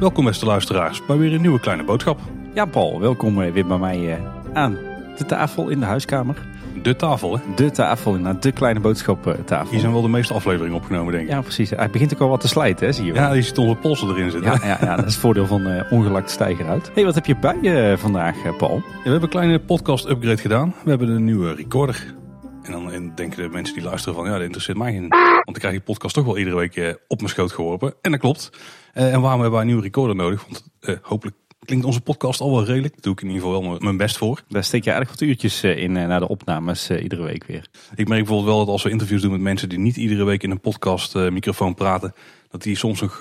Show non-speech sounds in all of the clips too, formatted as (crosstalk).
Welkom beste luisteraars bij weer een nieuwe kleine boodschap. Ja, Paul, welkom eh, weer bij mij eh, aan de tafel in de huiskamer. De tafel, hè? De tafel, inderdaad, de kleine boodschap eh, tafel. Hier zijn wel de meeste afleveringen opgenomen, denk ik. Ja, precies. Hij begint ook al wat te slijten, hè, zie je wel. Ja, die ziet onze polsen erin zitten. Ja, ja, ja, dat is het voordeel van eh ongelakt stijger uit. hey, wat heb je bij je vandaag, Paul? Ja, we hebben een kleine podcast upgrade gedaan. We hebben een nieuwe recorder. En dan en denken de mensen die luisteren van, ja, dat interesseert mij geen... Want dan krijg je podcast toch wel iedere week eh, op mijn schoot geworpen. En dat klopt. Eh, en waarom hebben wij een nieuwe recorder nodig? Want eh, hopelijk klinkt onze podcast al wel redelijk. Daar doe ik in ieder geval wel mijn- best voor. Daar steek je aardig wat uurtjes in naar de opnames iedere week weer. Ik merk bijvoorbeeld wel dat als we interviews doen met mensen die niet iedere week in een podcast microfoon praten, dat die soms nog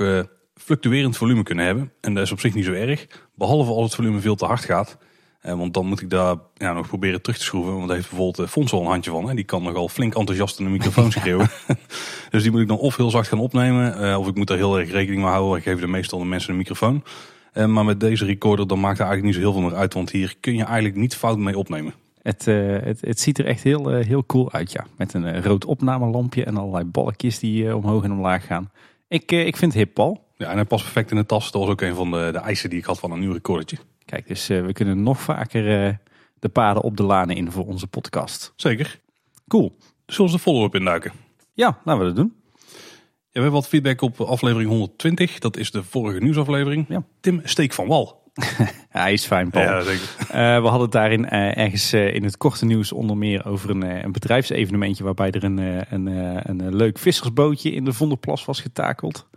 fluctuerend volume kunnen hebben. En dat is op zich niet zo erg, behalve als het volume veel te hard gaat. Eh, want dan moet ik daar ja, nog proberen terug te schroeven. Want daar heeft bijvoorbeeld eh, Fons wel een handje van. Hè. Die kan nogal flink enthousiast in de microfoon (laughs) schreeuwen. (laughs) dus die moet ik dan of heel zacht gaan opnemen, eh, of ik moet daar heel erg rekening mee houden. Ik geef er meestal de mensen een microfoon. Maar met deze recorder dan maakt er eigenlijk niet zo heel veel meer uit. Want hier kun je eigenlijk niet fout mee opnemen. Het, het, het ziet er echt heel, heel cool uit, ja. Met een rood opnamelampje en allerlei balkjes die omhoog en omlaag gaan. Ik, ik vind het hip, Paul. Ja, en hij past perfect in de tas. Dat was ook een van de, de eisen die ik had van een nieuw recordertje. Kijk, dus eh, we kunnen nog vaker eh, de paden op de lanen in voor onze podcast. Zeker. Cool. Zullen we de follow-up induiken? Ja, laten we dat doen. Ja, we hebben wat feedback op aflevering 120. Dat is de vorige nieuwsaflevering. Ja. Tim Steek van Wal. (laughs) Hij is fijn, Paul. Ja, zeker. Eh, we hadden het daarin ergens in het korte nieuws onder meer over een, een bedrijfsevenementje waarbij er een, een, een, leuk vissersbootje in de Vonderplas was getakeld.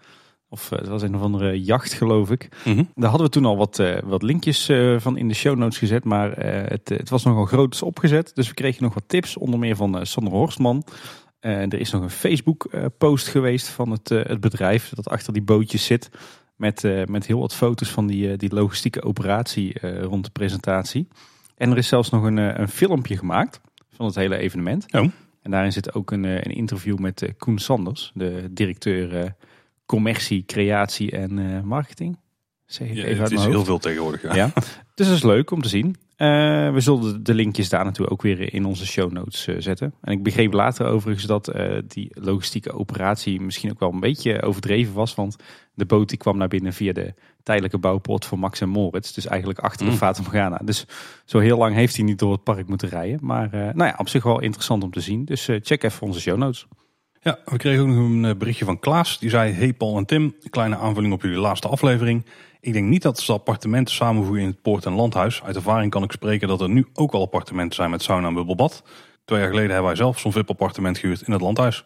Of eh, het was een of andere jacht, geloof ik. Mhm. Daar hadden we toen al wat, eh, wat linkjes eh, van in de show notes gezet, maar het, het was nogal groots opgezet. Dus we kregen nog wat tips, onder meer van Sander Horstman. Er is nog een Facebook-post geweest van het, het bedrijf dat achter die bootjes zit. Met, met heel wat foto's van die, die logistieke operatie rond de presentatie. En er is zelfs nog een, een filmpje gemaakt van het hele evenement. Oh. En daarin zit ook een, een interview met Koen Sanders, de directeur commercie, creatie en eh, marketing. Zeg ik Ja, even het is heel veel tegenwoordig. Ja. Ja. Dus dat is leuk om te zien. Eh, we zullen de- linkjes daar natuurlijk ook weer in onze show notes eh, zetten. En ik begreep later overigens dat die logistieke operatie misschien ook wel een beetje overdreven was. Want de boot die kwam naar binnen via de tijdelijke bouwpoort voor Max en Moritz. Dus eigenlijk achter de Mm. Fata Morgana. Dus zo heel lang heeft hij niet door het park moeten rijden. Maar nou ja, op zich wel interessant om te zien. Dus check even onze show notes. Ja, we kregen ook nog een eh, berichtje van Klaas. Die zei, hey Paul en Tim, een kleine aanvulling op jullie laatste aflevering. Ik denk niet dat ze appartementen samenvoegen in het Poort- en Landhuis. Uit ervaring kan ik spreken dat er nu ook al appartementen zijn met sauna en bubbelbad. Twee jaar geleden hebben wij zelf zo'n VIP-appartement gehuurd in het Landhuis.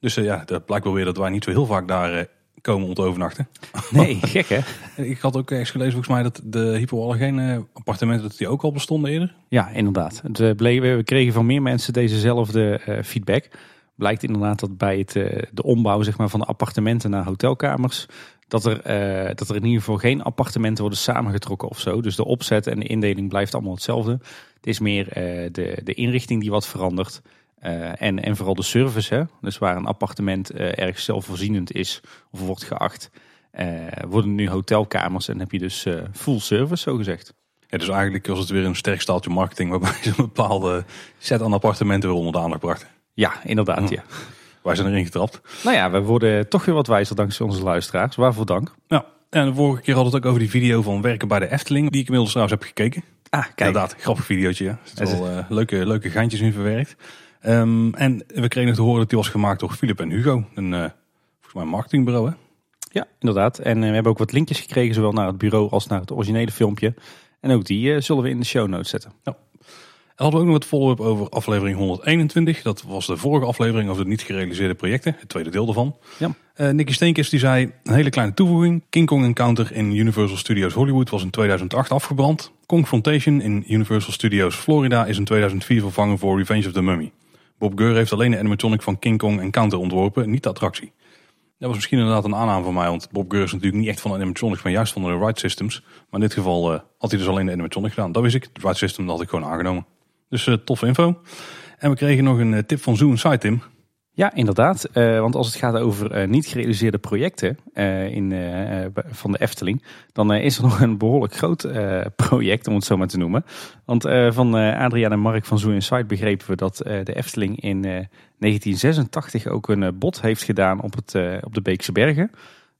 Dus eh, ja, dat blijkt wel weer dat wij niet zo heel vaak daar eh, komen om te overnachten. (laughs) Nee, gek hè? Ik had ook ergens gelezen volgens mij dat de hypoallergene appartementen dat die ook al bestonden eerder. Ja, inderdaad. We kregen van meer mensen dezezelfde feedback. Blijkt inderdaad dat bij het, eh, de ombouw zeg maar, van de appartementen naar hotelkamers... Dat er, eh, dat er in ieder geval geen appartementen worden samengetrokken of zo. Dus de opzet en de indeling blijft allemaal hetzelfde. Het is meer eh, de, de inrichting die wat verandert. En, en vooral de service. Hè? Dus waar een appartement erg zelfvoorzienend is of wordt geacht... worden nu hotelkamers en heb je dus full service, zo gezegd. Ja, dus eigenlijk was het weer een sterk staaltje marketing waarbij ze een bepaalde set aan appartementen weer onder de aandacht brachten. Ja, inderdaad. Ja. Wij zijn erin getrapt. Nou ja, we worden toch weer wat wijzer dankzij onze luisteraars. Waarvoor dank. Nou, en de vorige keer hadden we het ook over die video van werken bij de Efteling, die ik inmiddels trouwens heb gekeken. Ah, kijk. Inderdaad, grappig videootje. Ja. Er Het zitten wel eh, leuke, leuke geintjes in verwerkt. Ehm, en we kregen nog te horen dat die was gemaakt door Philip en Hugo. Een uh, volgens mij een marketingbureau. Hè? Ja, inderdaad. En uh, we hebben ook wat linkjes gekregen, zowel naar het bureau als naar het originele filmpje. En ook die uh, zullen we in de show notes zetten. Ja. En hadden we ook nog wat follow-up over aflevering 121. Dat was de vorige aflevering over de niet gerealiseerde projecten. Het tweede deel daarvan. Ja. Uh, Nicky Steenkes die zei, een hele kleine toevoeging. King Kong Encounter in Universal Studios Hollywood was in 2008 afgebrand. Confrontation in Universal Studios Florida is in 2004 vervangen voor Revenge of the Mummy. Bob Geur heeft alleen de animatronic van King Kong Encounter ontworpen, niet de attractie. Dat was misschien inderdaad een aanname van mij, want Bob Geur is natuurlijk niet echt van de animatronics, maar juist van de ride systems. Maar in dit geval uh, had hij dus alleen de animatronic gedaan. Dat wist ik, de ride system dat had ik gewoon aangenomen. Dus uh, toffe info. En we kregen nog een uh, tip van Zoo Inside Tim. Ja, inderdaad. Eh, want als het gaat over eh, niet gerealiseerde projecten eh, in, eh, eh, van de Efteling, dan eh, is er (laughs) nog een behoorlijk groot eh, project, om het zo maar te noemen. Want eh, van eh Adriaan en Mark van Zoo Inside begrepen we dat eh, de Efteling in eh, 1986 ook een eh, bod heeft gedaan op, het, eh, op de Beekse Bergen.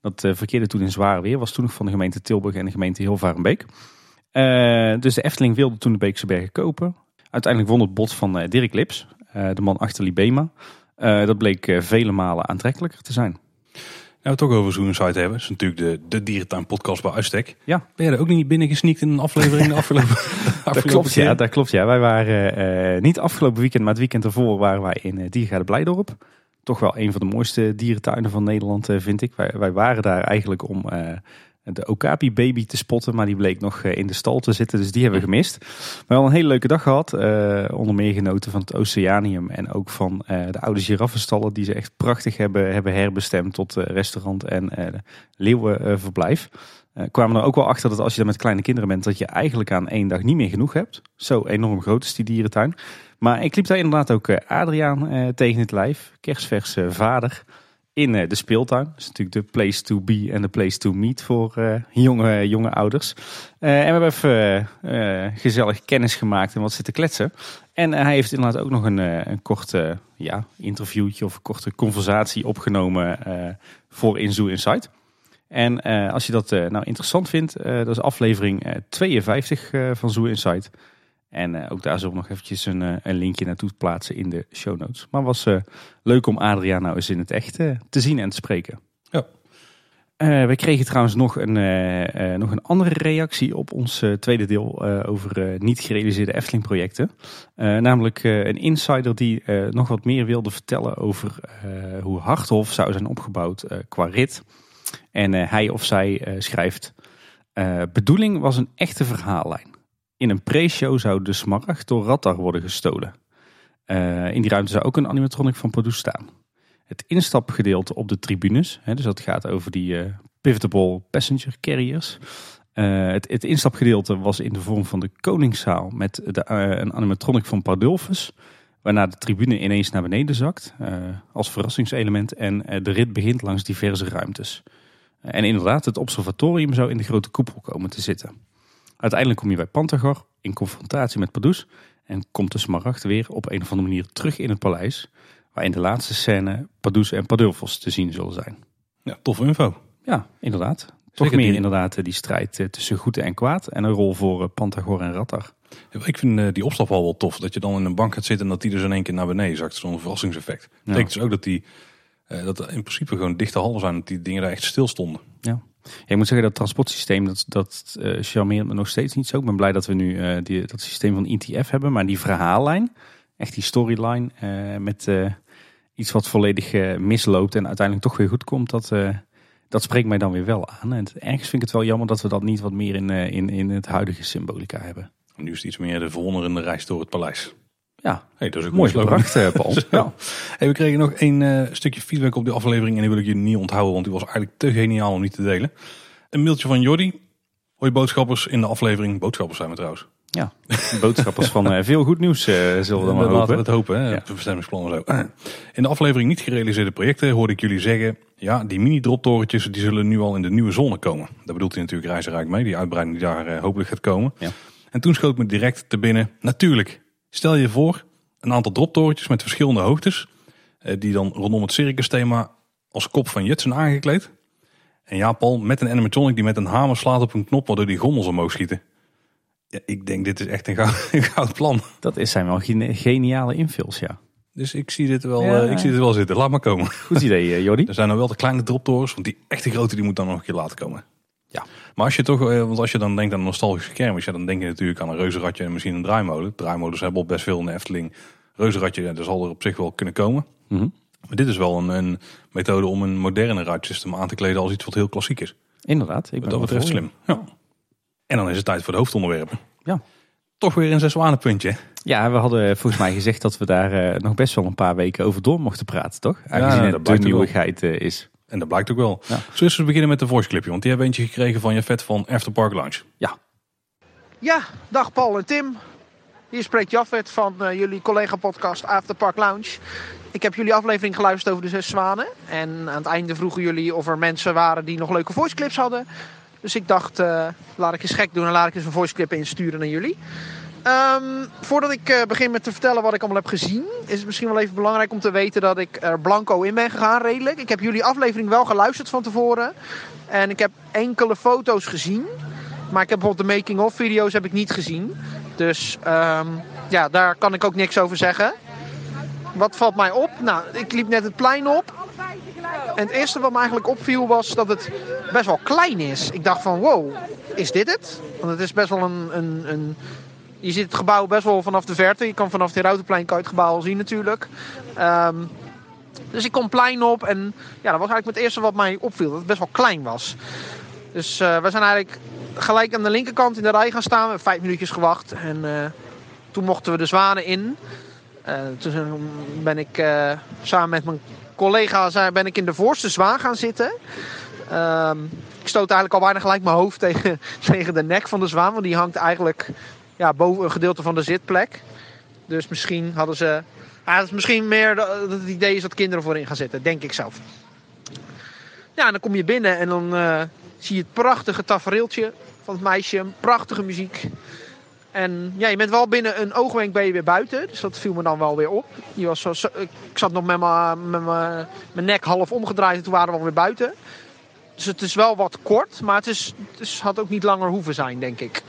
Dat eh, verkeerde toen in zwaar weer, was toen nog van de gemeente Tilburg en de gemeente Hilvarenbeek. Eh, dus de Efteling wilde toen de Beekse Bergen kopen. Uiteindelijk won het bod van eh, Dirk Lips, eh, de man achter Libema. Eh, dat bleek vele malen aantrekkelijker te zijn. Nou, we het toch over Zoomsite hebben. Dat is natuurlijk de, de dierentuin podcast bij uitstek. Ja. Ben jij er ook niet binnen gesneakt in een aflevering de (laughs) afgelopen, Dat klopt, ja, dat klopt, ja. Wij waren niet afgelopen weekend, maar het weekend ervoor waren wij in uh, Diergaarde Blijdorp. Toch wel een van de mooiste dierentuinen van Nederland, vind ik. Wij, wij waren daar eigenlijk om de Okapi-baby te spotten, maar die bleek nog eh, in de stal te zitten, dus die hebben we gemist. We hebben een hele leuke dag gehad, eh, onder meer genoten van het Oceanium en ook van eh, de oude giraffenstallen die ze echt prachtig hebben, hebben herbestemd tot restaurant en leeuwenverblijf. Kwamen er ook wel achter dat als je daar met kleine kinderen bent, dat je eigenlijk aan één dag niet meer genoeg hebt. Zo enorm groot is die dierentuin. Maar ik liep daar inderdaad ook Adriaan tegen het lijf, kerstvers vader, in de speeltuin. Dat is natuurlijk de place to be en de place to meet voor jonge, jonge ouders. en we hebben even gezellig kennis gemaakt en wat zitten kletsen. En hij heeft inderdaad ook nog een, een kort ja, interviewtje of een korte conversatie opgenomen voor In Zoo Insight. En als je dat nou interessant vindt, dat is aflevering 52 van Zoo Insight. En ook daar zullen we nog eventjes een, een, linkje naartoe plaatsen in de show notes. Maar was leuk om Adriaan nou eens in het echt te zien en te spreken. Ja. we kregen trouwens nog een, nog een andere reactie op ons tweede deel over niet gerealiseerde Efteling projecten. namelijk een insider die nog wat meer wilde vertellen over hoe Harthof zou zijn opgebouwd qua rit. En hij of zij schrijft: Bedoeling was een echte verhaallijn. In een pre-show zou de smaragd door Rattar worden gestolen. in die ruimte zou ook een animatronic van Pardoes staan. Het instapgedeelte op de tribunes, hè, dus dat gaat over die pivotable passenger carriers. Het, het, instapgedeelte was in de vorm van de Koningszaal met de, een animatronic van Pardulfus. Waarna de tribune ineens naar beneden zakt als verrassingselement en de rit begint langs diverse ruimtes. En inderdaad, het observatorium zou in de grote koepel komen te zitten. Uiteindelijk kom je bij Pantagor in confrontatie met Pardoes en komt de smaragd weer op een of andere manier terug in het paleis, waar in de laatste scène Pardoes en Pardulfos te zien zullen zijn. Ja, toffe info. Ja, inderdaad. Toch meer die... inderdaad die strijd tussen goed en kwaad en een rol voor Pantagor en Rattar. Ik vind die opstap al wel tof, dat je dan in een bank gaat zitten en dat die dus in één keer naar beneden zakt. Zo'n verrassingseffect. Dat ja. betekent dus ook dat die dat er in principe gewoon dichte hallen zijn, dat die dingen daar echt stil stonden. Ja. Ik moet zeggen, dat transportsysteem, dat, dat uh, charmeert me nog steeds niet zo. Ik ben blij dat we nu uh, die, dat systeem van ETF hebben, maar die verhaallijn, echt die storyline met iets wat volledig misloopt en uiteindelijk toch weer goed komt, dat, dat spreekt mij dan weer wel aan. En ergens vind ik het wel jammer dat we dat niet wat meer in, in, in het huidige symbolica hebben. Nu is het iets meer de verwonderende reis door het paleis. Ja, hey, dat is ook mooi gebracht, uh, Paul. (laughs) ja. hey, we kregen nog een uh, stukje feedback op die aflevering en die wil ik je niet onthouden, want die was eigenlijk te geniaal om niet te delen. Een mailtje van Jordi. Hoi boodschappers in de aflevering. Boodschappers zijn we trouwens. Ja, (laughs) boodschappers van uh, veel goed nieuws zullen we dan maar hopen. Laten we het hopen, hè? Ja. Zo. (clears throat) In de aflevering niet gerealiseerde projecten hoorde ik jullie zeggen, ja, die mini-droptorentjes die zullen nu al in de nieuwe zone komen. Daar bedoelt hij natuurlijk Reizenrijk mee, die uitbreiding die daar hopelijk gaat komen. Ja. En toen schoot me direct te binnen, natuurlijk, Stel je voor, een aantal droptorentjes met verschillende hoogtes. Die dan rondom het circus thema als kop van Jet zijn aangekleed. En ja, Paul, met een animatronic die met een hamer slaat op een knop waardoor die gondels omhoog schieten. Ja, ik denk dit is echt een goud, (laughs) een goud plan. Dat is zijn wel geniale invuls, ja. Dus ik zie dit wel, ja. uh, ik zie dit wel zitten. Laat maar komen. Goed idee, uh, Jordi. (laughs) Er zijn nog wel de kleine droptorens, want die echte grote die moet dan nog een keer laten komen. Ja. Maar als je toch, want als je dan denkt aan een nostalgische kermis, ja, dan denk je natuurlijk aan een reuzenradje en misschien een draaimolen. Draaimolens hebben al best veel in de Efteling. Reuzenradje, ja, dat zal er op zich wel kunnen komen. Mm -hmm. Maar dit is wel een, een, methode om een moderne ruitsystem aan te kleden als iets wat heel klassiek is. Inderdaad. Ik ben dat betreft slim. Ja. En dan is het tijd voor de hoofdonderwerpen. Ja. Toch weer een zeswanenpuntje. Ja, we hadden volgens mij gezegd dat we daar uh, nog best wel een paar weken over door mochten praten, toch? Aangezien ja, het de nieuwigheid uh, is. En dat blijkt ook wel. Ja. Zullen we beginnen met de voice clipje? Want die hebben eentje gekregen van Jafet van After Park Lounge. Ja. Ja, dag Paul en Tim. Hier spreekt Jafet van uh, jullie collega-podcast After Park Lounge. Ik heb jullie aflevering geluisterd over de zes zwanen. En aan het einde vroegen jullie of er mensen waren die nog leuke voiceclips hadden. Dus ik dacht, uh, laat ik eens gek doen en laat ik eens een voiceclip insturen naar jullie. Um, voordat ik uh, begin met te vertellen wat ik allemaal heb gezien, is het misschien wel even belangrijk om te weten dat ik er blanco in ben gegaan, redelijk. Ik heb jullie aflevering wel geluisterd van tevoren. En ik heb enkele foto's gezien. Maar ik heb bijvoorbeeld de making-of video's heb ik niet gezien. Dus um, ja, daar kan ik ook niks over zeggen. Wat valt mij op? Nou, ik liep net het plein op. En het eerste wat me eigenlijk opviel was dat het best wel klein is. Ik dacht van wow, is dit het? Want het is best wel een, een, een je ziet het gebouw best wel vanaf de verte. Je kan vanaf de Routenplein het gebouw al zien natuurlijk. Um, dus ik kom plein op en ja, dat was eigenlijk het eerste wat mij opviel. Dat het best wel klein was. Dus uh, we zijn eigenlijk gelijk aan de linkerkant in de rij gaan staan. We hebben vijf minuutjes gewacht. En uh, toen mochten we de zwanen in. Uh, toen ben ik samen met mijn collega ben ik in de voorste zwaan gaan zitten. Um, ik stoot eigenlijk al bijna gelijk mijn hoofd tegen, (laughs) tegen de nek van de zwaan. Want die hangt eigenlijk ja, boven een gedeelte van de zitplek. Dus misschien hadden ze. Ah, is misschien meer dat het idee is dat kinderen voorin gaan zitten, denk ik zelf. Ja, dan kom je binnen en dan uh, zie je het prachtige tafereeltje van het meisje. Prachtige muziek. En ja, je bent wel binnen een oogwenk ben je weer buiten. Dus dat viel me dan wel weer op. Je was zo, ik zat nog met mijn nek half omgedraaid en toen waren we alweer buiten. Dus het is wel wat kort, maar het, is, het had ook niet langer hoeven zijn, denk ik.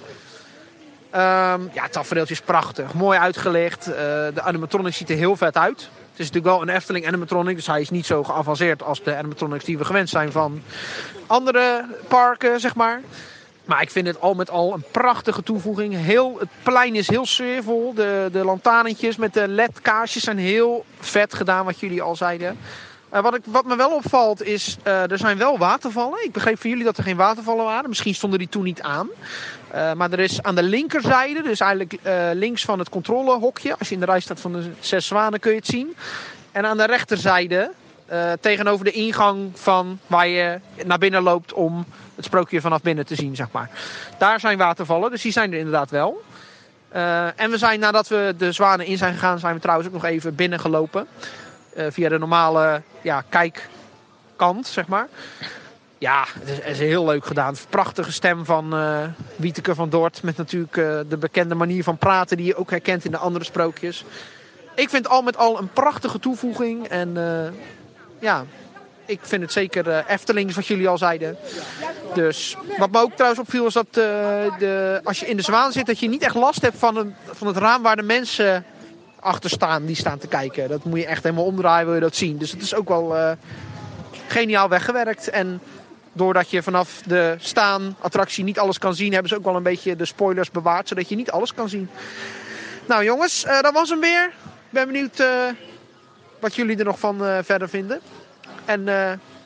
Um, ja, het tafereeltje is prachtig. Mooi uitgelicht. Uh, de animatronics ziet er heel vet uit. Het is natuurlijk wel een Efteling animatronic. Dus hij is niet zo geavanceerd als de animatronics die we gewend zijn van andere parken, zeg maar. Maar ik vind het al met al een prachtige toevoeging. Heel, het plein is heel sfeervol. De, de lantaarntjes met de LED-kaarsjes zijn heel vet gedaan, wat jullie al zeiden. Uh, wat, ik, wat me wel opvalt is, uh, er zijn wel watervallen. Ik begreep van jullie dat er geen watervallen waren. Misschien stonden die toen niet aan. Uh, maar er is aan de linkerzijde, dus eigenlijk links van het controlehokje. Als je in de rij staat van de zes zwanen kun je het zien. En aan de rechterzijde, tegenover de ingang van waar je naar binnen loopt om het sprookje vanaf binnen te zien, zeg maar. Daar zijn watervallen, dus die zijn er inderdaad wel. en we zijn, nadat we de zwanen in zijn gegaan, zijn we trouwens ook nog even binnen gelopen. Uh, via de normale ja, kijkkant, zeg maar. Ja, het is, heel leuk gedaan. Prachtige stem van uh, Wieteke van Dort. Met natuurlijk uh, de bekende manier van praten die je ook herkent in de andere sprookjes. Ik vind al met al een prachtige toevoeging. En ja, ik vind het zeker Eftelings wat jullie al zeiden. Dus wat me ook trouwens opviel is dat de, als je in de zwaan zit... dat je niet echt last hebt van, een, van het raam waar de mensen achter staan die staan te kijken. Dat moet je echt helemaal omdraaien, wil je dat zien. Dus het is ook wel uh, geniaal weggewerkt. En doordat je vanaf de staan attractie niet alles kan zien, hebben ze ook wel een beetje de spoilers bewaard, zodat je niet alles kan zien. Nou jongens, uh, dat was hem weer. Ik ben benieuwd uh, wat jullie er nog van verder vinden. En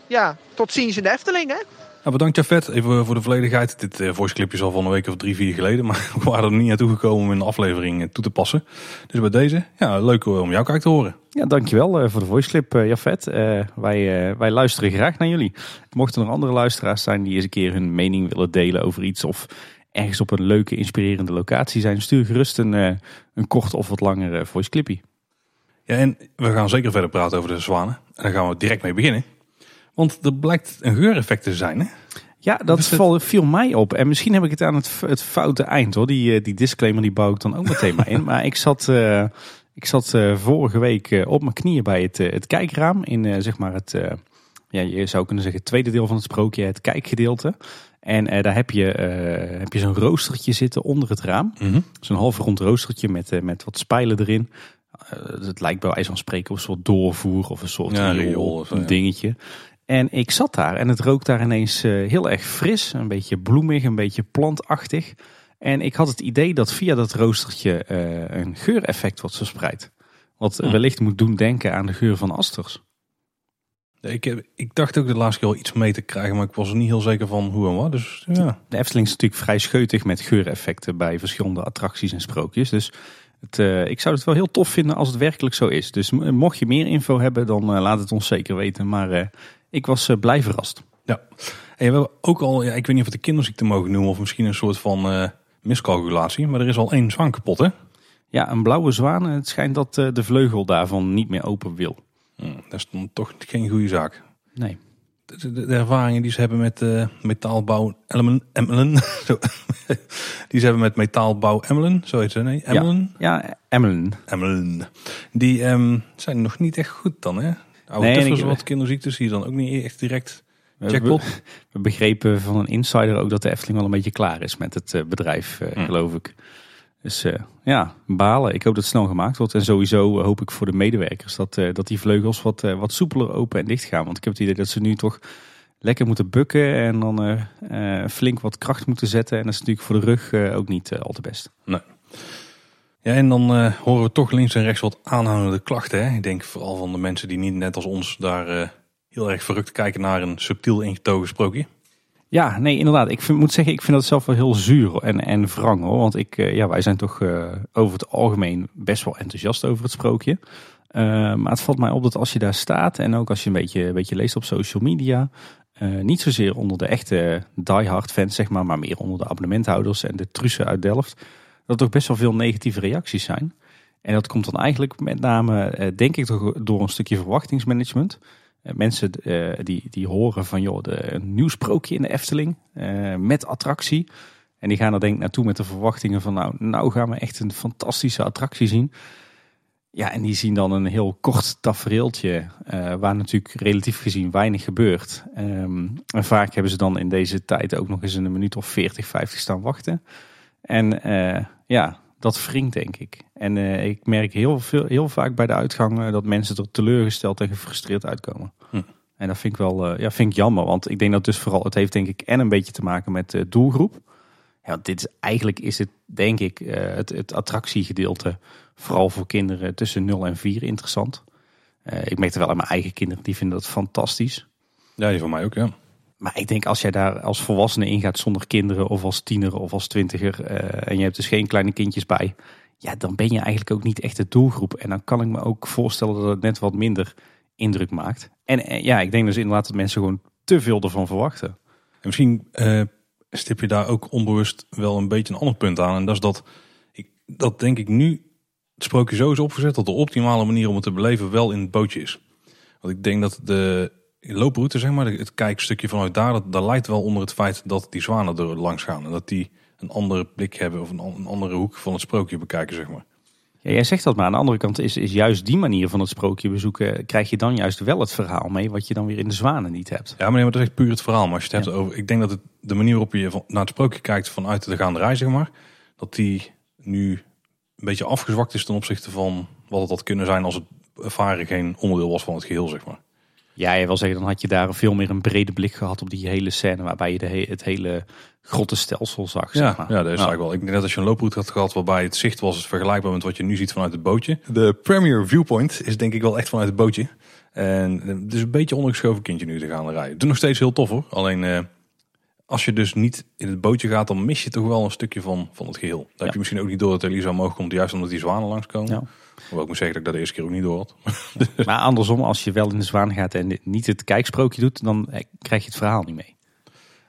ja, tot ziens in de Efteling hè. Nou, bedankt Jafet, even voor de volledigheid. Dit uh, voice clipje is al van een week of drie, vier geleden. Maar (laughs) we waren er niet naartoe gekomen om in de aflevering toe te passen. Dus bij deze, ja, leuk om jouw kijk te horen. Ja, dankjewel voor de voice clip, uh, wij, wij luisteren graag naar jullie. Mochten er andere luisteraars zijn die eens een keer hun mening willen delen over iets... of ergens op een leuke, inspirerende locatie zijn... stuur gerust een, een kort of wat langere voice clipje. Ja, en we gaan zeker verder praten over de zwanen. En daar gaan we direct mee beginnen. Want er blijkt een geureffect te zijn, hè? Ja, dat het... Val, viel mij op. En misschien heb ik het aan het, het foute eind, hoor. Die, die disclaimer die bouw ik dan ook meteen maar in. (laughs) Maar ik zat, uh, ik zat uh, vorige week uh, op mijn knieën bij het, het kijkraam. In zeg maar het, ja, je zou kunnen zeggen, het tweede deel van het sprookje, het kijkgedeelte. En daar heb je, heb je zo'n roostertje zitten onder het raam. Mm -hmm. Zo'n half rond roostertje met, met wat spijlen erin. het lijkt bij wijze van spreken op een soort doorvoer of een soort ja, riool, of, een dingetje. En ik zat daar en het rook daar ineens uh, heel erg fris, een beetje bloemig, een beetje plantachtig. En ik had het idee dat via dat roostertje uh, een geureffect wordt verspreid. Wat wellicht moet doen denken aan de geur van asters. Ik, heb, ik dacht ook de laatste keer wel iets mee te krijgen, maar ik was er niet heel zeker van hoe en wat. Dus ja. De Efteling is natuurlijk vrij scheutig met geureffecten bij verschillende attracties en sprookjes. Dus het, uh, ik zou het wel heel tof vinden als het werkelijk zo is. Dus mocht je meer info hebben, dan uh, laat het ons zeker weten. Maar uh, ik was blij verrast. Ja, en we hebben ook al, ja, ik weet niet of het de kinderziekte mogen noemen of misschien een soort van miscalculatie. Maar er is al één zwaan kapot hè? Ja, een blauwe zwaan. Het schijnt dat eh, de vleugel daarvan niet meer open wil. Hm, dat is dan toch geen goede zaak. Nee. De, de- de ervaringen die ze hebben met eh, metaalbouw Emmelen, Emmelen (laughs) die ze hebben met metaalbouw Emmelen, zo heet ze, nee, Emmelen, Ja, Emmeline. Emmelen, die ehm, zijn nog niet echt goed dan, hè? Oude Nee, en tuffers, wat kinderziektes, zie je dan ook niet echt direct jackpot. (laughs) We, begrepen van een insider ook dat de Efteling wel een beetje klaar is met het eh, bedrijf, eh, geloof ik. Dus eh, ja, balen. Ik hoop dat het snel gemaakt wordt. En sowieso hoop ik voor de medewerkers dat, dat die vleugels wat, wat soepeler open en dicht gaan. Want ik heb het idee dat ze nu toch lekker moeten bukken en dan flink wat kracht moeten zetten. En dat is natuurlijk voor de rug ook niet al te best. Ja, en dan eh, horen we toch links en rechts wat aanhoudende klachten. Hè? Ik denk vooral van de mensen die niet net als ons daar eh, heel erg verrukt kijken naar een subtiel ingetogen sprookje. Ja, nee, inderdaad. Ik moet zeggen, ik vind dat zelf wel heel zuur en, en wrang hoor. Want ik, eh, ja, wij zijn toch over het algemeen best wel enthousiast over het sprookje. Maar het valt mij op dat als je daar staat en ook als je een beetje, een beetje leest op social media. niet zozeer onder de echte diehard fans, zeg maar, maar meer onder de abonnementhouders en de trussen uit Delft. Dat er toch best wel veel negatieve reacties zijn. En dat komt dan eigenlijk met name, eh, denk ik, door een stukje verwachtingsmanagement. Eh, Mensen eh, die, die horen van joh, de, een nieuw sprookje in de Efteling met attractie. En die gaan er denk ik naartoe met de verwachtingen van nou, nou gaan we echt een fantastische attractie zien. Ja, en die zien dan een heel kort tafereeltje waar natuurlijk relatief gezien weinig gebeurt. Ehm, en vaak hebben ze dan in deze tijd ook nog eens een minuut of 40, 50 staan wachten. En eh, ja, dat wringt denk ik. En eh, ik merk heel, veel, heel vaak bij de uitgang eh, dat mensen er teleurgesteld en gefrustreerd uitkomen. Hm. En dat vind ik wel ja, vind ik jammer. Want ik denk dat dus vooral, het heeft denk ik en een beetje te maken met doelgroep. Ja, dit is, eigenlijk is het denk ik het, het attractiegedeelte vooral voor kinderen tussen 0 en 4 interessant. Ik merk er wel aan mijn eigen kinderen, die vinden dat fantastisch. Ja, die van mij ook, ja. Maar ik denk als jij daar als volwassene ingaat zonder kinderen of als tiener of als twintiger eh, en je hebt dus geen kleine kindjes bij, ja, dan ben je eigenlijk ook niet echt de doelgroep. En dan kan ik me ook voorstellen dat het net wat minder indruk maakt. En eh, ja, ik denk dus inderdaad dat mensen gewoon te veel ervan verwachten. En misschien eh, stip je daar ook onbewust wel een beetje een ander punt aan. En dat is dat, ik, dat denk ik nu het sprookje zo is opgezet dat de optimale manier om het te beleven wel in het bootje is. Want ik denk dat de looproute, zeg maar, het kijkstukje vanuit daar, dat, dat lijkt wel onder het feit dat die zwanen er langs gaan. En dat die een andere blik hebben of een, een andere hoek van het sprookje bekijken, zeg maar. Ja, jij zegt dat, maar aan de andere kant is, is juist die manier van het sprookje bezoeken, krijg je dan juist wel het verhaal mee wat je dan weer in de zwanen niet hebt. Ja, maar, nee, maar dat is echt puur het verhaal. Maar als je het Ja. hebt over, ik denk dat het, de manier waarop je van, naar het sprookje kijkt vanuit de gaande rij, zeg maar, dat die nu een beetje afgezwakt is ten opzichte van wat het had kunnen zijn als het ervaren geen onderdeel was van het geheel, zeg maar. Ja, je wil zeggen, dan had je daar veel meer een brede blik gehad op die hele scène waarbij je de he- het hele grottenstelsel zag. Ja, zeg maar. ja, dat is eigenlijk wel. Ik denk dat als je een looproute had gehad waarbij het zicht was vergelijkbaar met wat je nu ziet vanuit het bootje. De premier viewpoint is denk ik wel echt vanuit het bootje. En eh, het is een beetje ondergeschoven kindje nu te gaan rijden. Het is nog steeds heel tof hoor. Alleen eh, als je dus niet in het bootje gaat, dan mis je toch wel een stukje van, van het geheel. Dan heb je misschien ook niet door dat Elisa omhoog komt, juist omdat die zwanen langskomen. Ja. Hoewel ik moet zeggen dat ik dat de eerste keer ook niet door had. (laughs) Maar andersom, als je wel in de zwaan gaat en niet het kijksprookje doet, dan eh, krijg je het verhaal niet mee.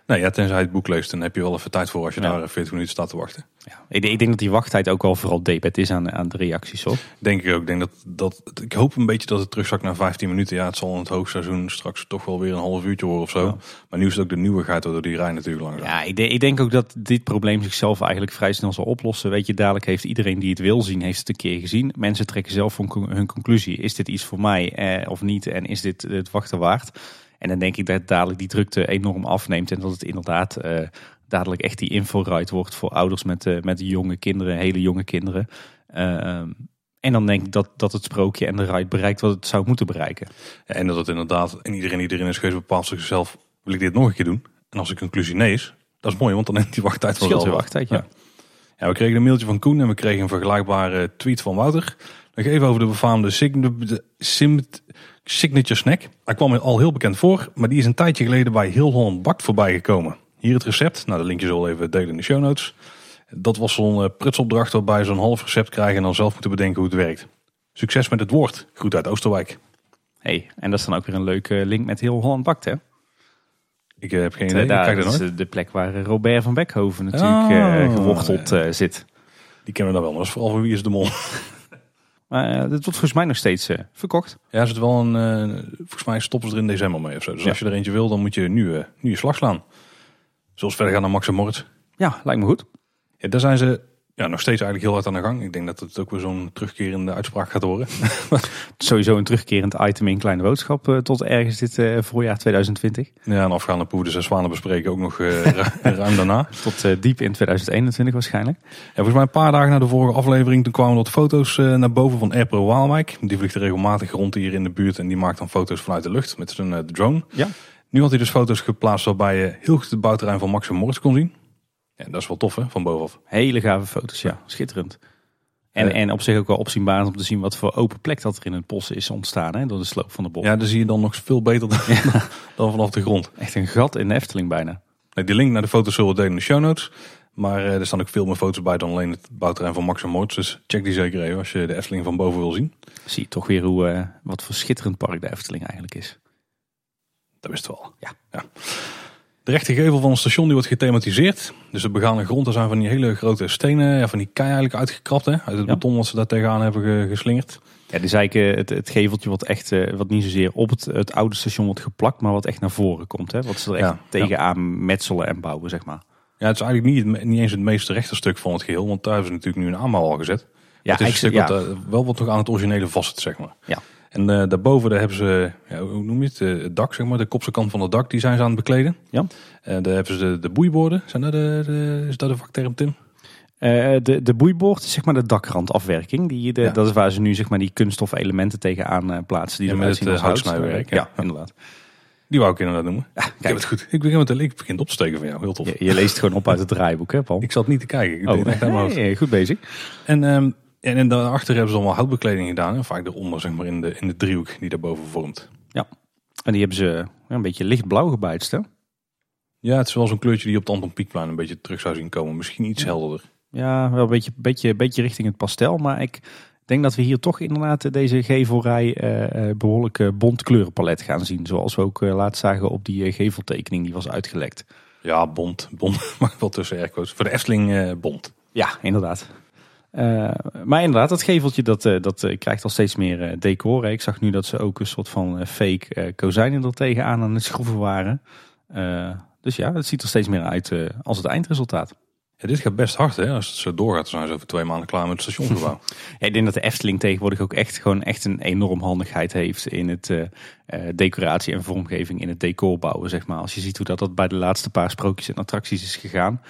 Nee, ja, tenzij je het boek leest, dan heb je wel even tijd voor als je Ja. daar eh, 40 minuten staat te wachten. Ja. Ik, ik denk dat die wachttijd ook wel vooral debet is aan, aan de reacties. Hoor. Denk ik ook. Ik, denk dat, dat, ik hoop een beetje dat het terugzakt naar 15 minuten. Ja, het zal in het hoogseizoen straks toch wel weer een half uurtje worden of zo. Ja. Maar nu is het ook de nieuwigheid door die rij natuurlijk langer. Ja, ik, denk- ik denk ook dat dit probleem zichzelf eigenlijk vrij snel zal oplossen. Weet je, dadelijk heeft iedereen die het wil zien, heeft het een keer gezien. Mensen trekken zelf hun, hun conclusie. Is dit iets voor mij eh, of niet? En is dit het wachten waard? En dan denk ik dat dadelijk die drukte enorm afneemt. En dat het inderdaad eh, dadelijk echt die inforide wordt voor ouders met, eh, met jonge kinderen, hele jonge kinderen. Ehm, en dan denk ik dat, dat het sprookje en de ride bereikt wat het zou moeten bereiken. En dat het inderdaad, en iedereen die erin is geweest bepaalt zichzelf, wil ik dit nog een keer doen? En als de conclusie nee is, dat is mooi, want dan neemt die wachttijd wel Scheelt wachttijd, ja. Ja, we kregen een mailtje van Koen en we kregen een vergelijkbare tweet van Wouter. Nog even over de befaamde sign- de sim- signature snack. Hij kwam al heel bekend voor, maar die is een tijdje geleden bij Heel Holland Bakt voorbij gekomen. Hier het recept. Nou, de linkje zal even delen in de show notes. Dat was zo'n eh, prutsopdracht waarbij je zo'n half recept krijgen en dan zelf moeten bedenken hoe het werkt. Succes met het woord. Groet uit Oosterwijk. Hey, en dat is dan ook weer een leuke link met heel Holland Bakt, hè? Ik eh, heb geen idee. Daar, dat is eh, de plek waar Robert van Beckhoven natuurlijk Oh, geworteld zit. Die kennen we dan wel. Maar dat is vooral voor wie is de mol. Maar uh, dit wordt volgens mij nog steeds uh, verkocht. Ja, er zit wel een. Uh, volgens mij stoppen ze er in december mee of zo. Dus ja. als je er eentje wil, dan moet je nu, nu je slag slaan. Zoals verder gaan naar Max en Moritz. Ja, lijkt me goed. Ja, daar zijn ze ja, nog steeds eigenlijk heel hard aan de gang. Ik denk dat het ook weer zo'n terugkerende uitspraak gaat worden. (laughs) (laughs) Sowieso een terugkerend item in Kleine Boodschap uh, tot ergens dit uh, voorjaar 2020. Ja, en afgaande poeven de zwanen bespreken ook nog (laughs) uh, ruim daarna. Tot diep in 2021 waarschijnlijk. En volgens mij een paar dagen na de vorige aflevering toen kwamen wat foto's naar boven van Airpro Waalwijk. Die vliegt regelmatig rond hier in de buurt en die maakt dan foto's vanuit de lucht met zijn drone. Ja. Nu had hij dus foto's geplaatst waarbij je heel goed het bouwterrein van Max en Moritz kon zien. Ja, dat is wel tof hè, van bovenaf. Hele gave foto's, ja. Schitterend. En, en op zich ook wel opzienbaar om te zien wat voor open plek dat er in het bos is ontstaan hè, door de sloop van de bos. Ja, dan zie je dan nog veel beter dan, (laughs) dan vanaf de grond. Echt een gat in de Efteling bijna. Nee, die link naar de foto's zullen we delen in de show notes. Maar er staan ook veel meer foto's bij dan alleen het bouwterrein van Max en Moritz. Dus check die zeker even als je de Efteling van boven wil zien. Zie je toch weer hoe, uh, wat voor schitterend park de Efteling eigenlijk is. Dat wist wel. Ja. ja. De rechtergevel van het station die wordt gethematiseerd. Dus de begane grond, daar zijn van die hele grote stenen, ja, van die kei eigenlijk uitgekrapt. Hè, uit het beton wat ze daar tegenaan hebben geslingerd. Ja, dus eigenlijk het, het geveltje wat echt, uh, wat niet zozeer op het, het oude station wordt geplakt, maar wat echt naar voren komt. Hè? Wat ze er echt ja, tegenaan metselen en bouwen, zeg maar. Ja, het is eigenlijk niet, niet eens het meest rechte stuk van het geheel, want daar hebben ze natuurlijk nu een aanbouw al gezet. Ja, het is een stuk wat uh, wel wat nog aan het originele vast zeg maar. Ja. En uh, daarboven daar hebben ze, ja, hoe noem je het, het dak zeg maar, de kopse kant van het dak, die zijn ze aan het bekleden. Ja. En daar hebben ze de, de boeiborden, zijn dat de, de, is dat de vakterm Tim? Uh, de, de boeiboord is zeg maar de dakrandafwerking. Die, de, ja. Dat is waar ze nu zeg maar die kunststof elementen tegenaan uh, plaatsen. Die ja, met het houtsnijwerk. Ja, ja, inderdaad. Die wou ik inderdaad noemen. Ja, kijk. Ik heb het goed. Ik begin, met de, ik begin op te steken van jou. Heel tof. Je, je leest gewoon op uit het draaiboek hè Paul? Ik zat niet te kijken. Ik oh, nee, goed bezig. En um, en, en daarachter hebben ze allemaal houtbekleding gedaan. En vaak eronder, zeg maar, in de, in de driehoek die daarboven vormt. Ja, en die hebben ze een beetje lichtblauw gebijtst, hè? Ja, het is wel zo'n kleurtje die op het Anton Pieckplein een beetje terug zou zien komen. Misschien iets helderder. Ja, wel een beetje, beetje, beetje richting het pastel. Maar ik denk dat we hier toch inderdaad deze gevelrij uh, behoorlijk uh, bont kleurenpalet gaan zien. Zoals we ook uh, laatst zagen op die geveltekening die was uitgelekt. Ja, bont. Bont (laughs) mag wel tussen airquotes. Voor de Efteling bont. Ja, inderdaad. Uh, maar inderdaad, dat geveltje dat, uh, dat uh, krijgt al steeds meer decor. Ik zag nu dat ze ook een soort van fake kozijnen er tegenaan aan het schroeven waren. dus ja, het ziet er steeds meer uit als het eindresultaat. Ja, dit gaat best hard hè, als het zo doorgaat. Dan zijn ze over twee maanden klaar met het stationsgebouw. (laughs) ja, ik denk dat de Efteling tegenwoordig ook echt gewoon echt een enorm handigheid heeft in het decoratie en vormgeving, in het decor bouwen. Zeg maar. Als je ziet hoe dat, dat bij de laatste paar sprookjes en attracties is gegaan.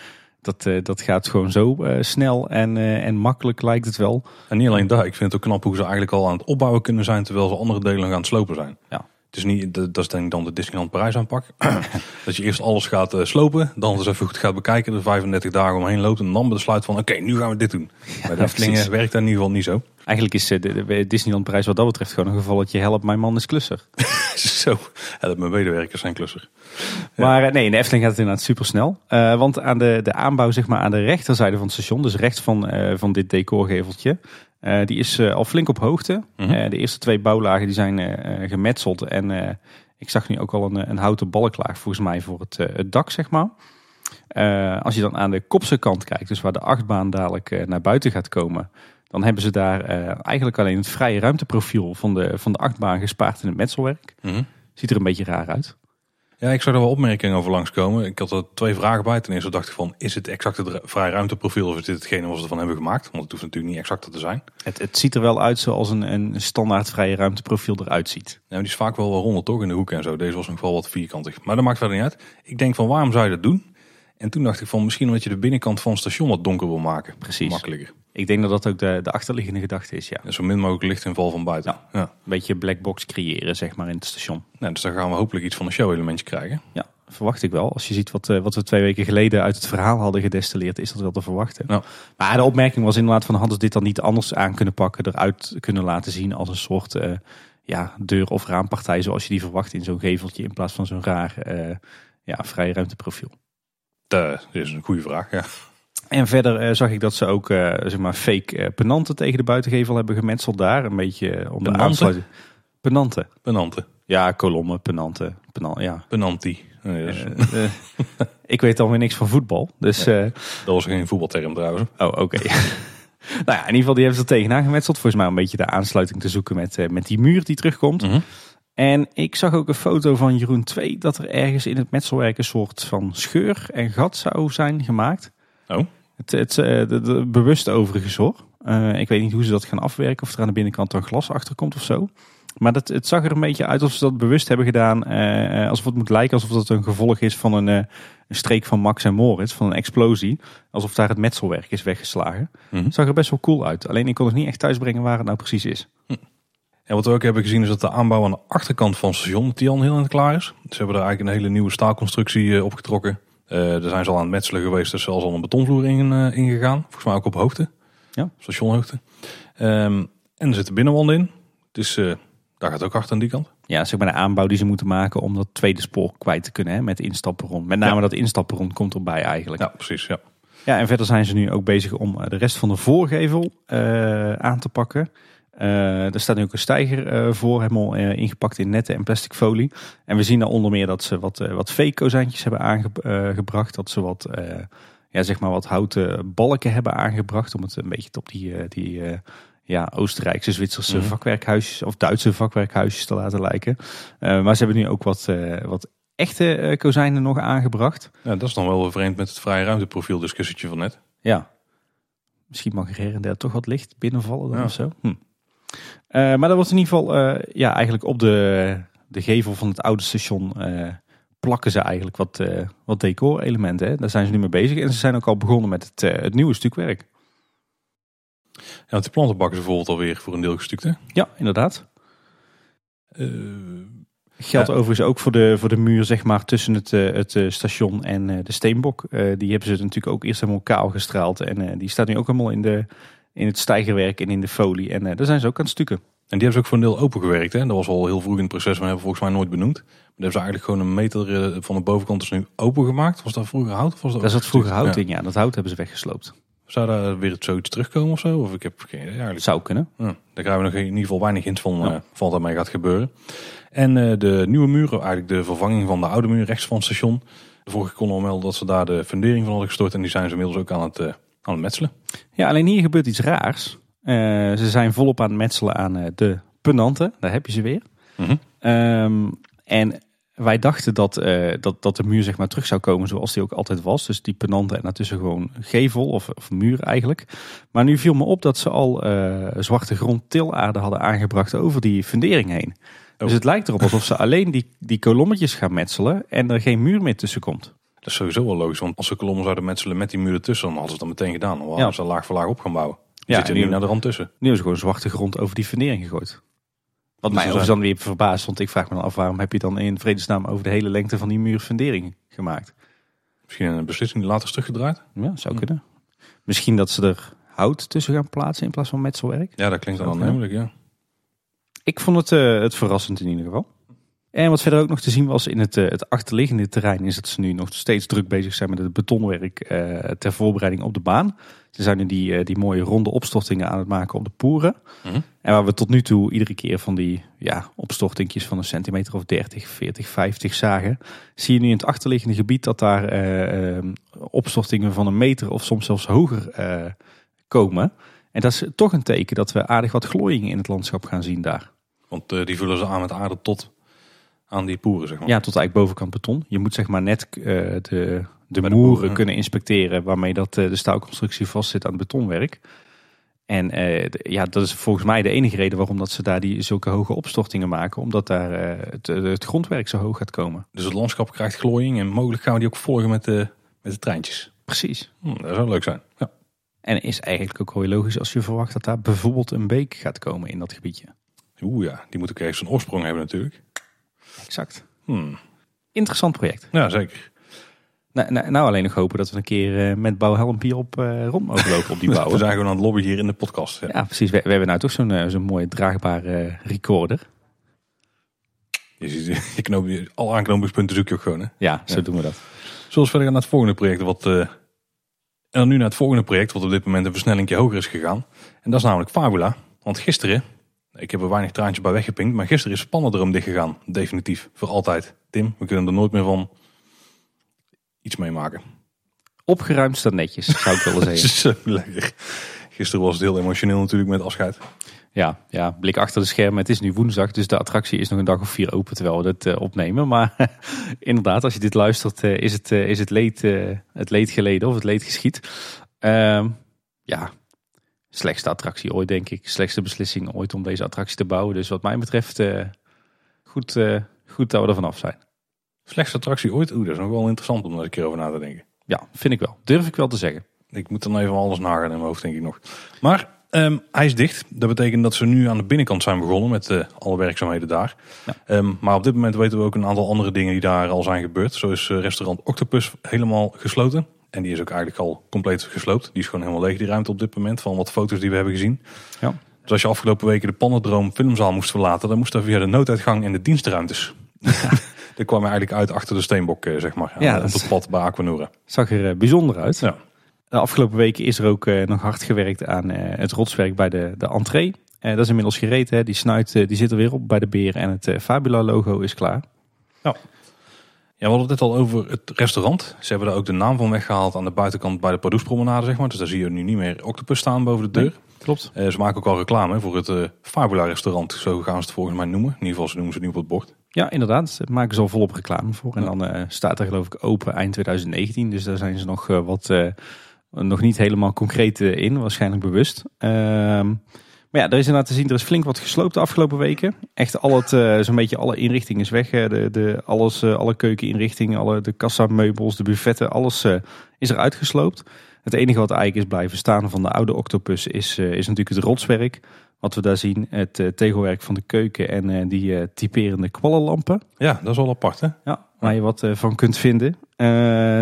Dat, uh, dat gaat gewoon zo uh, snel en, uh, en makkelijk lijkt het wel. En niet alleen dat, ik vind het ook knap hoe ze eigenlijk al aan het opbouwen kunnen zijn terwijl ze andere delen gaan slopen zijn. Ja. Het is niet, dat is denk ik dan de Disneyland Parijs aanpak. (clears throat) dat je eerst alles gaat slopen, dan eens even goed gaat bekijken, er 35 dagen omheen loopt en dan besluit van oké, okay, nu gaan we dit doen. Ja, Bij de Eftelingen werkt dat in ieder geval niet zo. Eigenlijk is de, de Disneyland Parijs wat dat betreft gewoon een gevalletje help mijn man is klusser. (laughs) zo, help mijn medewerkers zijn klusser. Maar nee, in de Efteling gaat het inderdaad super snel. Uh, want aan de, de aanbouw zeg maar aan de rechterzijde van het station, dus rechts van, uh, van dit decorgeveltje, uh, die is al flink op hoogte. -hmm. de eerste twee bouwlagen die zijn gemetseld en ik zag nu ook al een, een houten balklaag volgens mij voor het, het dak zeg maar. als je dan aan de kopse kant kijkt, dus waar de achtbaan dadelijk naar buiten gaat komen, dan hebben ze daar eigenlijk alleen het vrije ruimteprofiel van de, van de achtbaan gespaard in het metselwerk. Mm -hmm. Ziet er een beetje raar uit. Ja, ik zou er wel opmerkingen over langskomen. Ik had er twee vragen bij. Ten eerste dacht ik van, is het exact het vrij ruimteprofiel of is dit hetgene wat ze ervan hebben gemaakt? Want het hoeft natuurlijk niet exact te zijn. Het, het ziet er wel uit zoals een, een standaard vrije ruimteprofiel eruit ziet. Ja, maar die is vaak wel wel rond toch in de hoek en zo. Deze was nog wel wat vierkantig. Maar dat maakt verder niet uit. Ik denk van, waarom zou je dat doen? En toen dacht ik van, misschien omdat je de binnenkant van het station wat donker wil maken. Precies. Makkelijker. Ik denk dat dat ook de, de achterliggende gedachte is, ja. ja. Zo min mogelijk lichtinval van buiten. Ja, Een beetje black box creëren, zeg maar, in het station. Nou, dus dan gaan we hopelijk iets van een show-elementje krijgen. Ja, verwacht ik wel. Als je ziet wat, uh, wat we twee weken geleden uit het verhaal hadden gedestilleerd, is dat wel te verwachten. Ja. Maar de opmerking was inderdaad van, hadden ze dit dan niet anders aan kunnen pakken, eruit kunnen laten zien als een soort uh, ja, deur- of raampartij, zoals je die verwacht in zo'n geveltje, in plaats van zo'n raar uh, ja, vrije ruimteprofiel. Dat is een goede vraag, ja. En verder uh, zag ik dat ze ook uh, zeg maar fake uh, penanten tegen de buitengevel hebben gemetseld daar. Een beetje om de aansluiting. Penanten. Penanten. Ja, kolommen, penanten. Penal, ja. Penanti. Dus. ik weet alweer niks van voetbal. Dus, dat was geen voetbalterm trouwens. Oh, oké. Okay. (laughs) Nou ja, in ieder geval, die hebben ze er tegenaan gemetseld. Volgens mij een beetje de aansluiting te zoeken met, eh, met die muur die terugkomt. Mhm. En ik zag ook een foto van Jeroen 2 dat er ergens in het metselwerk een soort van scheur en gat zou zijn gemaakt. Oh. Het, het, eh, de, bewust overigens hoor. Eh, ik weet niet hoe ze dat gaan afwerken, of er aan de binnenkant dan glas achter komt of zo. Maar dat, het zag er een beetje uit alsof ze dat bewust hebben gedaan. eh, alsof het moet lijken alsof dat een gevolg is van een, eh, een streek van Max en Moritz, van een explosie. Alsof daar het metselwerk is weggeslagen. Mhm. Het zag er best wel cool uit. Alleen ik kon het niet echt thuisbrengen waar het nou precies is. En wat we ook hebben gezien is dat de aanbouw aan de achterkant van het station dat die al heel aan het klaar is. Ze hebben er eigenlijk een hele nieuwe staalconstructie opgetrokken. Eh daar zijn ze al aan het metselen geweest. Er is zelfs al een betonvloer in, eh, ingegaan. Volgens mij ook op hoogte. Ja. Stationhoogte. Ehm, en er zitten binnenwanden in. Dus eh, daar gaat ook hard aan die kant. Ja, zeg maar de aanbouw die ze moeten maken om dat tweede spoor kwijt te kunnen hè, met instapperon. Met name Ja. dat instapperon komt erbij eigenlijk. Ja, precies. Ja. Ja, en verder zijn ze nu ook bezig om eh, de rest van de voorgevel eh, aan te pakken. Eh, er staat nu ook een steiger eh, voor, helemaal eh, ingepakt in netten en plastic folie. En we zien daar onder meer dat ze wat, wat V-kozijntjes hebben aangebracht. dat ze wat, ja, zeg maar wat houten balken hebben aangebracht. Om het een beetje op die, die ja, Oostenrijkse, Zwitserse Mhm. vakwerkhuisjes of Duitse vakwerkhuisjes te laten lijken. Maar ze hebben nu ook wat, wat echte kozijnen nog aangebracht. ja, dat is dan wel vreemd met het vrije ruimteprofiel discussietje van net. Ja. Misschien mag er her en der toch wat licht binnenvallen dan Ja. of zo. Hm. Eh, maar dat wordt in ieder geval, eh, ja, eigenlijk op de, de gevel van het oude station eh, plakken ze eigenlijk wat, eh wat decor-elementen. Daar zijn ze nu mee bezig. En ze zijn ook al begonnen met het, eh, het nieuwe stukwerk. Ja, want die plantenbak is bijvoorbeeld alweer voor een deel gestuukt. Hè? Ja, inderdaad. Eh, Geldt Ja. overigens ook voor de, voor de muur zeg maar, tussen het, het station en de steenbok. Die hebben ze natuurlijk ook eerst helemaal kaal gestraald. En die staat nu ook helemaal in, de, in het stijgerwerk en in de folie. En eh, daar zijn ze ook aan het stukken. En die hebben ze ook voor een deel open gewerkt. Hè? Dat was al heel vroeg in het proces, maar hebben we volgens mij nooit benoemd. Maar hebben ze eigenlijk gewoon een meter eh, van de bovenkant is nu open gemaakt. Was dat vroeger hout? Of was dat vroeger hout in, ja. Dat hout hebben ze weggesloopt. Zou daar weer zoiets terugkomen of zo? Of ik heb geen idee eigenlijk. Zou kunnen. Ja, daar krijgen we nog in ieder geval weinig hints van Ja. eh, van wat daarmee gaat gebeuren. En de nieuwe muren, eigenlijk de vervanging van de oude muur rechts van het station. De vorige kon al melden dat ze daar de fundering van hadden gestort. En die zijn ze inmiddels ook aan het, aan het metselen. Ja, alleen hier gebeurt iets raars. Eh, ze zijn volop aan het metselen aan eh, de penanten. Daar heb je ze weer. Mhm. Ehm, en wij dachten dat, eh, dat, dat de muur zeg maar terug zou komen zoals die ook altijd was. Dus die penanten en daartussen gewoon gevel of, of muur eigenlijk. Maar nu viel me op dat ze al eh, zwarte grond tilaarde hadden aangebracht over die fundering heen. Dus Oh. het lijkt erop alsof ze alleen die, die kolommetjes gaan metselen en er geen muur meer tussen komt. Dat is sowieso wel logisch. Want als ze kolommen zouden metselen met die muur ertussen, dan hadden ze dan meteen gedaan. Dan hadden Ja. ze laag voor laag op gaan bouwen. Ja, zit je nu naar de rand tussen. Nu hebben ze gewoon zwarte grond over die fundering gegooid. Wat mij ze overigens dan weer verbaasd, want ik vraag me dan af waarom heb je dan in vredesnaam over de hele lengte van die muur fundering gemaakt? Misschien een beslissing die later is teruggedraaid. Ja, zou kunnen. Misschien dat ze er hout tussen gaan plaatsen in plaats van metselwerk. Ja, dat klinkt dan Zou aannemelijk, ja. Ik vond het, eh, het verrassend in ieder geval. En wat verder ook nog te zien was in het, eh, het achterliggende terrein is dat ze nu nog steeds druk bezig zijn met het betonwerk eh, ter voorbereiding op de baan. Ze zijn nu die, eh, die mooie ronde opstortingen aan het maken op de poeren. Mhm. En waar we tot nu toe iedere keer van die ja, opstortingjes van een centimeter of 30, 40, 50 zagen. Zie je nu in het achterliggende gebied dat daar eh, opstortingen van een meter of soms zelfs hoger eh, komen. En dat is toch een teken dat we aardig wat glooiingen in het landschap gaan zien daar. Want die vullen ze aan met aarde tot aan die poeren, zeg maar. Ja, tot eigenlijk bovenkant beton. Je moet zeg maar net eh, de, de de moeren kunnen inspecteren waarmee dat, eh, de staalconstructie vastzit aan het betonwerk. En eh, ja, dat is volgens mij de enige reden waarom dat ze daar die, zulke hoge opstortingen maken. Omdat daar het, het grondwerk zo hoog gaat komen. Dus het landschap krijgt glooiing en mogelijk gaan we die ook volgen met de, met de treintjes. Precies. Hm, dat zou leuk zijn. Ja. En is eigenlijk ook heel logisch als je verwacht dat daar bijvoorbeeld een beek gaat komen in dat gebiedje. Oeh ja, die moet ook ergens een oorsprong hebben natuurlijk. Exact. Hm. Interessant project. Ja, zeker. Nou, nou, nou alleen nog hopen dat we een keer eh, met bouwhelmpje op eh, rond mogen lopen op die (laughs) We bouwen. zijn gewoon aan het lobbyen hier in de podcast. Ja. Ja, precies. We, we hebben nou toch zo'n eh, zo'n mooie draagbare recorder. Je, (laughs) je je- al aanknopingspunten zoek je ook gewoon. Hè? Ja, zo Ja. doen we dat. Zoals verder gaan naar het volgende project. Wat, en dan nu naar het volgende project, wat op dit moment een versnelling hoger is gegaan. En dat is namelijk Fabula. Want gisteren, ik heb er weinig traantjes bij weggepinkt, maar gisteren is Spannendrum dicht gegaan. Definitief, voor altijd. Tim, we kunnen er nooit meer van iets meemaken. Opgeruimd staat netjes, zou ik willen (laughs) zeggen. zo lekker. Gisteren was het heel emotioneel natuurlijk met afscheid. Ja, ja, blik achter de schermen. Het is nu woensdag, dus de attractie is nog een dag of vier open terwijl we dit eh, opnemen. Maar (laughs) inderdaad, als je dit luistert, eh, is, het, eh, is het, leed, het leed geleden of het leed geschied. Ehm, ja, slechtste attractie ooit, denk ik. Slechtste beslissing ooit om deze attractie te bouwen. Dus wat mij betreft, eh, goed, eh, goed dat we er vanaf zijn. Slechtste attractie ooit? Oeh, dat is nog wel interessant om daar een keer over na te denken. Ja, vind ik wel. Durf ik wel te zeggen. Ik moet dan even alles nagaan in mijn hoofd, denk ik nog. Maar ehm, hij is dicht. Dat betekent dat ze nu aan de binnenkant zijn begonnen met eh, alle werkzaamheden daar. Ja. Ehm, maar op dit moment weten we ook een aantal andere dingen die daar al zijn gebeurd. Zo is restaurant Octopus helemaal gesloten. En die is ook eigenlijk al compleet gesloopt. Die is gewoon helemaal leeg, die ruimte op dit moment. Van wat foto's die we hebben gezien. Ja. Dus als je afgelopen weken de Pannendroom filmzaal moest verlaten... dan moest dat via de nooduitgang en de dienstruimtes. (laughs) dat kwam eigenlijk uit achter de steenbok, eh, zeg maar. Ja, Ja, op het pad bij Aquanura. Zag er eh, bijzonder uit. Ja. De afgelopen weken is er ook eh, nog hard gewerkt aan eh, het rotswerk bij de, de entree. Eh, dat is inmiddels gereed. Hè. Die snuit eh, die zit er weer op bij de beer. En het eh, Fabula logo is klaar. Ja, we hadden het net al over het restaurant. Ze hebben daar ook de naam van weggehaald aan de buitenkant bij de Pardoespromenade, zeg maar. Dus daar zie je nu niet meer Octopus staan boven de deur. Klopt. Eh, ze maken ook al reclame voor het eh, Fabula restaurant. Zo gaan ze het volgens mij noemen. In ieder geval, ze noemen ze het nu op het bord. Ja, inderdaad. Daar maken ze al volop reclame voor. En dan eh, staat er geloof ik open eind 2019. Dus daar zijn ze nog wat nog niet helemaal concreet in. Waarschijnlijk bewust. Ehm, maar ja, er is inderdaad te zien, er is flink wat gesloopt de afgelopen weken. Echt al het, eh, zo'n beetje alle inrichting is weg. hè. De, de, alles, eh, alle keukeninrichtingen, alle, de kassameubels, de buffetten, alles eh, is er uitgesloopt. Het enige wat eigenlijk is blijven staan van de oude octopus is, is natuurlijk het rotswerk. Wat we daar zien, het tegelwerk van de keuken en die typerende kwallenlampen. Ja, dat is wel apart, hè? Ja, waar je wat van kunt vinden.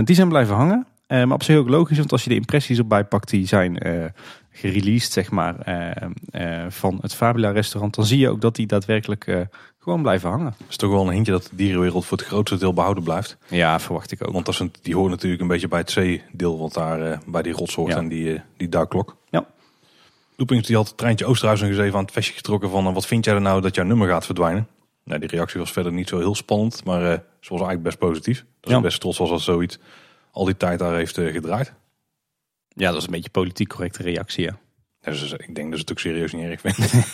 Die zijn blijven hangen. Maar op zich ook logisch, want als je de impressies erbij pakt, die zijn gereleased, zeg maar, eh, eh, van het Fabula restaurant, dan zie je ook dat die daadwerkelijk eh, gewoon blijven hangen. Dat is toch wel een hintje dat de dierenwereld voor het grootste deel behouden blijft. Ja, verwacht ik ook. Want dat die hoort natuurlijk een beetje bij het zeedeel wat daar bij die rots hoort Ja. en die, die duikklok. Ja. Loopings die had het treintje Oosterhuis nog eens even aan het vestje getrokken van wat vind jij er nou dat jouw nummer gaat verdwijnen? Nou, die reactie was verder niet zo heel spannend, maar eh, ze was eigenlijk best positief. Dat Ja. is best trots was dat zoiets al die tijd daar heeft gedraaid. Ja, dat is een beetje politiek correcte reactie, ja. Dus ik denk dat ze het ook serieus niet erg (laughs) vinden.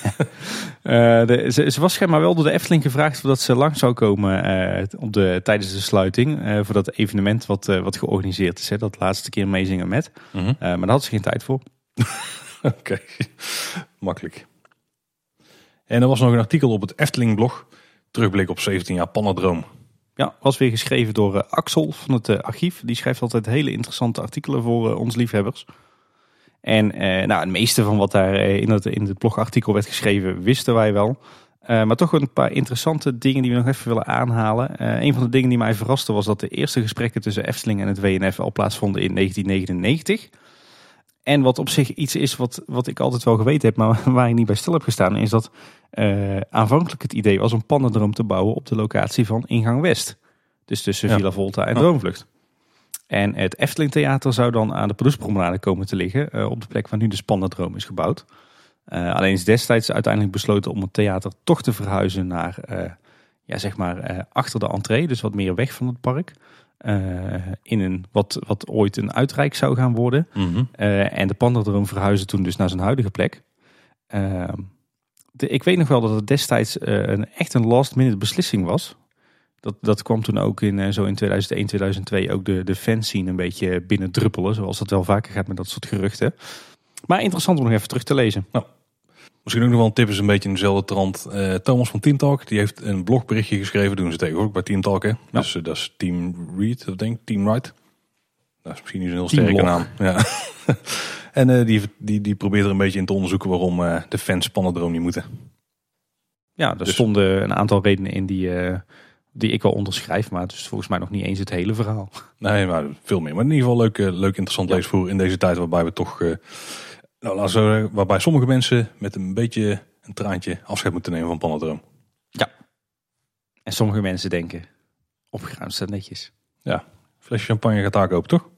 Eh, de, ze, ze was schijnbaar wel door de Efteling gevraagd voordat ze lang zou komen eh, op de, tijdens de sluiting. eh, voor dat evenement wat, eh, wat georganiseerd is. Hè, dat laatste keer meezingen met. Mhm. Eh, maar daar had ze geen tijd voor. (laughs) Oké, makkelijk. En er was nog een artikel op het Efteling-blog. Terugblik op 17 jaar Pannendroom. Ja, was weer geschreven door eh, Axel van het eh, archief. Die schrijft altijd hele interessante artikelen voor eh, ons liefhebbers. En nou, het meeste van wat daar in, het, in het blogartikel werd geschreven, wisten wij wel. Maar toch een paar interessante dingen die we nog even willen aanhalen. Een van de dingen die mij verraste was dat de eerste gesprekken tussen Efteling en het WNF al plaatsvonden in 1999. En wat op zich iets is wat, wat ik altijd wel geweten heb, maar (laughs) waar ik niet bij stil heb gestaan, is dat eh, aanvankelijk het idee was om Pannendroom te bouwen op de locatie van Ingang West. Dus tussen Ja. Villa Volta en. Droomvlucht. En het Efteling Theater zou dan aan de Proespromenade komen te liggen, eh, op de plek waar nu de Spannendroom is gebouwd. Eh, alleen is destijds uiteindelijk besloten om het theater toch te verhuizen naar, ja, zeg maar, achter de entree, dus wat meer weg van het park. Eh, in een, wat, wat ooit een uitrijk zou gaan worden. Eh, en de Pandadroom verhuisde toen dus naar zijn huidige plek. Ehm, de, ik weet nog wel dat het destijds eh, een, echt een last minute beslissing was. Dat, dat kwam toen ook in, zo in 2001, 2002 ook de, de fanscene een beetje binnendruppelen. Zoals dat wel vaker gaat met dat soort geruchten. Maar interessant om nog even terug te lezen. Misschien ook nog wel een tip is een beetje in dezelfde trant. Eh, Thomas van Team Talk, die heeft een blogberichtje geschreven. Doen ze tegenwoordig bij Team Talk, hè? Dus eh, dat is Team Read, of denk ik, Team Right. Dat is misschien niet zo'n heel sterke naam. Ja. (laughs) en eh, die, die, die probeert er een beetje in te onderzoeken waarom de fans Pannendroom niet moeten. Ja, er Dus- stonden een aantal redenen in die, die ik wel onderschrijf. Maar het is volgens mij nog niet eens het hele verhaal. Nee, maar veel meer. Maar in ieder geval leuk, leuk interessant Ja. leesvoer in deze tijd waarbij we toch, nou, laten we zo zeggen, waarbij sommige mensen met een beetje een traantje afscheid moeten nemen van Pannendroom. En sommige mensen denken, opgeruimd staat netjes. Flesje champagne gaat daar open, toch?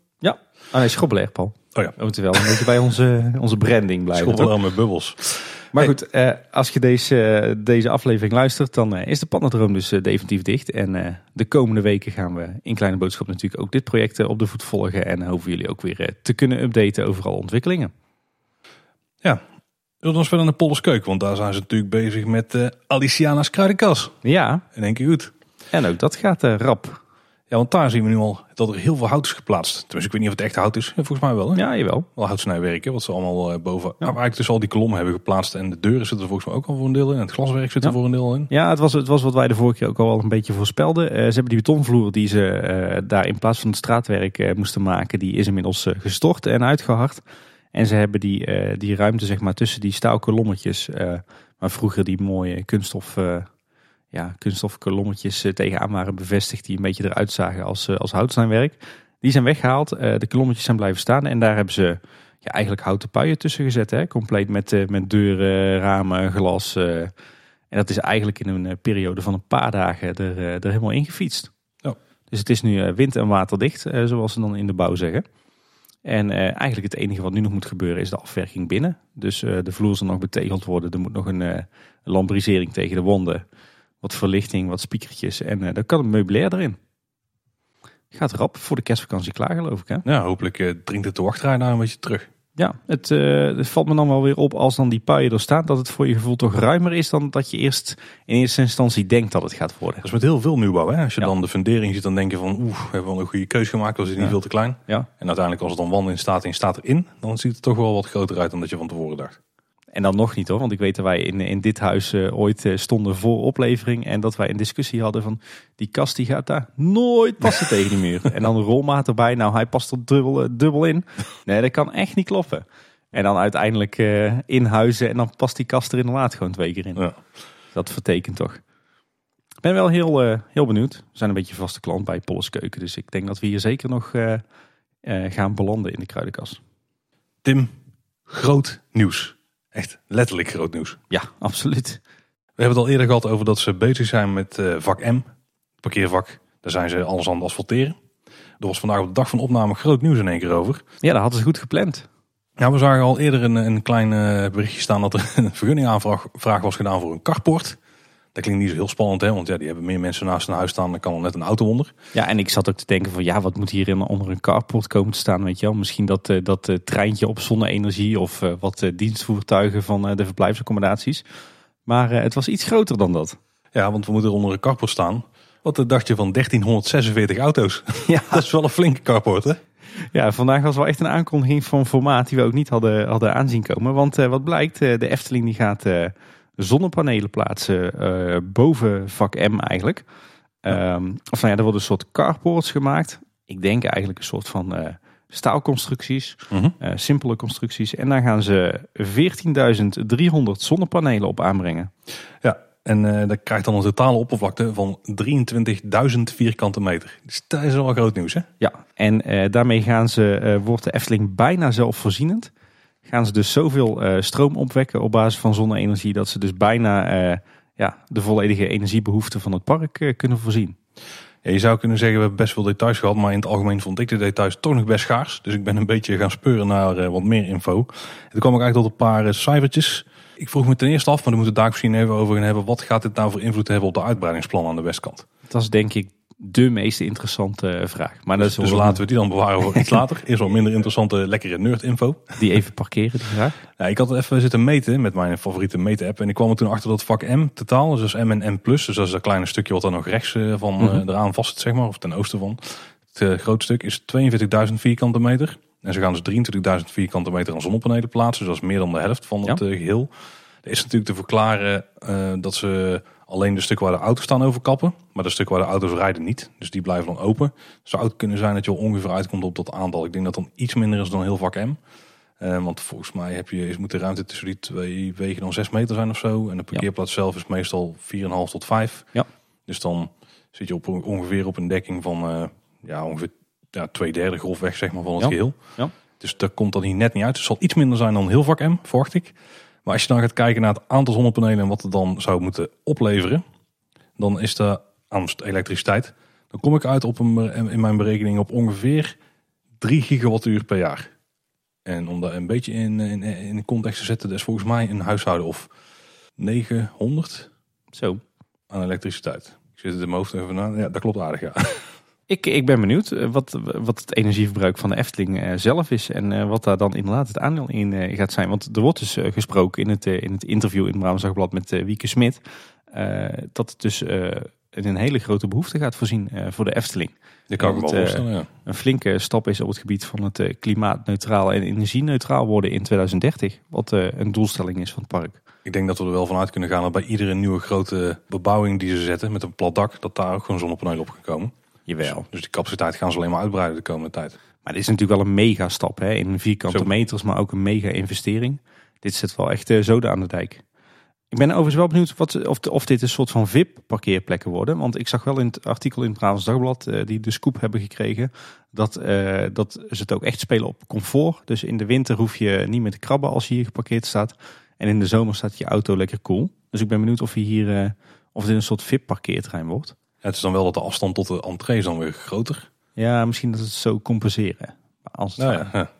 Oh nee, schrobbelair, Paul. Oh ja. We moeten wel een beetje bij onze, (laughs) onze branding blijven. Wel met bubbels. Maar Hey. goed, eh, als je deze, eh, deze aflevering luistert, dan eh, is de Pandadroom dus eh, definitief dicht. En eh, de komende weken gaan we in Kleine Boodschap natuurlijk ook dit project op de voet volgen. En hopen jullie ook weer te kunnen updaten over alle ontwikkelingen. Zullen we dan verder naar Polles Keuk? Want daar zijn ze natuurlijk bezig met eh Aliciana's kruidenkas. Ja, In één keer goed. en ook dat gaat eh, rap. Ja, want daar zien we nu al dat er heel veel hout is geplaatst. Tenminste, ik weet niet of het echt hout is. Ja, volgens mij wel. Hè? Ja, jawel. Wel houtsnijwerken, wat ze allemaal eh, boven. Ja. eigenlijk dus al die kolommen hebben geplaatst. En de deuren zitten er volgens mij ook al voor een deel in. En het glaswerk zit er Ja. voor een deel in. Ja, het was, het was wat wij de vorige keer ook al wel een beetje voorspelden. Ze hebben die betonvloer die ze daar in plaats van het straatwerk moesten maken, die is inmiddels gestort en uitgehard. En ze hebben die, eh, die ruimte zeg maar tussen die staalkolommetjes, eh waar vroeger die mooie kunststof, eh ja, kunststofkolommetjes tegenaan waren bevestigd, die een beetje eruit zagen als, als houtsnijwerk. Die zijn weggehaald, eh, de kolommetjes zijn blijven staan en daar hebben ze ja, eigenlijk houten puien tussen gezet. Hè? Compleet met, met deuren, ramen, glas. en dat is eigenlijk in een periode van een paar dagen er, er helemaal ingefietst. Dus het is nu wind- en waterdicht, zoals ze dan in de bouw zeggen. En eh, eigenlijk het enige wat nu nog moet gebeuren is de afwerking binnen. Dus eh, de vloer zal nog betegeld worden. Er moet nog een, eh, een lambrisering tegen de wanden. Wat verlichting, wat spiekertjes. En eh dan kan het meubilair erin. Gaat rap voor de kerstvakantie klaar geloof ik hè? Ja, hopelijk eh, dringt het de wachtrij daar een beetje terug. Ja, het, eh, het valt me dan wel weer op als dan die puien er staan. Dat het voor je gevoel toch ruimer is dan dat je eerst in eerste instantie denkt dat het gaat worden. Dat is met heel veel nieuwbouw. Hè? Als je Ja. dan de fundering ziet, dan denk je van... Oeh, we hebben wel een goede keus gemaakt. Dat is niet Ja. veel te klein. Ja. En uiteindelijk als er dan wand in staat en je staat erin... dan ziet het toch wel wat groter uit dan dat je van tevoren dacht. En dan nog niet hoor, want ik weet dat wij in, in dit huis eh, ooit eh, stonden voor oplevering. En dat wij een discussie hadden van die kast die gaat daar nooit passen (laughs) tegen die muur. En dan een rolmaat erbij, nou hij past er dubbel, eh, dubbel in. Nee, dat kan echt niet kloppen. En dan uiteindelijk eh in huizen en dan past die kast er inderdaad gewoon twee keer in. Ja. Dat vertekent toch. Ik ben wel heel, heel benieuwd. We zijn een beetje vaste klant bij Polles Keuken. Dus ik denk dat we hier zeker nog gaan belanden in de kruidenkast. Tim, groot nieuws. Echt letterlijk groot nieuws. Ja, absoluut. We hebben het al eerder gehad over dat ze bezig zijn met eh, vak M. Het parkeervak. Daar zijn ze alles aan het asfalteren. Er was vandaag op de dag van opname groot nieuws in één keer over. Ja, dat hadden ze goed gepland. Ja, we zagen al eerder een, een klein eh, berichtje staan dat er een vergunningaanvraag vraag was gedaan voor een carport. Dat klinkt niet zo heel spannend, hè? want ja, die hebben meer mensen naast hun huis staan. Dan kan er net een auto onder. Ja, en ik zat ook te denken van ja, wat moet hier in- onder een carport komen te staan, weet je wel? Misschien dat, eh, dat eh, treintje op zonne-energie of eh, wat dienstvoertuigen van de verblijfsaccommodaties. Maar het was iets groter dan dat. Ja, want we moeten onder een carport staan. Wat een dacht je van 1346 auto's? (laughs) Ja. Dat is wel een flinke carport, hè? Ja, vandaag was wel echt een aankondiging van formaat die we ook niet hadden, hadden aanzien komen. Want wat blijkt, de Efteling die gaat zonnepanelen plaatsen eh, boven vak M eigenlijk. Ehm, of nou ja, er worden een soort carports gemaakt. Ik denk eigenlijk een soort van eh, staalconstructies, Mhm. eh, simpele constructies. En daar gaan ze 14.300 zonnepanelen op aanbrengen. Ja, en dat krijgt dan een totale oppervlakte van 23.000 vierkante meter. Dus dat is wel groot nieuws, hè? Ja, en daarmee gaan ze, wordt de Efteling bijna zelfvoorzienend. Gaan ze dus zoveel eh, stroom opwekken op basis van zonne-energie dat ze dus bijna eh, ja, de volledige energiebehoeften van het park eh, kunnen voorzien. Ja, je zou kunnen zeggen, we hebben best veel details gehad, maar in het algemeen vond ik de details toch nog best schaars. Dus ik ben een beetje gaan speuren naar wat meer info. En toen kwam ik eigenlijk tot een paar cijfertjes. Ik vroeg me ten eerste af, maar daar moeten we het daar misschien even over gaan hebben. Wat gaat dit nou voor invloed hebben op de uitbreidingsplan aan de westkant? Dat is denk ik de meest interessante vraag. Maar dat is Dus wel- laten we die dan bewaren voor iets (laughs) later. Eerst wat minder interessante, lekkere nerd-info. die even parkeren, die vraag. Ja, ik had even zitten meten met mijn favoriete meten-app. En ik kwam er toen achter dat vak M totaal, dus M en M+. Dus dat is dat kleine stukje wat er nog rechts eh, van eh, Mhm. eraan vast zit, zeg maar. Of ten oosten van. Het eh, grote stuk is 42.000 vierkante meter. En ze gaan dus 23.000 vierkante meter aan zonnepanelen plaatsen. Dus dat is meer dan de helft van het Ja. eh, geheel. Er is natuurlijk te verklaren dat ze alleen de stukken waar de auto's staan overkappen. Maar de stukken waar de auto's rijden niet. Dus die blijven dan open. Zou het kunnen zijn dat je ongeveer uitkomt op dat aantal. Ik denk dat dan iets minder is dan heel vak M. Eh, want volgens mij heb je, is, moet de ruimte tussen die twee wegen dan 6 meter zijn of zo. En de parkeerplaats zelf is meestal 4,5 tot 5. Ja. Dus dan zit je op, ongeveer op een dekking van eh, ja, ongeveer ja, twee derde grofweg zeg maar, van het Ja. geheel. Ja. Dus dat komt dan hier net niet uit. Het zal iets minder zijn dan heel vak M, verwacht ik. Maar als je dan gaat kijken naar het aantal zonnepanelen en wat het dan zou moeten opleveren, dan is de aan elektriciteit. Dan kom ik uit op een, in mijn berekening op ongeveer 3 gigawattuur per jaar. En om dat een beetje in, in, in de context te zetten, dat is volgens mij een huishouden of 900 Zo. aan elektriciteit. Ik zit het in mijn hoofd even na. Ja, dat klopt aardig, ja. Ik, ik ben benieuwd eh, wat, wat het energieverbruik van de Efteling eh, zelf is. En eh, wat daar dan inderdaad het aandeel in gaat zijn. Want er wordt dus gesproken in het, in het interview in het Brabants Dagblad met Wieke Smit. dat het dus eh, een hele grote behoefte gaat voorzien voor de Efteling. Dat kan ik me wel ja. Een flinke stap is op het gebied van het klimaatneutraal en energieneutraal worden in 2030. Wat een doelstelling is van het park. Ik denk dat we er wel vanuit kunnen gaan dat bij iedere nieuwe grote bebouwing die ze zetten met een plat dak, dat daar ook gewoon zonnepanelen op gaan komen. Jawel. Dus die capaciteit gaan ze alleen maar uitbreiden de komende tijd. Maar dit is natuurlijk wel een mega stap hè, in vierkante Zo. meters, maar ook een mega investering. Dit zet wel echt uh, zoden aan de dijk. Ik ben overigens wel benieuwd wat, of, of dit een soort van VIP-parkeerplekken worden. Want ik zag wel in het artikel in het Brabants Dagblad, uh, die de scoop hebben gekregen, dat, uh, dat ze het ook echt spelen op comfort. Dus in de winter hoef je niet meer te krabben als je hier geparkeerd staat. En in de zomer staat je auto lekker cool. Dus ik ben benieuwd of, je hier, uh, of dit een soort VIP-parkeerterrein wordt. Het is dan wel dat de afstand tot de entree is dan weer groter. Ja, misschien dat het zo compenseren. Als het nou, ja, ja.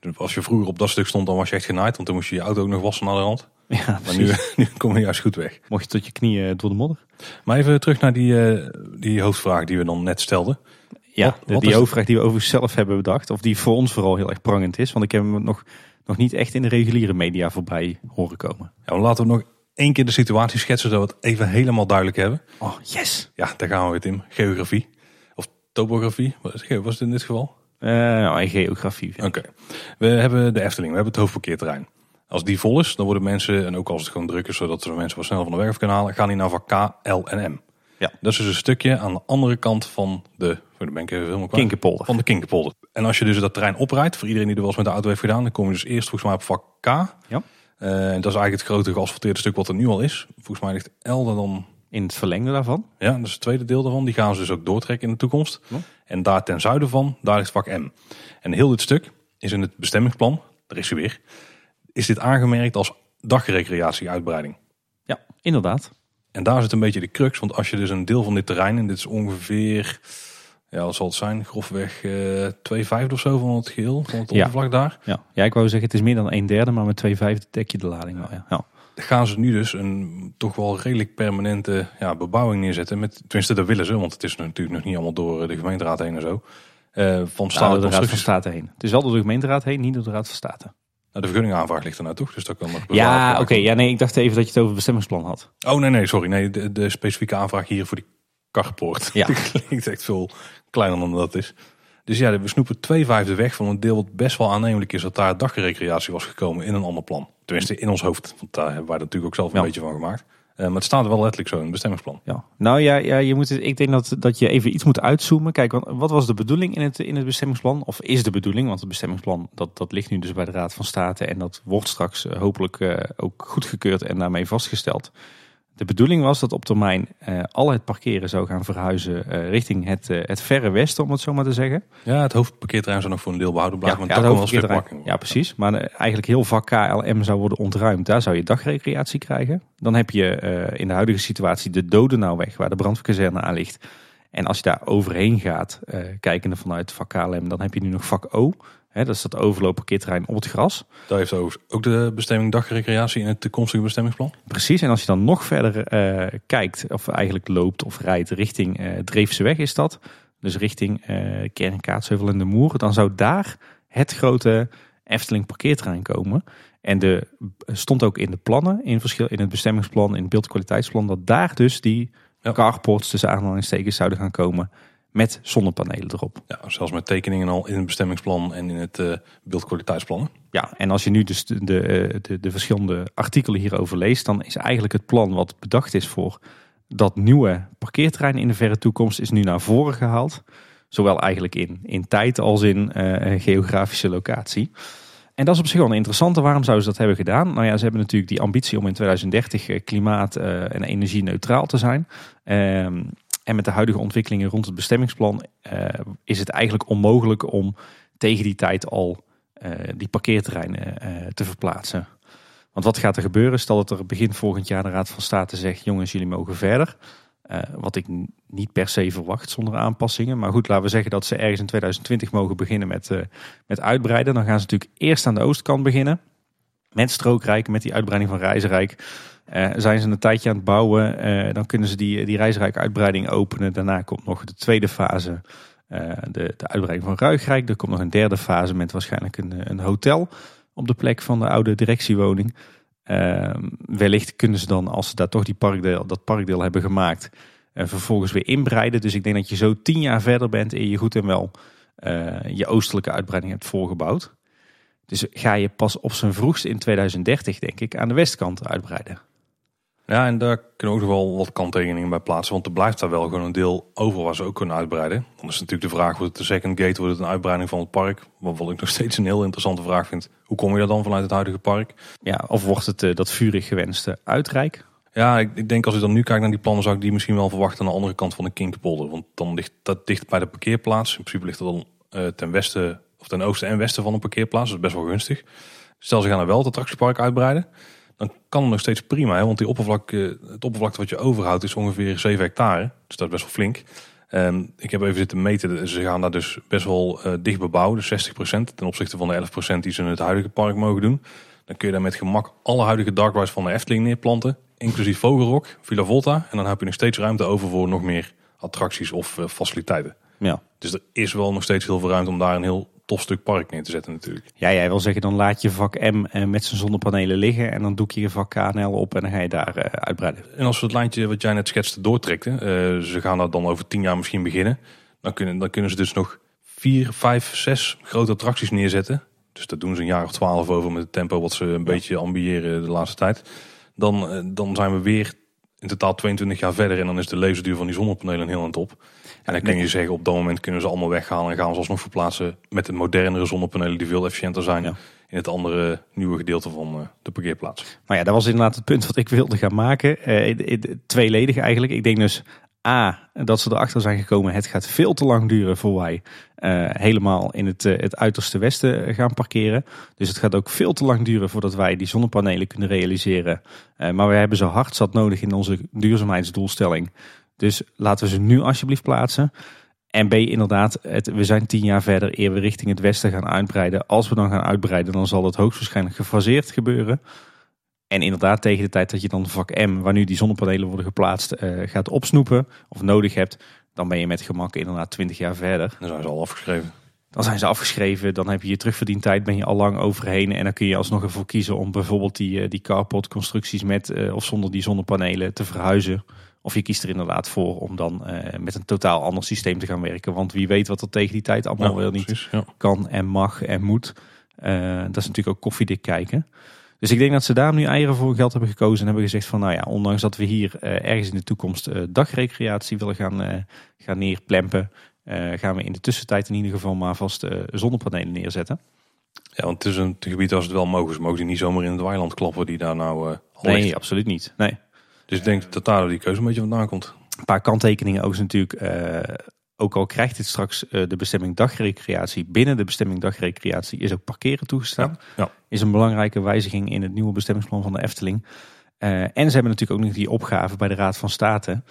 Dus als je vroeger op dat stuk stond, dan was je echt genaaid. Want dan moest je je auto ook nog wassen naar de rand. (laughs) Ja, maar nu, (laughs) nu kom je juist goed weg. Mocht je tot je knieën door de modder. Maar even terug naar die, uh, die hoofdvraag die we dan net stelden. Ja, wat, wat die hoofdvraag die we over zelf hebben bedacht. Of die voor ons vooral heel erg prangend is. Want ik heb hem nog, nog niet echt in de reguliere media voorbij horen komen. Ja, maar laten we nog één keer de situatie schetsen, zodat we het even helemaal duidelijk hebben. Oh, yes! Ja, daar gaan we weer, Tim. Geografie. Of topografie. Was het in dit geval? Uh, nou, geografie. Oké. Okay. We hebben de Efteling, we hebben het hoofdparkeerterrein. Als die vol is, dan worden mensen, en ook als het gewoon druk is, zodat we mensen wat sneller van de werf kunnen halen, gaan die naar vak K, L en M. Ja. Dat is dus een stukje aan de andere kant van de, voor de ben ik helemaal kwijt. Kinkerpolder. Van de Kinkerpolder. En als je dus dat terrein oprijdt, voor iedereen die er wel eens met de auto heeft gedaan, dan kom je dus eerst volgens mij op vak K. Ja. Uh, en dat is eigenlijk het grote geasfalteerde stuk wat er nu al is. Volgens mij ligt Elder dan... In het verlengde daarvan? Ja, dat is het tweede deel daarvan. Die gaan ze dus ook doortrekken in de toekomst. Ja. En daar ten zuiden van, daar ligt vak M. En heel dit stuk is in het bestemmingsplan, daar is hij weer, is dit aangemerkt als dagrecreatie-uitbreiding. Ja, inderdaad. En daar zit een beetje de crux, want als je dus een deel van dit terrein, en dit is ongeveer, ja wat zal het zijn, grofweg uh, twee vijfde of zo van het geheel, van het oppervlak ja. daar. Ja. ja, ik wou zeggen het is meer dan een derde, maar met twee vijfde dek je de lading wel. Ja. ja. Gaan ze nu dus een toch wel redelijk permanente ja, bebouwing neerzetten. Met, tenminste, dat willen ze, want het is natuurlijk nog niet allemaal door de gemeenteraad heen en zo. Uh, van nou, door de Raad van State heen. Het is wel door de gemeenteraad heen, niet door de Raad van State. Nou, de vergunningaanvraag ligt er nou toch, dus dat kan nog Ja, oké. Okay, ja, nee, ik dacht even dat je het over bestemmingsplan had. Oh, nee, nee, sorry. Nee, de, de specifieke aanvraag hier voor die karpoort. Ja. (laughs) Klinkt echt veel kleiner dan dat is. Dus ja, we snoepen twee vijfde weg van een deel wat best wel aannemelijk is dat daar dagrecreatie was gekomen in een ander plan. Tenminste, in ons hoofd. Want daar hebben wij natuurlijk ook zelf een ja. beetje van gemaakt. Uh, maar het staat er wel letterlijk zo in het bestemmingsplan. Ja. Nou ja, ja je moet het, ik denk dat, dat je even iets moet uitzoomen. Kijk, wat was de bedoeling in het, in het bestemmingsplan? Of is de bedoeling? Want het bestemmingsplan dat, dat ligt nu dus bij de Raad van State. En dat wordt straks uh, hopelijk uh, ook goedgekeurd en daarmee vastgesteld. De bedoeling was dat op termijn uh, al het parkeren zou gaan verhuizen uh, richting het, uh, het verre westen, om het zo maar te zeggen. Ja, het hoofdparkeerterrein zou nog voor een deel behouden blijven. Ja, maar ja, dat hoofdparkeerterrein. Ja, precies. Maar eigenlijk heel vak KLM zou worden ontruimd. Daar zou je dagrecreatie krijgen. Dan heb je in de huidige situatie de Dodenauweg, waar de brandweerkazerne aan ligt. En als je daar overheen gaat, kijkende vanuit vak KLM, dan heb je nu nog vak O. Dat is dat overloopparkeerterrein op het gras. Daar heeft ook de bestemming dagrecreatie in het toekomstige bestemmingsplan. Precies, en als je dan nog verder uh, kijkt, of eigenlijk loopt of rijdt richting uh, Dreefseweg is dat. Dus richting uh, Kern, Kaatsheuvel en de Moer. Dan zou daar het grote Efteling parkeerterrein komen. En er stond ook in de plannen, in, verschil, in het bestemmingsplan, in het beeldkwaliteitsplan, dat daar dus die ja. carports tussen aanhalingstekens zouden gaan komen met zonnepanelen erop. Ja, zelfs met tekeningen al in het bestemmingsplan en in het uh, beeldkwaliteitsplan. Ja, en als je nu dus de, de, de, de, verschillende artikelen hierover leest, dan is eigenlijk het plan wat bedacht is voor dat nieuwe parkeerterrein in de verre toekomst, is nu naar voren gehaald. Zowel eigenlijk in, in tijd als in uh, geografische locatie. En dat is op zich wel een interessante. Waarom zouden ze dat hebben gedaan? Nou ja, ze hebben natuurlijk die ambitie om in 2030 klimaat- en energie-neutraal te zijn. Uh, en met de huidige ontwikkelingen rond het bestemmingsplan uh, is het eigenlijk onmogelijk om tegen die tijd al uh, die parkeerterreinen uh, te verplaatsen. Want wat gaat er gebeuren? Stel dat er begin volgend jaar de Raad van State zegt: jongens, jullie mogen verder. wat ik niet per se verwacht zonder aanpassingen. Maar goed, laten we zeggen dat ze ergens in 2020 mogen beginnen met, met uitbreiden. Dan gaan ze natuurlijk eerst aan de oostkant beginnen. Met Strookrijk, met die uitbreiding van Reizenrijk. Eh, zijn ze een tijdje aan het bouwen, eh, dan kunnen ze die, die reisrijke uitbreiding openen. Daarna komt nog de tweede fase, eh, de, de uitbreiding van Ruigrijk. Er komt nog een derde fase met waarschijnlijk een, een hotel op de plek van de oude directiewoning. Ehm, wellicht kunnen ze dan, als ze daar toch die parkdeel, dat parkdeel hebben gemaakt, vervolgens weer inbreiden. Dus ik denk dat je zo tien jaar verder bent en je goed en wel je oostelijke uitbreiding hebt voorgebouwd. Dus ga je pas op zijn vroegst in 2030, denk ik, aan de westkant uitbreiden. Ja, en daar kunnen we ook nog wel wat kanttekeningen bij plaatsen. Want er blijft daar wel gewoon een deel over waar ze ook kunnen uitbreiden. Dan is natuurlijk de vraag, wordt het de second gate, wordt het een uitbreiding van het park? Wat ik nog (laughs) steeds een heel interessante vraag vind. Hoe kom je daar dan vanuit het huidige park? Ja, of wordt het uh, dat vurig gewenste uitrijk? Ja, ik, ik, denk als ik dan nu kijk naar die plannen, zou ik die misschien wel verwachten aan de andere kant van de Kingpolder. Want dan ligt dat dicht bij de parkeerplaats. In principe ligt dat dan uh, ten westen, of ten oosten en westen van een parkeerplaats. Dat is best wel gunstig. Stel ze gaan er wel het attractiepark uitbreiden dan kan het nog steeds prima. Hè? Want die oppervlakte, het oppervlakte wat je overhoudt is ongeveer 7 hectare. Dus dat is best wel flink. Um, ik heb even zitten meten. Ze gaan daar dus best wel uh, dicht bebouwen. Dus 60% ten opzichte van de 11% die ze in het huidige park mogen doen. Dan kun je daar met gemak alle huidige dark rides van de Efteling neerplanten. Inclusief Vogelrok, Villa Volta. En dan heb je nog steeds ruimte over voor nog meer attracties of uh, faciliteiten. Ja. Dus er is wel nog steeds heel veel ruimte om daar een heel tof stuk park neer te zetten natuurlijk. Ja, jij wil zeggen dan laat je vak M eh, met zijn zonnepanelen liggen en dan doe je je vak KNL op en dan ga je daar eh, uitbreiden. En als we het lijntje wat jij net schetste doortrekken, uh, ze gaan dat dan over tien jaar misschien beginnen, dan kunnen, dan kunnen ze dus nog vier, vijf, zes grote attracties neerzetten. Dus dat doen ze een jaar of twaalf over met het tempo wat ze een beetje ambiëren de laatste tijd. Dan, dan zijn we weer in totaal 22 jaar verder en dan is de levensduur van die zonnepanelen heel aan het op. En dan kun je zeggen, op dat moment kunnen ze allemaal weghalen en gaan ze alsnog verplaatsen met de modernere zonnepanelen die veel efficiënter zijn. In het andere nieuwe gedeelte van eh, de parkeerplaats. Maar ja, dat was inderdaad het punt wat ik wilde gaan maken. Uh, tweeledig eigenlijk. Ik denk dus A, dat ze erachter zijn gekomen. Het gaat veel te lang duren voor wij uh, helemaal in het, het uiterste westen gaan parkeren. Dus het gaat ook veel te lang duren voordat wij die zonnepanelen kunnen realiseren. maar we hebben ze hard zat nodig in onze duurzaamheidsdoelstelling. Dus laten we ze nu alsjeblieft plaatsen. En B, inderdaad, het, we zijn tien jaar verder eer we richting het westen gaan uitbreiden. Als we dan gaan uitbreiden, dan zal het hoogstwaarschijnlijk gefaseerd gebeuren. En inderdaad, tegen de tijd dat je dan vak M, waar nu die zonnepanelen worden geplaatst, uh, gaat opsnoepen of nodig hebt, dan ben je met gemak inderdaad 20 jaar verder. Dan zijn ze al afgeschreven. Dan zijn ze afgeschreven, dan heb je je terugverdientijd, ben je al lang overheen. En dan kun je alsnog ervoor kiezen om bijvoorbeeld die, eh, die carport constructies met uh, of zonder die zonnepanelen te verhuizen. Of je kiest er inderdaad voor om dan uh, met een totaal ander systeem te gaan werken. Want wie weet wat er tegen die tijd allemaal ja, wel niet ja. kan en mag en moet. Uh, dat is natuurlijk ook koffiedik kijken. Dus ik denk dat ze daar nu eieren voor geld hebben gekozen. En hebben gezegd van nou ja, ondanks dat we hier uh, ergens in de toekomst dagrecreatie willen gaan, gaan neerplempen. gaan we in de tussentijd in ieder geval maar vast zonnepanelen neerzetten. Ja, want het is een gebied als het wel mogen. Ze mogen die niet zomaar in het weiland klappen die daar nou Nee, absoluut niet. Nee. Dus ik denk dat daar die keuze een beetje vandaan komt. Een paar kanttekeningen ook is natuurlijk, uh, ook al krijgt dit straks uh, de bestemming dagrecreatie, binnen de bestemming dagrecreatie is ook parkeren toegestaan. Ja, ja. Is een belangrijke wijziging in het nieuwe bestemmingsplan van de Efteling. Uh, en ze hebben natuurlijk ook nog die opgave bij de Raad van State.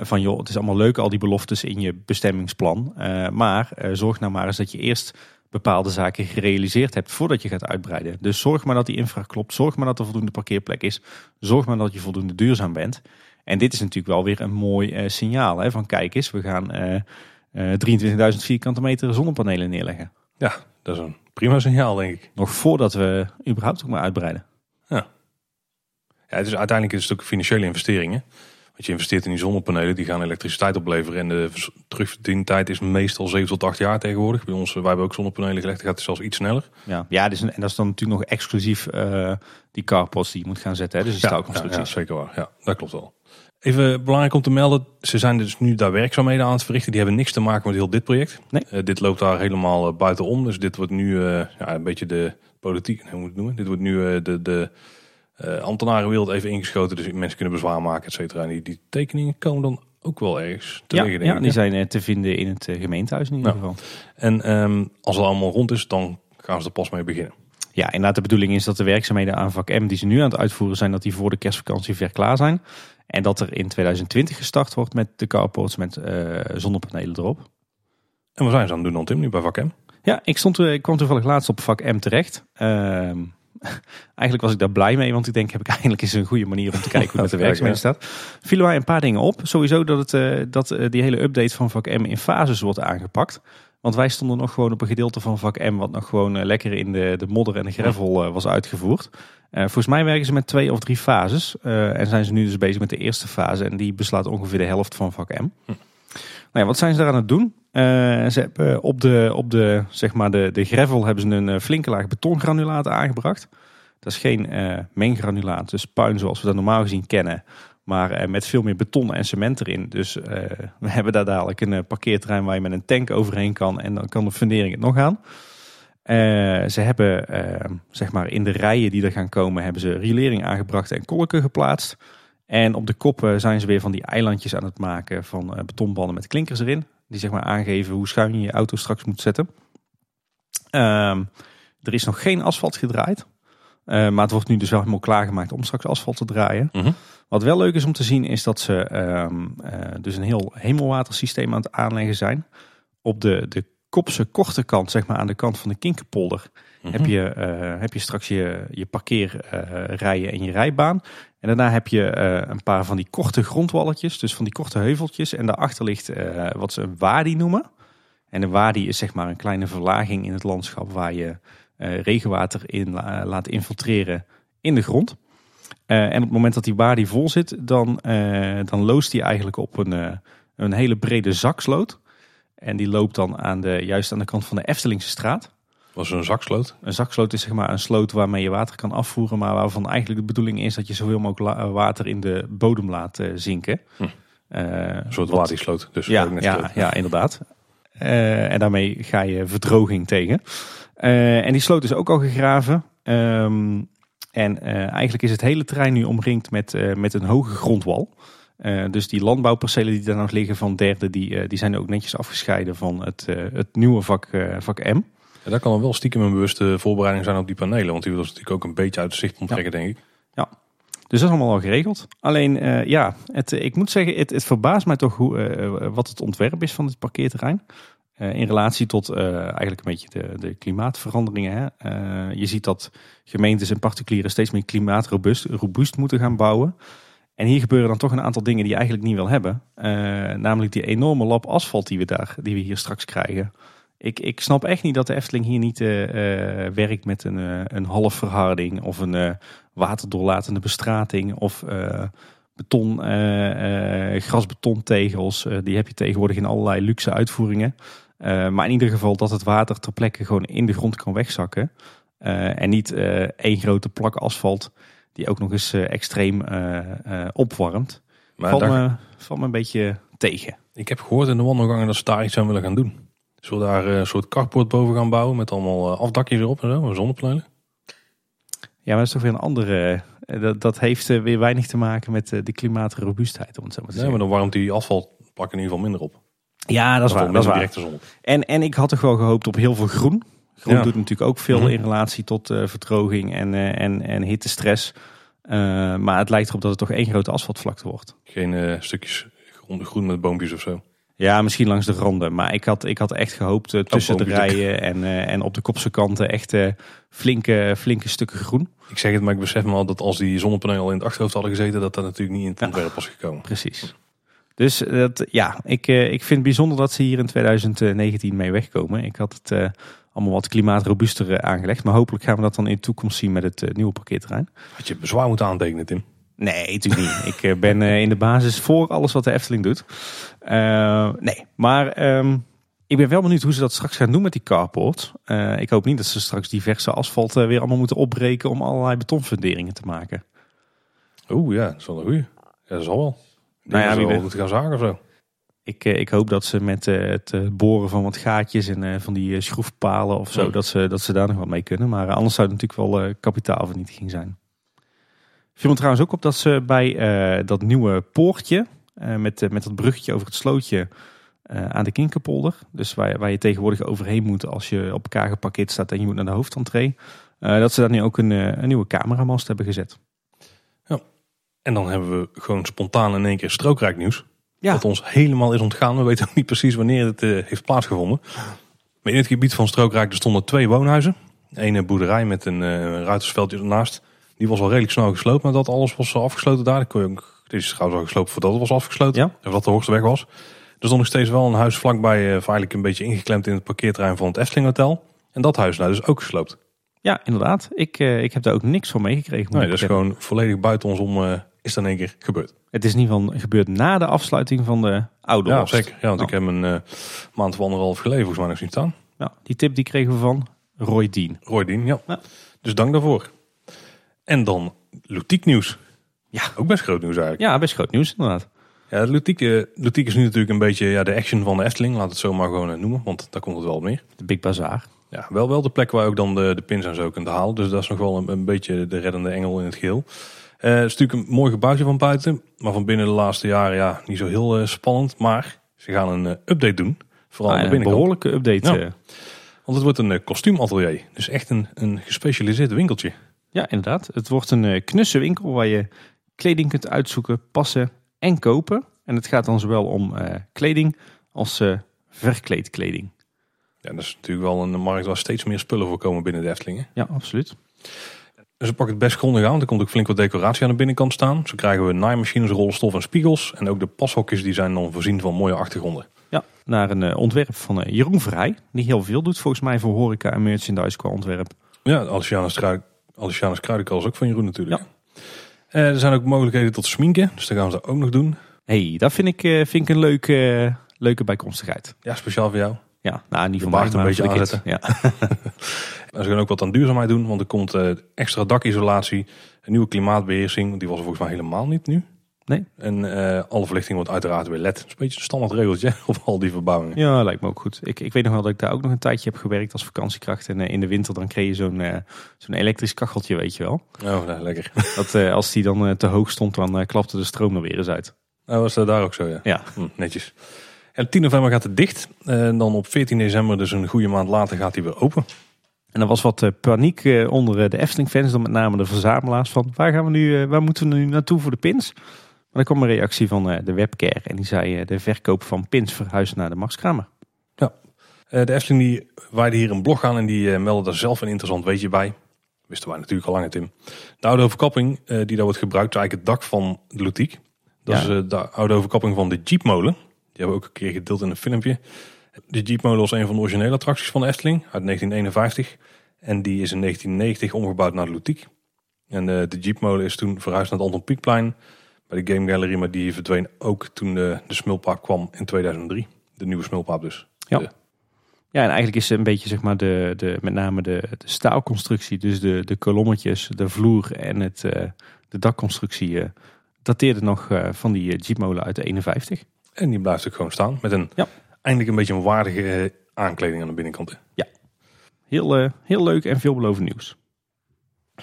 van joh, het is allemaal leuk al die beloftes in je bestemmingsplan. maar zorg nou maar eens dat je eerst bepaalde zaken gerealiseerd hebt voordat je gaat uitbreiden. Dus zorg maar dat die infra klopt. Zorg maar dat er voldoende parkeerplek is. Zorg maar dat je voldoende duurzaam bent. En dit is natuurlijk wel weer een mooi uh, signaal. Hè, van kijk eens, we gaan uh, uh, 23.000 vierkante meter zonnepanelen neerleggen. Ja, dat is een prima signaal denk ik. Nog voordat we überhaupt ook maar uitbreiden. Ja. ja het is uiteindelijk een stuk financiële investeringen. Want je investeert in die zonnepanelen, die gaan elektriciteit opleveren. En de terugverdientijd is meestal 7 tot 8 jaar tegenwoordig. Bij ons, wij hebben ook zonnepanelen gelegd, gaat het zelfs iets sneller. Ja, ja dus, en dat is dan natuurlijk nog exclusief uh, die carports die je moet gaan zetten. Hè? Dus die ja, ja, ja, zeker waar. Ja, dat klopt wel. Even belangrijk om te melden, ze zijn dus nu daar werkzaamheden aan het verrichten. Die hebben niks te maken met heel dit project. Nee. Uh, dit loopt daar helemaal buitenom. Dus dit wordt nu ja, een beetje de politiek, hoe moet ik het noemen? Dit wordt nu de... de uh, ambtenarenwereld even ingeschoten, dus mensen kunnen bezwaar maken, et cetera. En die, die tekeningen komen dan ook wel ergens te ja, liggen. Ja, die zijn te vinden in het gemeentehuis in ieder ja. geval. En um, als het allemaal rond is, dan gaan ze er pas mee beginnen. Ja, inderdaad de bedoeling is dat de werkzaamheden aan vak M die ze nu aan het uitvoeren zijn, dat die voor de kerstvakantie ver klaar zijn. En dat er in 2020 gestart wordt met de carports met zonnepanelen erop. En wat zijn ze aan het doen dan Tim, nu bij vak M? Ja, ik, stond, ik kwam toevallig laatst op vak M terecht. Uh, (laughs) eigenlijk was ik daar blij mee, want ik denk, heb ik (laughs) eindelijk eens een goede manier om te kijken hoe het met (laughs) de werkzaamheden staat. Vielen mij een paar dingen op. Sowieso dat, het, eh, dat eh, die hele update van vak M in fases wordt aangepakt. Want wij stonden nog gewoon op een gedeelte van vak M, wat nog gewoon eh, lekker in de, de modder en de gravel was uitgevoerd. Volgens mij werken ze met twee of drie fases. en zijn ze nu dus bezig met de eerste fase. En die beslaat ongeveer de helft van vak M. Nou ja, wat zijn ze daar aan het doen? Eh, ze hebben op de, op de, zeg maar de, de gravel hebben ze een eh, flinke laag betongranulaat aangebracht. Dat is geen eh menggranulaat, dus puin zoals we dat normaal gezien kennen. Maar eh, met veel meer beton en cement erin. Dus eh, we hebben daar dadelijk een eh, parkeerterrein waar je met een tank overheen kan. En dan kan de fundering het nog aan. Eh, ze hebben eh, zeg maar in de rijen die er gaan komen, hebben ze riolering aangebracht en kolken geplaatst. En op de koppen zijn ze weer van die eilandjes aan het maken van eh, betonbanden met klinkers erin. Die zeg maar aangeven hoe schuin je je auto straks moet zetten. Ehm, er is nog geen asfalt gedraaid. Eh, maar het wordt nu dus wel helemaal klaargemaakt om straks asfalt te draaien. Mhm. Wat wel leuk is om te zien is dat ze ehm, eh, dus een heel hemelwatersysteem aan het aanleggen zijn. Op de, de kopse korte kant, zeg maar aan de kant van de Kinkerpolder, Mhm. heb, je, eh, heb je straks je, je parkeerrijen en je rijbaan. En daarna heb je eh, een paar van die korte grondwalletjes, dus van die korte heuveltjes. En daarachter ligt eh, wat ze een wadi noemen. En een wadi is zeg maar een kleine verlaging in het landschap waar je eh, regenwater in la- laat infiltreren in de grond. Eh, en op het moment dat die wadi vol zit, dan, eh, dan loost die eigenlijk op een, eh, een hele brede zaksloot. En die loopt dan aan de, juist aan de kant van de Eftelingse straat. Was een zaksloot. Een zaksloot is zeg maar een sloot waarmee je water kan afvoeren, maar waarvan eigenlijk de bedoeling is dat je zoveel mogelijk water in de bodem laat eh, zinken. Hm. Eh, Een soort wat- wadi-sloot. Dus ja, ja, ja, inderdaad. Eh, en daarmee ga je verdroging tegen. En die sloot is ook al gegraven. Ehm, en eigenlijk is het hele terrein nu omringd met, met een hoge grondwal. Eh, dus die landbouwpercelen die daar nog liggen van derde, die, eh, die zijn ook netjes afgescheiden van het, eh, het nieuwe vak, vak M. Ja, dat kan dan wel stiekem een bewuste voorbereiding zijn op die panelen. Want die wil ze natuurlijk ook een beetje uit het zicht onttrekken, denk ik. Dus dat is allemaal al geregeld. Alleen, ja, het, ik moet zeggen, het, het verbaast mij toch hoe, wat het ontwerp is van dit parkeerterrein. In relatie tot eigenlijk een beetje de, de klimaatveranderingen. Hè. Je ziet dat gemeentes en particulieren steeds meer klimaatrobuust robuust moeten gaan bouwen. En hier gebeuren dan toch een aantal dingen die je eigenlijk niet wil hebben. Eh, namelijk die enorme lap asfalt die we, daar, die we hier straks krijgen. Ik, ik snap echt niet dat de Efteling hier niet eh, eh, werkt met een, een halfverharding of een waterdoorlatende bestrating of beton, grasbetontegels. Die heb je tegenwoordig in allerlei luxe uitvoeringen. Maar in ieder geval dat het water ter plekke gewoon in de grond kan wegzakken. En niet één grote plak asfalt die ook nog eens eh, extreem eh, eh, opwarmt. Maar valt, daar- me, valt me een beetje tegen. ik heb gehoord in de wandelgangen dat ze daar iets aan willen gaan doen. Zullen we daar eh, een soort carport boven gaan bouwen met allemaal afdakjes erop en zo, en zonnepanelen? Ja, maar dat is toch weer een andere. dat, dat heeft weer weinig te maken met de klimaatrobuustheid. Om het zo maar te Nee, maar dan warmt die asfaltplak in ieder geval minder op. Ja, dat is Of waar. Dat is waar. directe zon op. En, en ik had toch wel gehoopt op heel veel groen. Groen Ja. doet natuurlijk ook veel Mhm. in relatie tot eh, verdroging en, eh, en, en hittestress. Eh, maar het lijkt erop dat het toch één grote asfaltvlakte wordt. Geen stukjes groen, groen met boompjes of zo. Ja, misschien langs de randen. Maar ik had, ik had echt gehoopt eh, tussen de rijen en, en op de kopse kanten echt flinke, flinke stukken groen. Ik zeg het, maar ik besef me al dat als die zonnepanelen al in het achterhoofd hadden gezeten, dat dat natuurlijk niet in het Ja. ontwerp was gekomen. Precies. Dus dat, ja, ik, ik vind het bijzonder dat ze hier in 2019 mee wegkomen. Ik had het allemaal wat klimaatrobuuster eh, aangelegd. Maar hopelijk gaan we dat dan in de toekomst zien met het eh, nieuwe parkeerterrein. Had je bezwaar moeten aantekenen, Tim? Nee, natuurlijk niet. ik eh, ben in de basis voor alles wat de Efteling doet. Nee, maar ehm, ik ben wel benieuwd hoe ze dat straks gaan doen met die carport. Ik hoop niet dat ze straks diverse asfalt weer allemaal moeten opbreken om allerlei betonfunderingen te maken. Oeh, ja, dat is wel een goeie. Ja, dat zal wel. Nou ja, wie moeten gaan zagen of zo. Ik, eh, ik hoop dat ze met eh, het eh, boren van wat gaatjes en van die schroefpalen of zo, Ja. dat, ze, dat ze daar nog wat mee kunnen. Maar anders zou het natuurlijk wel kapitaalvernietiging zijn. Viel me trouwens ook op dat ze bij dat nieuwe poortje, met, met dat bruggetje over het slootje aan de Kinkerpolder, dus waar, waar je tegenwoordig overheen moet als je op elkaar geparkeerd staat en je moet naar de hoofdentree, eh, dat ze daar nu ook een, een nieuwe cameramast hebben gezet. En dan hebben we gewoon spontaan in één keer strookrijk nieuws. Ja. Dat ons helemaal is ontgaan. We weten ook niet precies wanneer het eh, heeft plaatsgevonden. Maar in het gebied van strookrijk er stonden twee woonhuizen. Ene boerderij met een uh, ruitersveldje ernaast. Die was al redelijk snel gesloopt nadat alles was afgesloten daar. Dit is trouwens al gesloopt voordat het was afgesloten. Ja. En wat de hoogste weg was. Er stond nog steeds wel een huis vlakbij, uh, feitelijk een beetje ingeklemd in het parkeerterrein van het Efteling Hotel. En dat huis nou dus ook gesloopt. Ja, inderdaad. Ik, uh, ik heb daar ook niks van meegekregen. Nee, dat is gewoon volledig buiten ons om is dan één keer gebeurd. Het is ieder geval gebeurd na de afsluiting van de oude Ja, zeker. Ja, want Nou. ik heb een uh, maand of anderhalf geleden volgens mij nog zien staan. Nou, die tip die kregen we van Roy Dean. Roy Dien, ja. Ja. Dus dank daarvoor. En dan Lutiek nieuws. Ja. Ook best groot nieuws eigenlijk. Ja, best groot nieuws inderdaad. Ja, Lutiek, eh, Lutiek is nu natuurlijk een beetje ja, de action van de Efteling. Laat het zo maar gewoon eh, noemen, want daar komt het wel op neer. De Big Bazaar. Ja, wel, wel de plek waar je ook dan de, de pins en zo kunt halen. Dus dat is nog wel een, een beetje de reddende engel in het geheel. Eh, het is natuurlijk een mooi gebouwtje van buiten. Maar van binnen de laatste jaren ja, niet zo heel eh, spannend. Maar ze gaan een eh, update doen. Vooral Ah, de een behoorlijke update. Ja. Want het wordt een kostuumatelier. Dus echt een, een gespecialiseerd winkeltje. Ja, inderdaad. Het wordt een knusse winkel waar je kleding kunt uitzoeken, passen en kopen. En het gaat dan zowel om kleding als verkleedkleding. Ja, dat is natuurlijk wel een markt waar steeds meer spullen voor komen binnen de Eftelingen. Ja, absoluut. Dus ze pakken het best grondig aan. want Er komt ook flink wat decoratie aan de binnenkant staan. Zo krijgen we naaimachines, rolstof en spiegels. En ook de pashokjes die zijn dan voorzien van mooie achtergronden. Ja, naar een eh, ontwerp van eh, Jeroen Vrij. Die heel veel doet volgens mij voor horeca en merchandise qua ontwerp. Ja, Alicianus, Kruidenkal is ook van Jeroen natuurlijk. Eh, er zijn ook mogelijkheden tot sminken. Dus dat gaan ze ook nog doen. hey, dat vind ik, vind ik een leuke, leuke bijkomstigheid. Ja, speciaal voor jou. Ja, nou niet baard mij, een beetje. Ja. (laughs) (laughs) En ze gaan ook wat aan duurzaamheid doen. Want er komt eh, extra dakisolatie. Een nieuwe klimaatbeheersing. Die was er volgens mij helemaal niet nu. Nee. En eh, alle verlichting wordt uiteraard weer LED. Dat is een beetje een standaard regeltje (laughs) op al die verbouwingen. ja, lijkt me ook goed. Ik, ik weet nog wel dat ik daar ook nog een tijdje heb gewerkt als vakantiekracht. En eh, in de winter dan kreeg je zo'n zo'n elektrisch kacheltje, weet je wel. Oh, nou, lekker. (laughs) Dat als die dan te hoog stond, dan klapte de stroom er weer eens uit. Nou, was dat daar ook zo, ja. Ja, Hm, netjes. En 10 november gaat het dicht. En dan op 14 december, dus een goede maand later, gaat hij weer open. En er was wat eh, paniek eh, onder eh, de Efteling-fans, dan met name de verzamelaars van waar gaan we nu, waar moeten we nu naartoe voor de pins? Maar er kwam een reactie van de webcare en die zei de verkoop van pins verhuist naar de Max-Kramer. Eh, de Efteling die waaide hier een blog aan en die meldde daar zelf een interessant weetje bij. Wisten wij natuurlijk al lang, Tim. De oude overkapping die daar wordt gebruikt, is eigenlijk het dak van de Lutiek. Dat Ja. is de oude overkapping van de Jeepmolen. Die hebben we ook een keer gedeeld in een filmpje. De Jeepmolen was een van de originele attracties van de Efteling uit 1951. En die is in 1990 omgebouwd naar de Lutiek. En eh, de Jeepmolen is toen verhuisd naar het Anton Pieckplein bij de Game Gallery. Maar die verdween ook toen de, de Smulpaap kwam in 2003. De nieuwe Smulpaap dus. Ja. De- Ja, en eigenlijk is een beetje zeg maar de, de, met name de, de staalconstructie, dus de, de kolommetjes, de vloer en het, eh, de dakconstructie eh, dateerde nog van die jeepmolen uit de 51. En die blijft ook gewoon staan. Met een Ja. Eindelijk een beetje een waardige eh, aankleding aan de binnenkant. hè. Heel, eh, heel leuk en veelbelovend nieuws.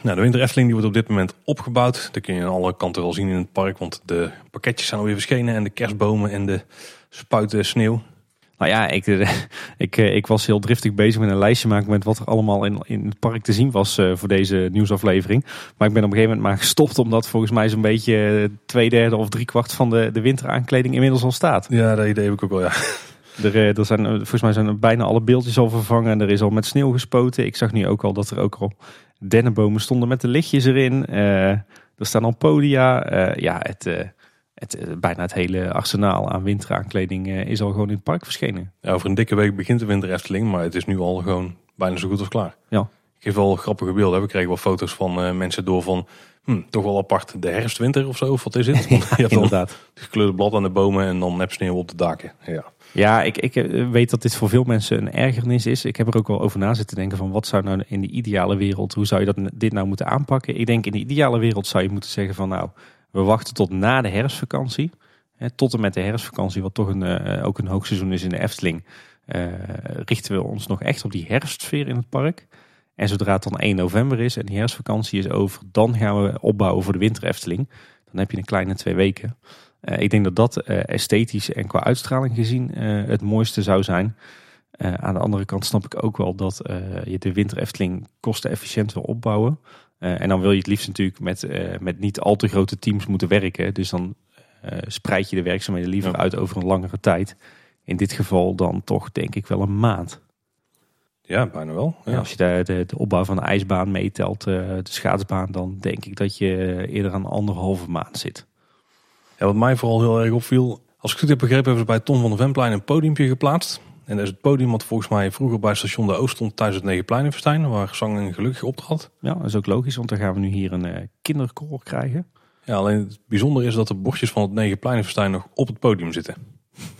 Nou, de Winter Efteling die wordt op dit moment opgebouwd. Dat kun je aan alle kanten wel zien in het park. Want de pakketjes zijn alweer verschenen. En de kerstbomen en de spuiten sneeuw. Nou ja, ik, eh, (laughs) ik, ik was heel driftig bezig met een lijstje maken met wat er allemaal in, in het park te zien was voor deze nieuwsaflevering. Maar ik ben op een gegeven moment maar gestopt omdat volgens mij zo'n beetje twee derde of drie kwart van de, de winteraankleding inmiddels al staat. Ja, dat idee heb ik ook wel, ja. Er, eh, er zijn, eh, volgens mij zijn er bijna alle beeldjes al vervangen. En er is al met sneeuw gespoten. Ik zag nu ook al dat er ook al dennenbomen stonden met de lichtjes erin. Eh, er staan al podia. Ja, het, het, bijna het hele arsenaal aan winteraankleding is al gewoon in het park verschenen. ja. Over een dikke week begint de Winter Efteling. Maar het is nu al gewoon bijna zo goed als klaar. Ja. Ik geef wel grappige beelden. hè. We kregen wel foto's van mensen door van... Hm, toch wel apart de herfst-winter of zo. Of wat is het? Want (laughs) je hebt dan Inderdaad. het gekleurde blad aan de bomen en dan nep sneeuw op de daken. Ja. Ja, ik, ik eh, weet dat dit voor veel mensen een ergernis is. Ik heb er ook wel over na zitten denken van wat zou nou in de ideale wereld, hoe zou je dat, dit nou moeten aanpakken? Ik denk in de ideale wereld zou je moeten zeggen van nou, we wachten tot na de herfstvakantie. Hè, tot en met de herfstvakantie, wat toch een, eh, ook een hoogseizoen is in de Efteling, eh, richten we ons nog echt op die herfstsfeer in het park. En zodra het dan 1 november is en die herfstvakantie is over, dan gaan we opbouwen voor de winter Efteling. Dan heb je een kleine twee weken. Eh, ik denk dat dat eh, esthetisch en qua uitstraling gezien eh, het mooiste zou zijn. Aan de andere kant snap ik ook wel dat je de winter Efteling kostenefficiënt wil opbouwen. En dan wil je het liefst natuurlijk met, met niet al te grote teams moeten werken. Dus dan spreid je de werkzaamheden liever Ja. uit over een langere tijd. In dit geval dan toch denk ik wel een maand. Ja, bijna wel. Ja. als je de, de, de opbouw van de ijsbaan meetelt, de schaatsbaan, dan denk ik dat je eerder aan anderhalve maand zit. Wat mij vooral heel erg opviel, als ik het goed heb begrepen, hebben ze bij Tom van de Venplein een podiumpje geplaatst. En dat is het podium wat volgens mij vroeger bij station De Oost stond tijdens het Negenpleinenfestijn, waar Zang en Gelukkig optrad. Ja, dat is ook logisch, want dan gaan we nu hier een eh, kinderkoor krijgen. Ja, alleen het bijzondere is dat de bordjes van het Negenpleinenfestijn nog op het podium zitten.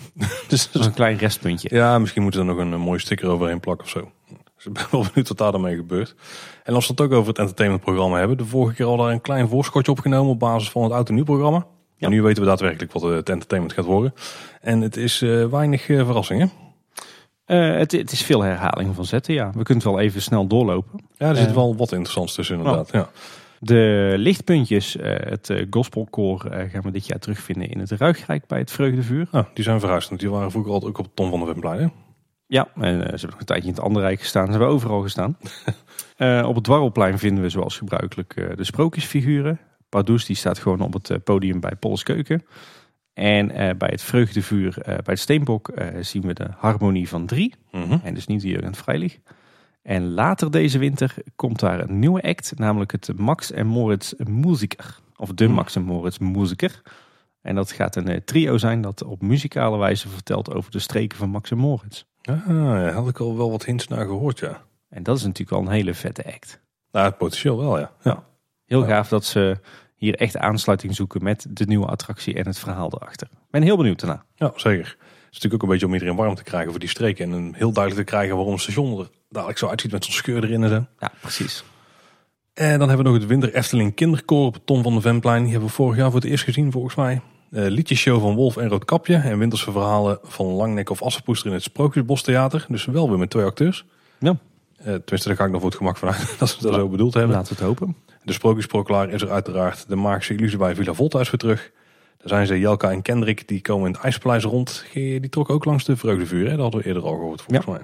(laughs) dus Dat is een klein restpuntje. ja, misschien moeten ze er nog een, een mooie sticker overheen plakken of zo. (laughs) Dus ik ben wel benieuwd wat daar dan mee gebeurt. En als we het ook over het entertainmentprogramma hebben. De vorige keer al daar een klein voorschotje opgenomen op basis van het oud en nieuw programma. Ja. En nu weten we daadwerkelijk wat het entertainment gaat worden. En het is eh, weinig eh, verrassingen. Eh, het, het is veel herhaling van zetten, ja. We kunnen het wel even snel doorlopen. Ja, er zit wel wat interessants tussen inderdaad. Ja. De lichtpuntjes, het gospelkoor, gaan we dit jaar terugvinden in het Ruigrijk bij het Vreugdevuur. Nou, die zijn verhuisd. want Die waren vroeger altijd ook op Tom van de Venplein. hè? Ja, en ze hebben nog een tijdje in het Anderrijk gestaan. Ze hebben overal gestaan. (laughs) Op het Dwarrelplein vinden we zoals gebruikelijk de sprookjesfiguren. Pardoes die staat gewoon op het eh, podium bij Polles Keuken. En eh, bij het Vreugdevuur, eh, bij het Steenbok, zien we de Harmonie van Drie. Mhm. En dus niet de Jurgen Freilich. En later deze winter komt daar een nieuwe act, namelijk het Max en Moritz Musiker. Of de Hmm. Max en Moritz Musiker. En dat gaat een trio zijn dat op muzikale wijze vertelt over de streken van Max en Moritz. Ah, ja, had ik al wel wat hints naar gehoord, ja. En dat is natuurlijk al een hele vette act. Nou, het potentieel wel, ja. ja. Heel Ja. gaaf dat ze hier echt aansluiting zoeken met de nieuwe attractie en het verhaal erachter. Ik ben heel benieuwd daarna. Ja, zeker. Het is natuurlijk ook een beetje om iedereen warm te krijgen voor die streken. En een heel duidelijk te krijgen waarom het station er dadelijk zo uitziet met zo'n scheur erin en zo. Ja, precies. En dan hebben we nog het Winter Efteling Kinderkoor op het Tom van de Venplein. Die hebben we vorig jaar voor het eerst gezien volgens mij. Eh liedjesshow van Wolf en Roodkapje. En winterse verhalen van Langnek of Assepoester in het Sprookjesbostheater. Dus wel weer met twee acteurs. Ja. Eh, tenminste, daar ga ik nog voor het gemak vanuit (laughs) dat ze dat zo bedoeld hebben. Laten we het hopen. De sprookjesproklaar is er uiteraard. De magische illusie bij Villa Volta is weer terug. Daar zijn ze Jelka en Kendrick, die komen in het IJspaleis rond. Die trok ook langs de Vreugdevuur, hè? dat hadden we eerder al gehoord volgens mij.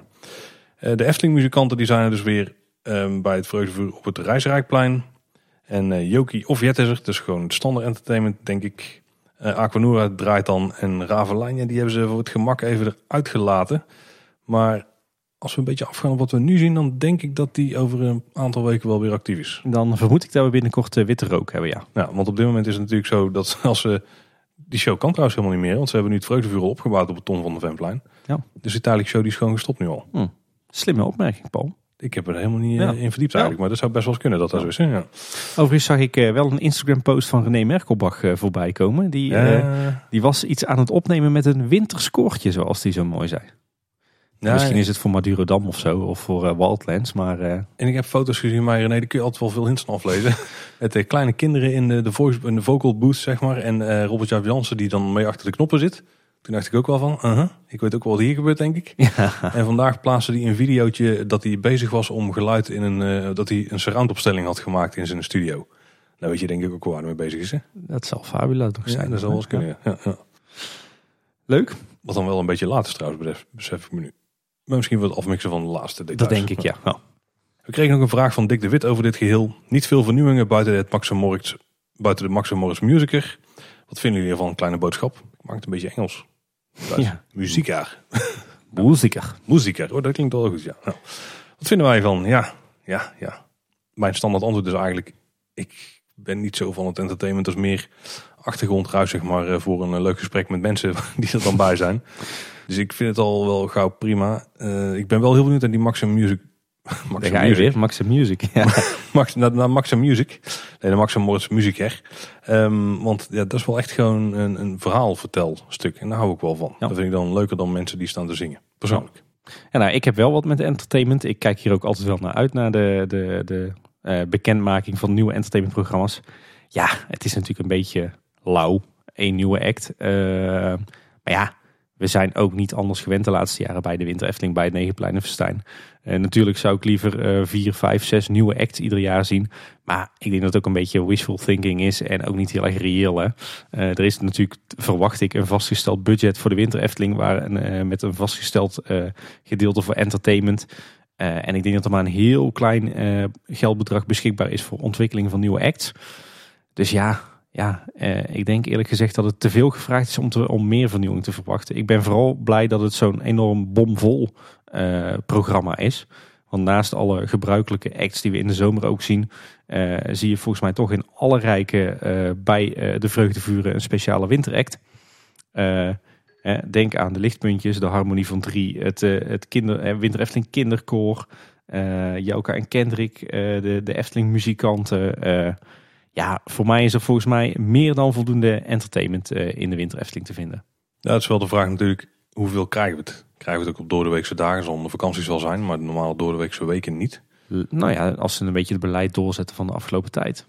Eh, de Efteling muzikanten die zijn er dus weer ehm, bij het Vreugdevuur op het Rijsrijkplein. En eh Joki of Jet is er, dus gewoon het standaard entertainment denk ik. Eh Aquanura draait dan en Ravelijn, die hebben ze voor het gemak even eruit gelaten. Maar als we een beetje afgaan op wat we nu zien, dan denk ik dat die over een aantal weken wel weer actief is. Dan vermoed ik dat we binnenkort eh, witte rook hebben, ja. Ja, want op dit moment is het natuurlijk zo dat (laughs) als ze... Die show kan trouwens helemaal niet meer, want ze hebben nu het vreugdevuur al opgebouwd op het Tom van de Venplein. Ja. Dus die tijdelijke show die is gewoon gestopt nu al. Slimme opmerking, Paul. Ik heb er helemaal niet Ja. eh, in verdiept eigenlijk, maar dat zou best wel eens kunnen dat dat zo is. Ja. Overigens zag ik eh, wel een Instagram post van René Merkelbach eh, voorbij komen. Die, eh, die was iets aan het opnemen met een winterskoortje, zoals die zo mooi zei. Ja, Misschien is het voor Madurodam of zo, of voor eh, Wildlands. Maar eh, En ik heb foto's gezien, maar René, daar kun je altijd wel veel hints van aflezen. (laughs) Met de kleine kinderen in de, de, voice, in de vocal booth, zeg maar. En eh Robert Jaap Jansen die dan mee achter de knoppen zit. Toen dacht ik ook wel van, uh-huh, ik weet ook wel wat hier gebeurt, denk ik. (laughs) ja, En vandaag plaatste hij een videootje dat hij bezig was om geluid in een, eh, dat hij een surroundopstelling had gemaakt in zijn studio. Nou weet je denk ik ook waar hij mee bezig is. Hè? dat zal Fabula Ja, zijn. dat zal wel eens kunnen. Ja. Ja, ja. Leuk, Wat dan wel een beetje laat is trouwens, besef, besef ik me nu. Maar misschien wel het afmixen van de laatste details. dat denk ik, ja. ja. We kregen ook een vraag van Dick de Wit over dit geheel. Niet veel vernieuwingen buiten, het Max Moritz, buiten de Max Moritz Musicer. Wat vinden jullie ervan? Een kleine boodschap. Ik maak het een beetje Engels. Ja. (laughs) Muzieker. Muzieker. Oh, dat klinkt wel goed, ja. Nou, wat vinden wij van? Ja, ja, ja. Mijn standaard antwoord is eigenlijk... Ik ben niet zo van het entertainment. Is meer achtergrondruis, zeg maar, eh, voor een eh, leuk gesprek met mensen (laughs) die er dan bij zijn. Dus ik vind het al wel gauw prima. Eh, ik ben wel heel benieuwd naar die Maxim Music. (laughs) Daar Maxim ga je Music. weer, Maxim Music. (laughs) Ja. Max, naar, Music. Nee, de Max en Moritz Musicer. Ehm, want ja, dat is wel echt gewoon een, een verhaalvertelstuk. En daar hou ik wel van. Ja. Dat vind ik dan leuker dan mensen die staan te zingen. Persoonlijk. Ja, nou, ik heb wel wat met entertainment. Ik kijk hier ook altijd wel naar uit, naar de, de, de eh, bekendmaking van nieuwe entertainmentprogramma's. Ja, het is natuurlijk een beetje lauw. Eén nieuwe act. Eh, maar ja, we zijn ook niet anders gewend de laatste jaren bij de Winter Efteling, bij het Negenpleinenfestijn. En natuurlijk zou ik liever eh, vier, vijf, zes nieuwe acts ieder jaar zien. Maar ik denk dat het ook een beetje wishful thinking is en ook niet heel erg reëel. Hè? Eh, er is natuurlijk, verwacht ik, een vastgesteld budget voor de Winter Efteling, waar een, eh, met een vastgesteld eh, gedeelte voor entertainment. Eh, en ik denk dat er maar een heel klein eh, geldbedrag beschikbaar is voor ontwikkeling van nieuwe acts. Dus ja, ja eh, ik denk eerlijk gezegd dat het te veel gevraagd is om, te, om meer vernieuwing te verwachten. Ik ben vooral blij dat het zo'n enorm bomvol eh, programma is. Want naast alle gebruikelijke acts die we in de zomer ook zien, eh, zie je volgens mij toch in alle rijken eh, bij eh, de vreugdevuren een speciale winteract. Eh, denk aan de lichtpuntjes, de harmonie van drie, het, het kinder, Winter Efteling kinderkoor, Jouka en Kendrick, de, de Efteling muzikanten. Ja, voor mij is er volgens mij meer dan voldoende entertainment eh, in de Winter Efteling te vinden. Ja, het is wel de vraag natuurlijk, hoeveel krijgen we het? Krijgen we het ook op doordeweekse dagen, zal de vakanties wel zijn, maar normaal doordeweekse weken niet. Nou ja, als ze een beetje het beleid doorzetten van de afgelopen tijd.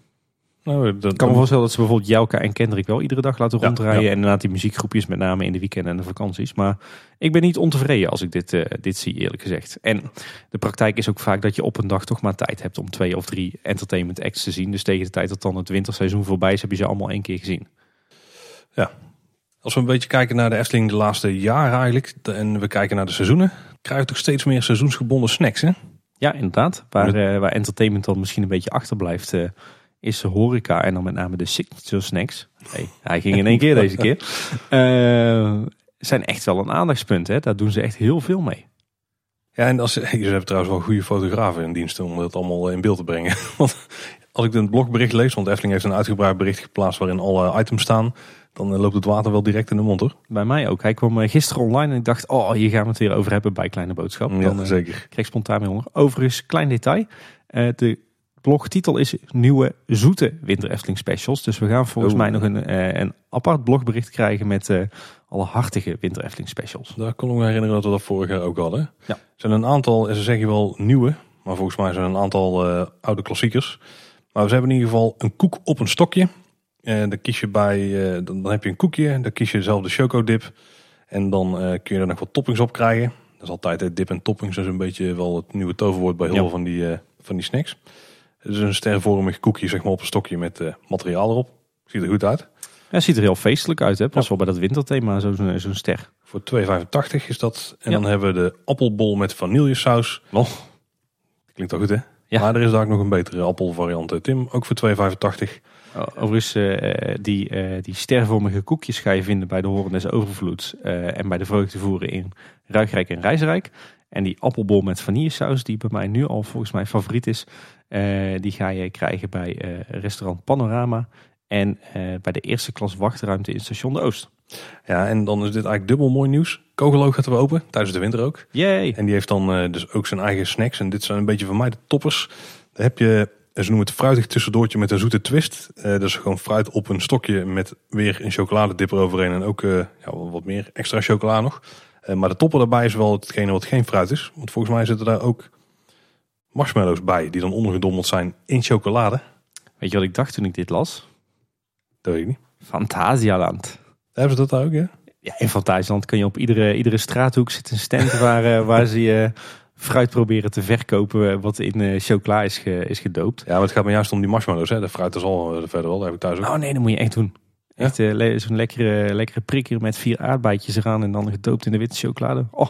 Nou, dat, Ik kan me voorstellen dat ze bijvoorbeeld Jouka en Kendrick wel iedere dag laten Ja, rondrijden. ja. En inderdaad die muziekgroepjes met name in de weekenden en de vakanties. Maar ik ben niet ontevreden als ik dit, eh, dit zie eerlijk gezegd. En de praktijk is ook vaak dat je op een dag toch maar tijd hebt om twee of drie entertainment acts te zien. Dus tegen de tijd dat dan het winterseizoen voorbij is, heb je ze allemaal één keer gezien. Als we een beetje kijken naar de Efteling de laatste jaren eigenlijk, en we kijken naar de seizoenen, krijgen we toch steeds meer seizoensgebonden snacks, hè? Ja, inderdaad. Waar, eh, waar entertainment dan misschien een beetje achterblijft, eh is horeca en dan met name de signature snacks. Hey, hij ging in één keer deze keer. (laughs) Eh, zijn echt wel een aandachtspunt. Hè? Daar doen ze echt heel veel mee. Ja, en als, (laughs) je hebt trouwens wel goede fotografen in dienst om dat allemaal in beeld te brengen. (laughs) Want als ik het blogbericht lees, want Efteling heeft een uitgebreid bericht geplaatst waarin alle items staan, dan eh, loopt het water wel direct in de mond hoor. Bij mij ook. Hij kwam eh, gisteren online en ik dacht, oh, hier gaan we het weer over hebben bij Kleine Boodschap. Ja, Dan zeker. kreeg ik spontaan weer honger. Overigens, klein detail. De blogtitel is nieuwe zoete Winter Efteling specials. Dus we gaan volgens Oh. mij nog een, eh, een apart blogbericht krijgen met eh, alle hartige Winter Efteling specials. Daar kon ik me herinneren dat we dat vorig jaar ook hadden. Ja. Er zijn een aantal, en ze zeggen wel nieuwe, maar volgens mij zijn er een aantal eh, oude klassiekers. Maar we hebben in ieder geval een koek op een stokje. En dan kies je bij, dan, dan heb je een koekje, dan kies je zelf de chocodip. En dan kun je er nog wat toppings op krijgen. Dat is altijd dip en toppings, dat is een beetje wel het nieuwe toverwoord bij heel Ja. veel van die, van die snacks. Het is een stervormig koekje zeg maar, op een stokje met eh, materiaal erop. Ziet er goed uit. Ja, het ziet er heel feestelijk uit. Hè? Pas wel bij dat winterthema, zo'n zo'n ster. Voor 2,85 is dat. En Ja. dan hebben we de appelbol met vanillesaus. Oh. Klinkt wel goed hè? Ja. Maar er is daar ook nog een betere appelvariant. eh, Tim, ook voor 2,85. Oh, Overigens, eh, die, eh, die stervormige koekjes ga je vinden bij de Horen des Overvloeds eh, en bij de vreugdevoeren in Ruigrijk en Rijsrijk. En die appelbol met vanillesaus, die bij mij nu al volgens mij favoriet is, eh, die ga je krijgen bij eh, restaurant Panorama en eh, bij de eerste klas wachtruimte in station De Oost. Ja, en dan is dit eigenlijk dubbel mooi nieuws. Kogelo gaat er open, tijdens de winter ook. Yay! En die heeft dan dus ook zijn eigen snacks. En dit zijn een beetje voor mij de toppers. Daar heb je, ze noemen het fruitig tussendoortje met een zoete twist. Dus gewoon fruit op een stokje met weer een chocoladedip eroverheen. En ook ja, wat meer extra chocola nog. Eh, maar de topper daarbij is wel hetgene wat geen fruit is. Want volgens mij zitten daar ook marshmallows bij. Die dan ondergedommeld zijn in chocolade. Weet je wat ik dacht toen ik dit las? Dat weet ik niet. Fantasialand. Hebben ze dat ook, ja? Ja, in Fantasieland kun je op iedere, iedere straathoek zit een stand waar, eh, waar ze eh, fruit proberen te verkopen eh, wat in chocola is, ge- is gedoopt. Ja, maar het gaat me juist om die marshmallows. Hè. De fruit is al verder wel. Dat heb ik thuis ook. Oh nee, dat moet je echt doen. Ja? Echt eh, le- zo'n lekkere, lekkere prikker met vier aardbeidjes eraan en dan gedoopt in de witte chocolade. Oh,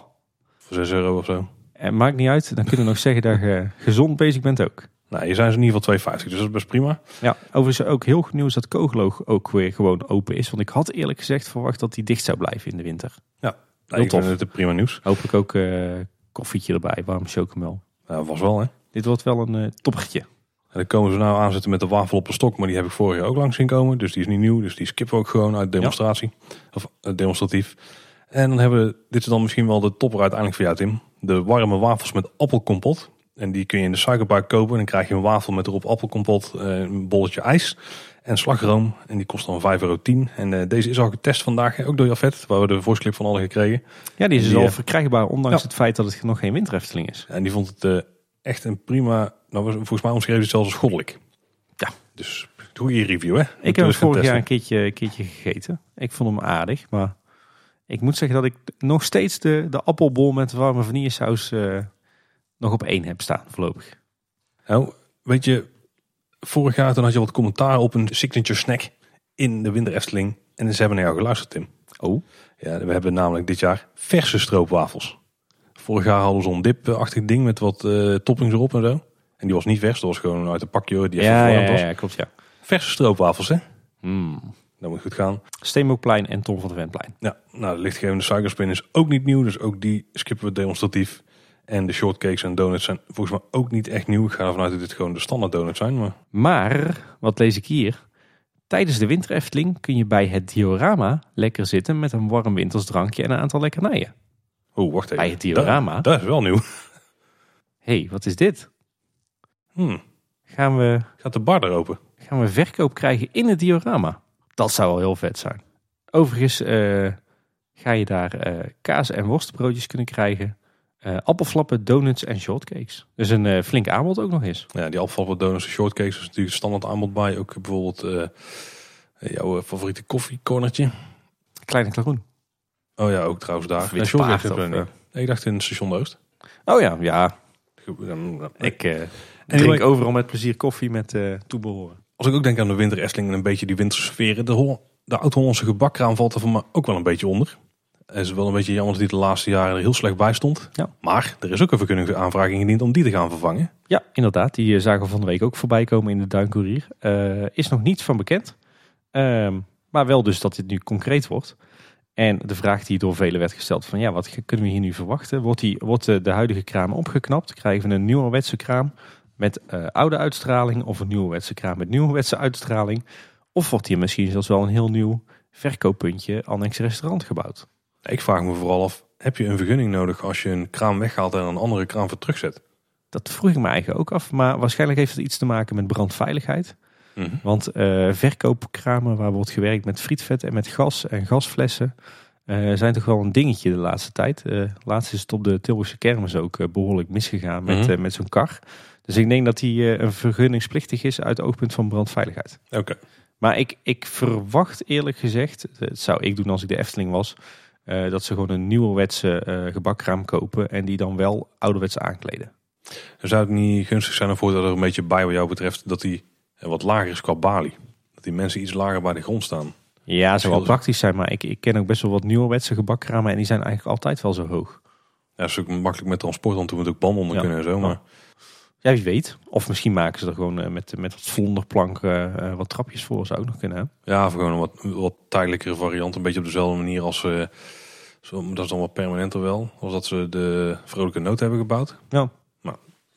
Voor 6 euro of zo. en maakt niet uit. Dan kunnen we nog (laughs) zeggen dat je gezond bezig bent ook. Nou, hier zijn ze in ieder geval 2,50. Dus dat is best prima. Ja, overigens ook heel goed nieuws dat Kogelo ook weer gewoon open is. Want ik had eerlijk gezegd verwacht dat die dicht zou blijven in de winter. Nou, Heel tof. het prima nieuws. Hopelijk ook eh, koffietje erbij, warm chocomel. Nou, was wel hè. Dit wordt wel een eh, toppertje. En dan komen ze nou aanzetten met de wafel op een stok. Maar die heb ik vorig jaar ook langs zien komen. Dus die is niet nieuw. Dus die skippen we ook gewoon uit demonstratie. Of eh, demonstratief. En dan hebben we, dit is dan misschien wel de topper uiteindelijk voor jou Tim. De warme wafels met appelkompot. En die kun je in de suikerbar kopen. En dan krijg je een wafel met erop appelkompot, eh, een bolletje ijs en slagroom. En die kost dan 5,10 euro. En eh, deze is al getest vandaag, ook door Jafet. Waar we de voice clip van hadden gekregen. Ja, die is dus al verkrijgbaar, ondanks ja. het feit dat het nog geen winterefteling is. En die vond het echt een prima, nou volgens mij omschreven het zelfs als goddelijk. Ja. Dus goede review hè. Ik heb hem vorig jaar een keertje, een keertje gegeten. Ik vond hem aardig, maar ik moet zeggen dat ik nog steeds de, de appelbol met warme vanillesaus eh nog op één heb staan voorlopig. Nou, weet je, vorig jaar toen had je wat commentaar op een signature snack in de Winter Efteling. En ze hebben naar jou geluisterd Tim. Oh. Ja, we hebben namelijk dit jaar verse stroopwafels. Vorig jaar hadden we zo'n dip-achtig ding met wat eh, toppings erop en zo. En die was niet vers, dat was gewoon uit een pakje hoor, die Ja, ja, ja, was. ja, klopt ja. Verse stroopwafels hè, Mm. dat moet goed gaan. Steenbokplein en Tom van de Ventplein. Ja, nou, de lichtgevende suikerspin is ook niet nieuw, dus ook die skippen we demonstratief. En de shortcakes en donuts zijn volgens mij ook niet echt nieuw. Ik ga ervan uit dat dit gewoon de standaard donuts zijn. Maar Maar, wat lees ik hier? Tijdens de winter Efteling kun je bij het diorama lekker zitten met een warm wintersdrankje en een aantal lekkernijen. Oh, wacht even. Bij het diorama? Dat, dat is wel nieuw. Hé, hey, wat is dit? Hmm. Gaan we, Gaat de bar er open? gaan we verkoop krijgen in het diorama? Dat zou wel heel vet zijn. Overigens eh, ga je daar eh, kaas- en worstbroodjes kunnen krijgen. eh, appelflappen, donuts en shortcakes. Dus een flink aanbod ook nog eens. Ja, die afvallen donuts en shortcakes is natuurlijk standaard aanbod bij. Ook bijvoorbeeld jouw favoriete koffiecornertje. Kleine klaroen. Oh ja, ook trouwens daar. Of Witte Paard, ik of, niet. Nee, ik dacht in station Oost. Oh ja, ja. Dan- Ik eh, Anyway. drink overal met plezier koffie met eh toebehoren. Als ik ook denk aan de winter Efteling en een beetje die winterse sferen. De, Hol- de oud-Hollandse gebakkraam valt er voor mij ook wel een beetje onder. Het is wel een beetje jammer dat die de laatste jaren er heel slecht bij stond. Ja. Maar er is ook een vergunningsaanvraag ingediend om die te gaan vervangen. Ja, inderdaad. Die eh, zagen we van de week ook voorbij komen in de Duincourier. Eh is nog niets van bekend. Ehm, maar wel dus dat dit nu concreet wordt. En de vraag die door velen werd gesteld van ja, wat kunnen we hier nu verwachten? Wordt, die, wordt de, huidige kraam opgeknapt? Krijgen we een nieuwerwetse kraam met eh, oude uitstraling? Of een nieuwerwetse kraam met nieuwerwetse uitstraling? Of wordt hier misschien zelfs wel een heel nieuw verkooppuntje annex restaurant gebouwd? Ik vraag me vooral af, heb je een vergunning nodig als je een kraam weghaalt en een andere kraam weer terugzet? Dat vroeg ik me eigenlijk ook af. Maar waarschijnlijk heeft het iets te maken met brandveiligheid. Mhm. Want eh, verkoopkramen waar wordt gewerkt met frietvet en met gas en gasflessen eh, zijn toch wel een dingetje de laatste tijd. Eh, laatst is het op de Tilburgse kermis ook eh, behoorlijk misgegaan met, Mhm. met zo'n kar. Dus ik denk dat die een vergunningsplichtig is uit het oogpunt van brandveiligheid. Oké. Maar ik, ik verwacht eerlijk gezegd, dat zou ik doen als ik de Efteling was, dat ze gewoon een nieuwerwetse gebakkraam kopen en die dan wel ouderwets aankleden. Zou het niet gunstig zijn ervoor dat er een beetje bij wat jou betreft dat die eh, wat lager is qua balie? Dat die mensen iets lager bij de grond staan. Ja, zou wel praktisch zijn, maar ik, ik ken ook best wel wat nieuwerwetse gebakkramen en die zijn eigenlijk altijd wel zo hoog. Ja, dat is ook makkelijk met transport, want toen moet ook banden onder Ja. kunnen en zo. Maar Ja, wie weet. Of misschien maken ze er gewoon eh, met, met wat vlonderplank eh, wat trapjes voor. Zou ook nog kunnen. Hè? ja, of gewoon een wat, wat tijdelijkere variant. Een beetje op dezelfde manier als, eh, zo, dat is dan wat permanenter wel. Als dat ze de vrolijke noot hebben gebouwd. Ja.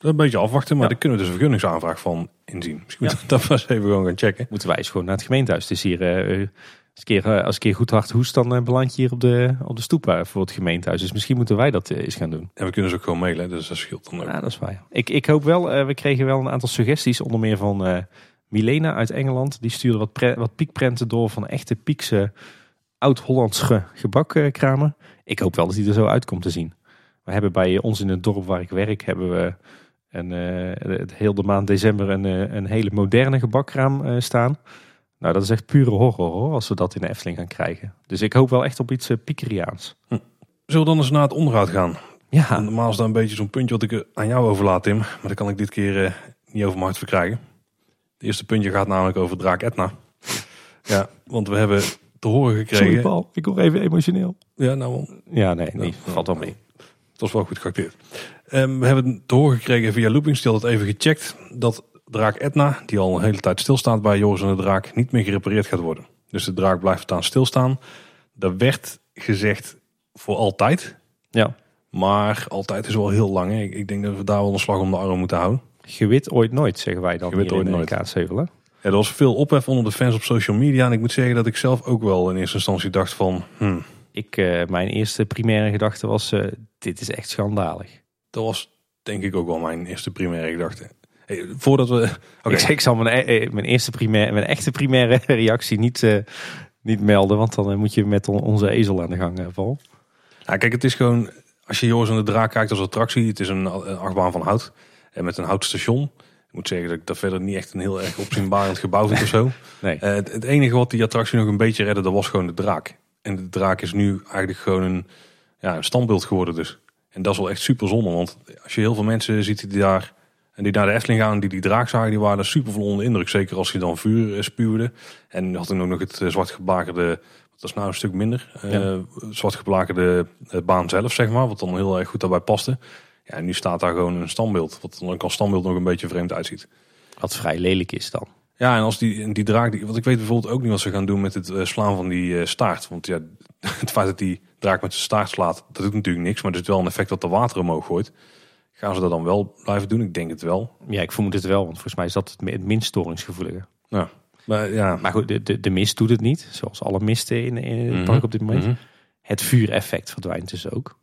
Een beetje afwachten, maar Ja. daar kunnen we dus een vergunningsaanvraag van inzien. Misschien moeten we dat eens even gewoon gaan checken. Moeten wij eens gewoon naar het gemeentehuis. Is hier, eh, eh, als, een keer, eh, als een keer goed hard hoest, dan eh, beland je hier op de, op de stoep voor het gemeentehuis. Dus misschien moeten wij dat eens gaan doen. En we kunnen ze ook gewoon mailen, dus dat scheelt dan ook. Ja, dat is waar. Ik, ik hoop wel, we kregen wel een aantal suggesties. Onder meer van Milena uit Engeland. Die stuurde wat, pre- wat piekprenten door van echte piekse oud-Hollandse gebakkramen. Ik hoop wel dat die er zo uit komt te zien. We hebben bij ons in het dorp waar ik werk, hebben we een, eh, het heel de maand december een, eh, een hele moderne gebakkraam eh, staan. Nou, dat is echt pure horror hoor, als we dat in de Efteling gaan krijgen. Dus ik hoop wel echt op iets piekeriaans. Zullen we dan eens naar het onderhoud gaan? Ja, Normaal is dat een beetje zo'n puntje wat ik aan jou overlaat, Tim. Maar dat kan ik dit keer niet over mijn hart verkrijgen. Het eerste puntje gaat namelijk over Draak Etna. Ja, want we hebben te horen gekregen... sorry Paul, ik word even emotioneel. Ja, nou. Ja, nee, nee, valt wel ja. mee. Was wel goed geacteerd. Ehm, we hebben te horen gekregen via Loopingsteel dat even gecheckt dat draak Etna, die al een hele tijd stilstaat bij Joris en de Draak, niet meer gerepareerd gaat worden. Dus de draak blijft staan stilstaan. Dat werd gezegd voor altijd. Ja, Maar altijd is wel heel lang. Hè. Ik, ik denk dat we daar wel een slag om de arm moeten houden. gewit ooit nooit, zeggen wij dan Gewit ooit nooit. de Kaatsheuvel. hè? Ja, er was veel ophef onder de fans op social media. En ik moet zeggen dat ik zelf ook wel in eerste instantie dacht van... Hmm, Ik, eh, mijn eerste primaire gedachte was, eh, dit is echt schandalig. dat was denk ik ook wel mijn eerste primaire gedachte. Hey, voordat we... Ik, ik zal mijn, eh, eh, mijn eerste primaire, mijn echte primaire (laughs) reactie niet, niet melden, want dan moet je met on- onze ezel aan de gang, Paul. Ja, kijk, het is gewoon, als je Joris en de Draak kijkt als attractie, het is een, een achtbaan van hout en met een houten station. Ik moet zeggen dat ik dat verder niet echt een heel erg opzienbarend gebouw vind of zo. (laughs) Nee, het, het enige wat die attractie nog een beetje redde, dat was gewoon de draak. En de draak is nu eigenlijk gewoon een, ja, een standbeeld geworden dus. En dat is wel echt super zonde, want als je heel veel mensen ziet die daar en die naar de Efteling gaan, die die draak zagen, die waren er super vol onder de indruk. Zeker als je dan vuur eh, spuwde. En had toen ook nog het eh, zwart geblakerde, dat is nou een stuk minder, eh, zwart geblakerde baan zelf, zeg maar. Wat dan heel erg goed daarbij paste. Ja, en nu staat daar gewoon een standbeeld. Wat dan ook als standbeeld nog een beetje vreemd uitziet. wat vrij lelijk is dan. Ja, en als die, die draak, die, want ik weet bijvoorbeeld ook niet wat ze gaan doen met het eh, slaan van die eh, staart. Want ja, (laughs) het feit dat die draak met zijn staart slaat, dat doet natuurlijk niks. Maar er zit wel een effect dat de water omhoog gooit. Gaan ze dat dan wel blijven doen? Ik denk het wel. Ja, ik vermoed het wel, want volgens mij is dat het minst storingsgevoelige. Maar ja, Maar goed, de, de, de mist doet het niet, zoals alle misten in, in het Mhm. park op dit moment. mhm. Het vuureffect verdwijnt dus ook.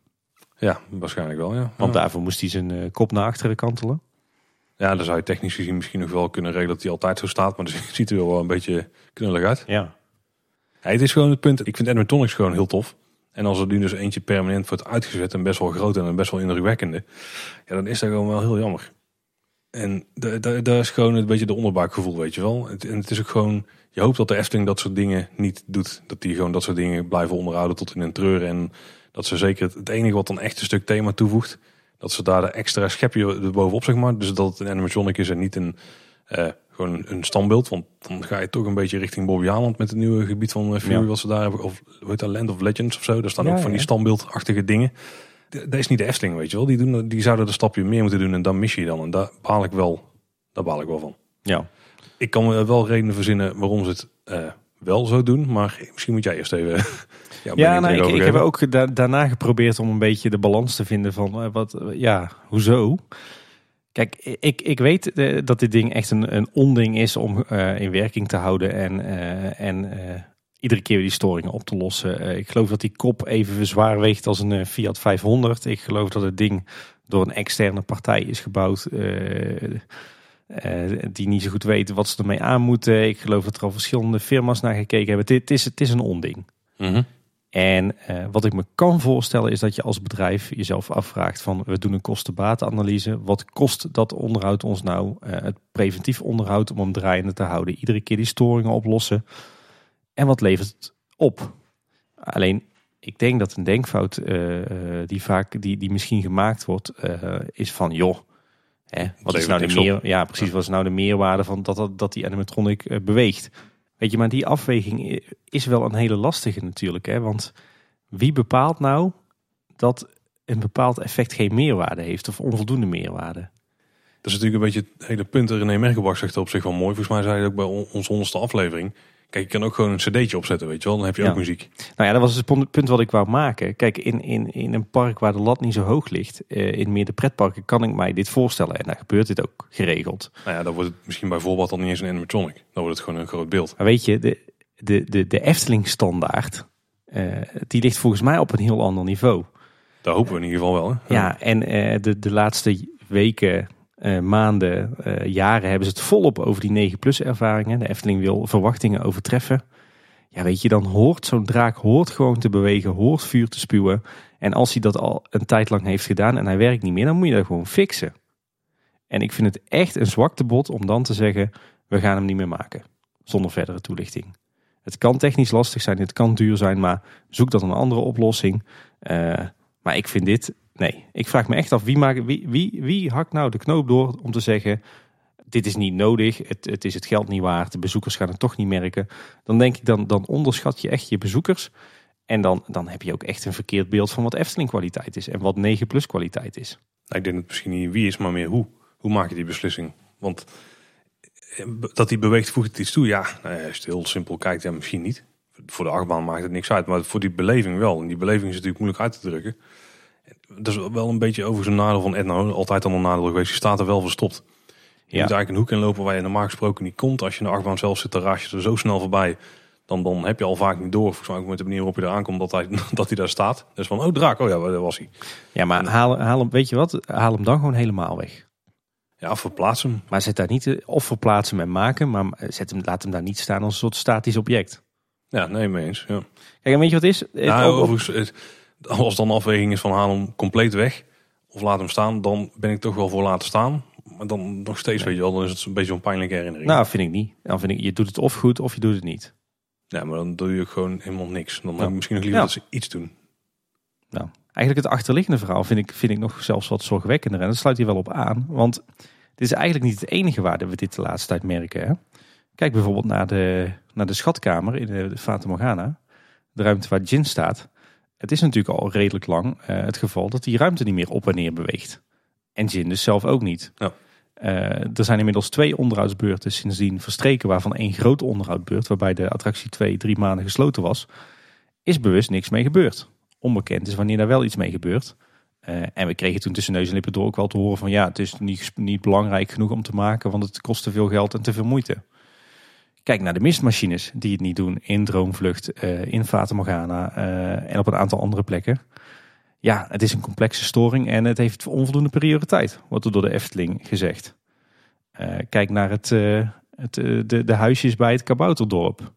ja waarschijnlijk wel. Ja. Want ja. daarvoor moest hij zijn eh, kop naar achteren kantelen. Ja, dan zou je technisch gezien misschien nog wel kunnen regelen dat hij altijd zo staat. Maar het (laughs) ziet er wel een beetje knullig uit. Ja. Ja, het is gewoon het punt. Ik vind animatronics gewoon heel tof. En als er nu dus eentje permanent wordt uitgezet en best wel groot en best wel indrukwekkende, ja, dan is dat gewoon wel heel jammer. En da- da- daar is gewoon een beetje de onderbuikgevoel, weet je wel. Het, en het is ook gewoon, je hoopt dat de Efteling dat soort dingen niet doet. Dat die gewoon dat soort dingen blijven onderhouden tot in een treur. En dat ze zeker het, het enige wat dan echt een stuk thema toevoegt, dat ze daar de extra schepje erbovenop, zeg maar. Dus dat het een animatronic is en niet een, eh, gewoon een standbeeld. Want dan ga je toch een beetje richting Bobby Haaland met het nieuwe gebied van eh, Fury Ja. wat ze daar hebben. Of hoe heet dat, Land of Legends of zo. Daar staan Ja, ook van die standbeeldachtige dingen. Dat is niet de Efteling, weet je wel. Die, doen, die zouden een stapje meer moeten doen en dan mis je dan. En daar baal ik wel, daar baal ik wel van. Ja. Ik kan wel redenen verzinnen waarom ze het eh, wel zo doen. Maar misschien moet jij eerst even... (laughs) Ja, mening nou, ik, ik heb ook da- daarna geprobeerd om een beetje de balans te vinden van eh, wat, eh, ja, hoezo? Kijk, ik, ik weet eh, dat dit ding echt een, een onding is om in werking te houden en, en iedere keer weer die storingen op te lossen. Ik geloof dat die kop even zwaar weegt als een Fiat 500. Ik geloof dat het ding door een externe partij is gebouwd. Eh, die niet zo goed weten wat ze ermee aan moeten. Ik geloof dat er al verschillende firma's naar gekeken hebben. Het, is, het is een onding. Mhm. En eh, wat ik me kan voorstellen is dat je als bedrijf jezelf afvraagt van we doen een kostenbatenanalyse. Wat kost dat onderhoud ons nou? Eh, het preventief onderhoud om hem draaiende te houden. Iedere keer die storingen oplossen. En wat levert het op? Alleen ik denk dat een denkfout die vaak die, die misschien gemaakt wordt is van joh. Hè, wat is nou de op. meer, ja, precies. Wat is nou de meerwaarde van dat, dat, dat die animatronic eh, beweegt? Weet je, maar die afweging is wel een hele lastige natuurlijk. Hè? Want wie bepaalt nou dat een bepaald effect geen meerwaarde heeft of onvoldoende meerwaarde? Dat is natuurlijk een beetje het hele punt. René Merkelbach zegt er op zich wel mooi. Volgens mij zei hij ook bij on- onze honderdste aflevering. Kijk, je kan ook gewoon een cd'tje opzetten, weet je wel. Dan heb je Ja. ook muziek. Nou ja, dat was het pon- punt wat ik wou maken. Kijk, in, in, in een park waar de lat niet zo hoog ligt, eh, in meer de pretparken, kan ik mij dit voorstellen. En daar gebeurt dit ook geregeld. Nou ja, dan wordt het misschien bij voorbaat dan niet eens een animatronic. Dan wordt het gewoon een groot beeld. Maar weet je, de, de, de, de Efteling standaard, eh, die ligt volgens mij op een heel ander niveau. Daar hopen we in ieder geval wel. Hè? Ja, en eh, de, de laatste weken, eh, maanden, eh, jaren hebben ze het volop over die 9 plus ervaringen. De Efteling wil verwachtingen overtreffen. Ja, weet je, dan hoort zo'n draak hoort gewoon te bewegen, hoort vuur te spuwen. En als hij dat al een tijd lang heeft gedaan en hij werkt niet meer, dan moet je dat gewoon fixen. En ik vind het echt een zwaktebod om dan te zeggen, we gaan hem niet meer maken. Zonder verdere toelichting. Het kan technisch lastig zijn, het kan duur zijn, maar zoek dan een andere oplossing. Eh, maar ik vind dit, nee. Ik vraag me echt af, wie, maakt, wie, wie, wie hakt nou de knoop door om te zeggen... dit is niet nodig, het, het is het geld niet waard, de bezoekers gaan het toch niet merken. Dan denk ik, dan, dan onderschat je echt je bezoekers. En dan, dan heb je ook echt een verkeerd beeld van wat Efteling kwaliteit is... en wat 9 plus kwaliteit is. Nou, ik denk het misschien niet wie is, maar meer hoe. Hoe maak je die beslissing? Want eh, dat die beweegt voegt het iets toe. Ja, nou als je het heel simpel kijkt, ja, misschien niet. Voor de achtbaan maakt het niks uit. Maar voor die beleving wel. En die beleving is natuurlijk moeilijk uit te drukken. Dat is wel een beetje over zo'n nadeel van Edna. Altijd al een nadeel geweest. Je staat er wel verstopt. Je Ja. moet eigenlijk een hoek inlopen waar je normaal gesproken niet komt. Als je in de achtbaan zelf zit, dan raas je er zo snel voorbij. Dan, dan heb je al vaak niet door. Volgens mij ook met de manier waarop je eraan komt dat hij, (laughs) dat hij daar staat. Dus van, oh draak, oh ja, daar was hij. Ja, maar haal, haal hem, weet je wat? Haal hem dan gewoon helemaal weg. Ja, verplaats hem. Maar zet daar niet eh, of verplaatsen en maken... maar zet hem, laat hem daar niet staan als een soort statisch object. Ja, nee, mee eens. Ja. Kijk, en weet je wat is? Nou, overigens, als dan afweging is van haal hem compleet weg of laat hem staan, dan ben ik toch wel voor laten staan. Maar dan nog steeds, weet je wel, dan is het een beetje een pijnlijke herinnering. Nou, vind ik niet. Dan vind ik, je doet het of goed of je doet het niet. ja, maar dan doe je gewoon helemaal niks. Dan Ja. heb ik misschien nog liever Ja. dat ze iets doen. Nou, eigenlijk het achterliggende verhaal vind ik, vind ik nog zelfs wat zorgwekkender. En dat sluit hier wel op aan. Want dit is eigenlijk niet het enige waar we dit de laatste tijd merken. Hè? Kijk bijvoorbeeld naar de, naar de schatkamer in de, de Fata Morgana. De ruimte waar Jin staat. Het is natuurlijk al redelijk lang eh, het geval dat die ruimte niet meer op en neer beweegt. En Jin dus zelf ook niet. Ja. Eh, er zijn inmiddels twee onderhoudsbeurten sindsdien verstreken, waarvan één grote onderhoudbeurt, waarbij de attractie twee, drie maanden gesloten was, is bewust niks mee gebeurd. Onbekend is wanneer daar wel iets mee gebeurt. Eh, en we kregen toen tussen neus en lippen door ook wel te horen van ja, het is niet, niet belangrijk genoeg om te maken, want het kost te veel geld en te veel moeite. Kijk naar de mistmachines die het niet doen in Droomvlucht, uh, in Fata Morgana en op een aantal andere plekken. Ja, het is een complexe storing en het heeft onvoldoende prioriteit, wordt er door de Efteling gezegd. kijk naar het, het, de, de huisjes bij het Kabouterdorp.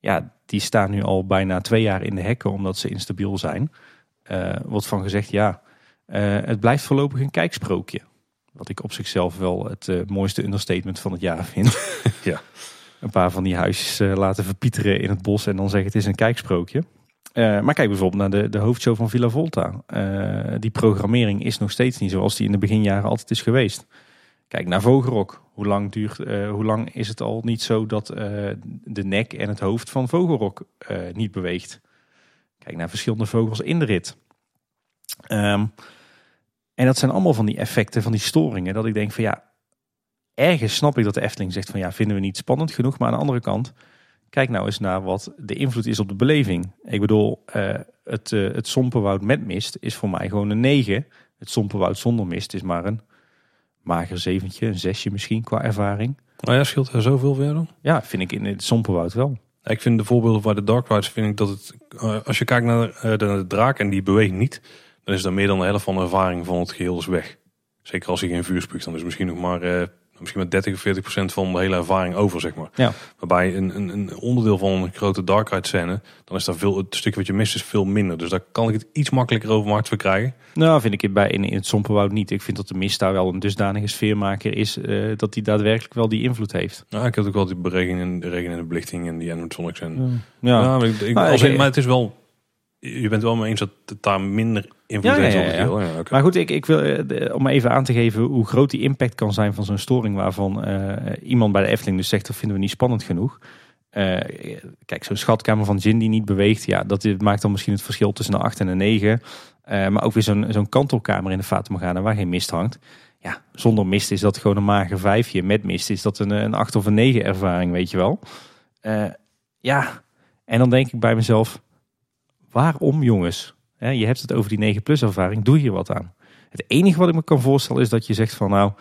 Ja, die staan nu al bijna twee jaar in de hekken omdat ze instabiel zijn. Wordt van gezegd, ja, het blijft voorlopig een kijksprookje. Wat ik op zichzelf wel het mooiste understatement van het jaar vind. (laughs) ja. Een paar van die huisjes laten verpieteren in het bos en dan zeggen het is een kijksprookje. maar kijk bijvoorbeeld naar de, de hoofdshow van Villa Volta. die programmering is nog steeds niet zoals die in de beginjaren altijd is geweest. Kijk naar Vogelrok. Hoe lang, duurt, hoe lang is het al niet zo dat de nek en het hoofd van Vogelrok niet beweegt? Kijk naar verschillende vogels in de rit. Um, en dat zijn allemaal van die effecten, van die storingen. Dat ik denk van ja, ergens snap ik dat de Efteling zegt van ja, vinden we niet spannend genoeg. Maar aan de andere kant, kijk nou eens naar wat de invloed is op de beleving. Ik bedoel, het, het Sompenwoud met mist is voor mij gewoon een 9. Het Sompenwoud zonder mist is maar een mager zeventje, een zesje misschien qua ervaring. Nou ja, scheelt er zoveel weer dan? Ja, vind ik in het Sompenwoud wel. Ik vind de voorbeelden bij de Dark Rides, vind ik dat het, eh, als je kijkt naar de, de draak en die beweegt niet, dan is dan meer dan de helft van de ervaring van het geheel dus weg. Zeker als hij geen vuur spuugt, dan is misschien nog maar uh, misschien met 30 of 40 procent van de hele ervaring over, zeg maar. Ja. Waarbij een, een, een onderdeel van een grote Dark Ride scène, dan is daar veel, het stukje wat je mist is veel minder. Dus daar kan ik het iets makkelijker over markt verkrijgen. Nou, vind ik het bij in, in het Sompenwoud niet. Ik vind dat de mist daar wel een dusdanige sfeermaker is, uh, dat die daadwerkelijk wel die invloed heeft. Nou, ik heb ook wel die regen en, de regen en de belichting en die animatronics. En, ja. ja. ik, ik, als, maar het is wel je bent wel mee eens dat het daar minder invloed heeft op het geheel. Ja, okay. Maar goed, ik, ik wil eh, om even aan te geven hoe groot die impact kan zijn van zo'n storing waarvan uh, iemand bij de Efteling dus zegt dat vinden we niet spannend genoeg. Uh, kijk, zo'n schatkamer van Jin die niet beweegt, ja, dat maakt dan misschien het verschil tussen een 8 en een 9. maar ook weer zo'n zo'n kantelkamer in de Fata Morgana waar geen mist hangt. Ja, zonder mist is dat gewoon een mager vijfje. Met mist is dat een, een 8 of een 9 ervaring, weet je wel. ja, en dan denk ik bij mezelf, Waarom jongens? je hebt het over die 9 plus ervaring, doe hier wat aan. Het enige wat ik me kan voorstellen is dat je zegt van nou,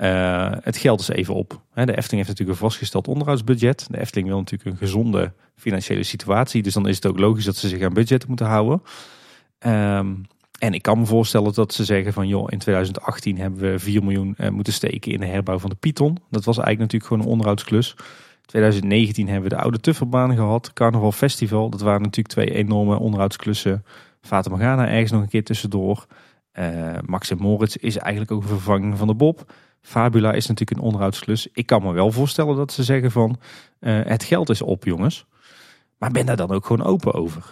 uh, het geld is even op. de Efteling heeft natuurlijk een vastgesteld onderhoudsbudget. De Efteling wil natuurlijk een gezonde financiële situatie. Dus dan is het ook logisch dat ze zich aan budget moeten houden. Um, en ik kan me voorstellen dat ze zeggen van joh, in 2018 hebben we 4 miljoen uh, moeten steken in de herbouw van de Python. Dat was eigenlijk natuurlijk gewoon een onderhoudsklus. 2019 hebben we de Oude Tufferbaan gehad. Carnaval Festival. Dat waren natuurlijk twee enorme onderhoudsklussen. Fata Morgana ergens nog een keer tussendoor. Uh, Moritz is eigenlijk ook een vervanging van de Bob. Fabula is natuurlijk een onderhoudsklus. Ik kan me wel voorstellen dat ze zeggen van uh, het geld is op jongens. Maar ben daar dan ook gewoon open over?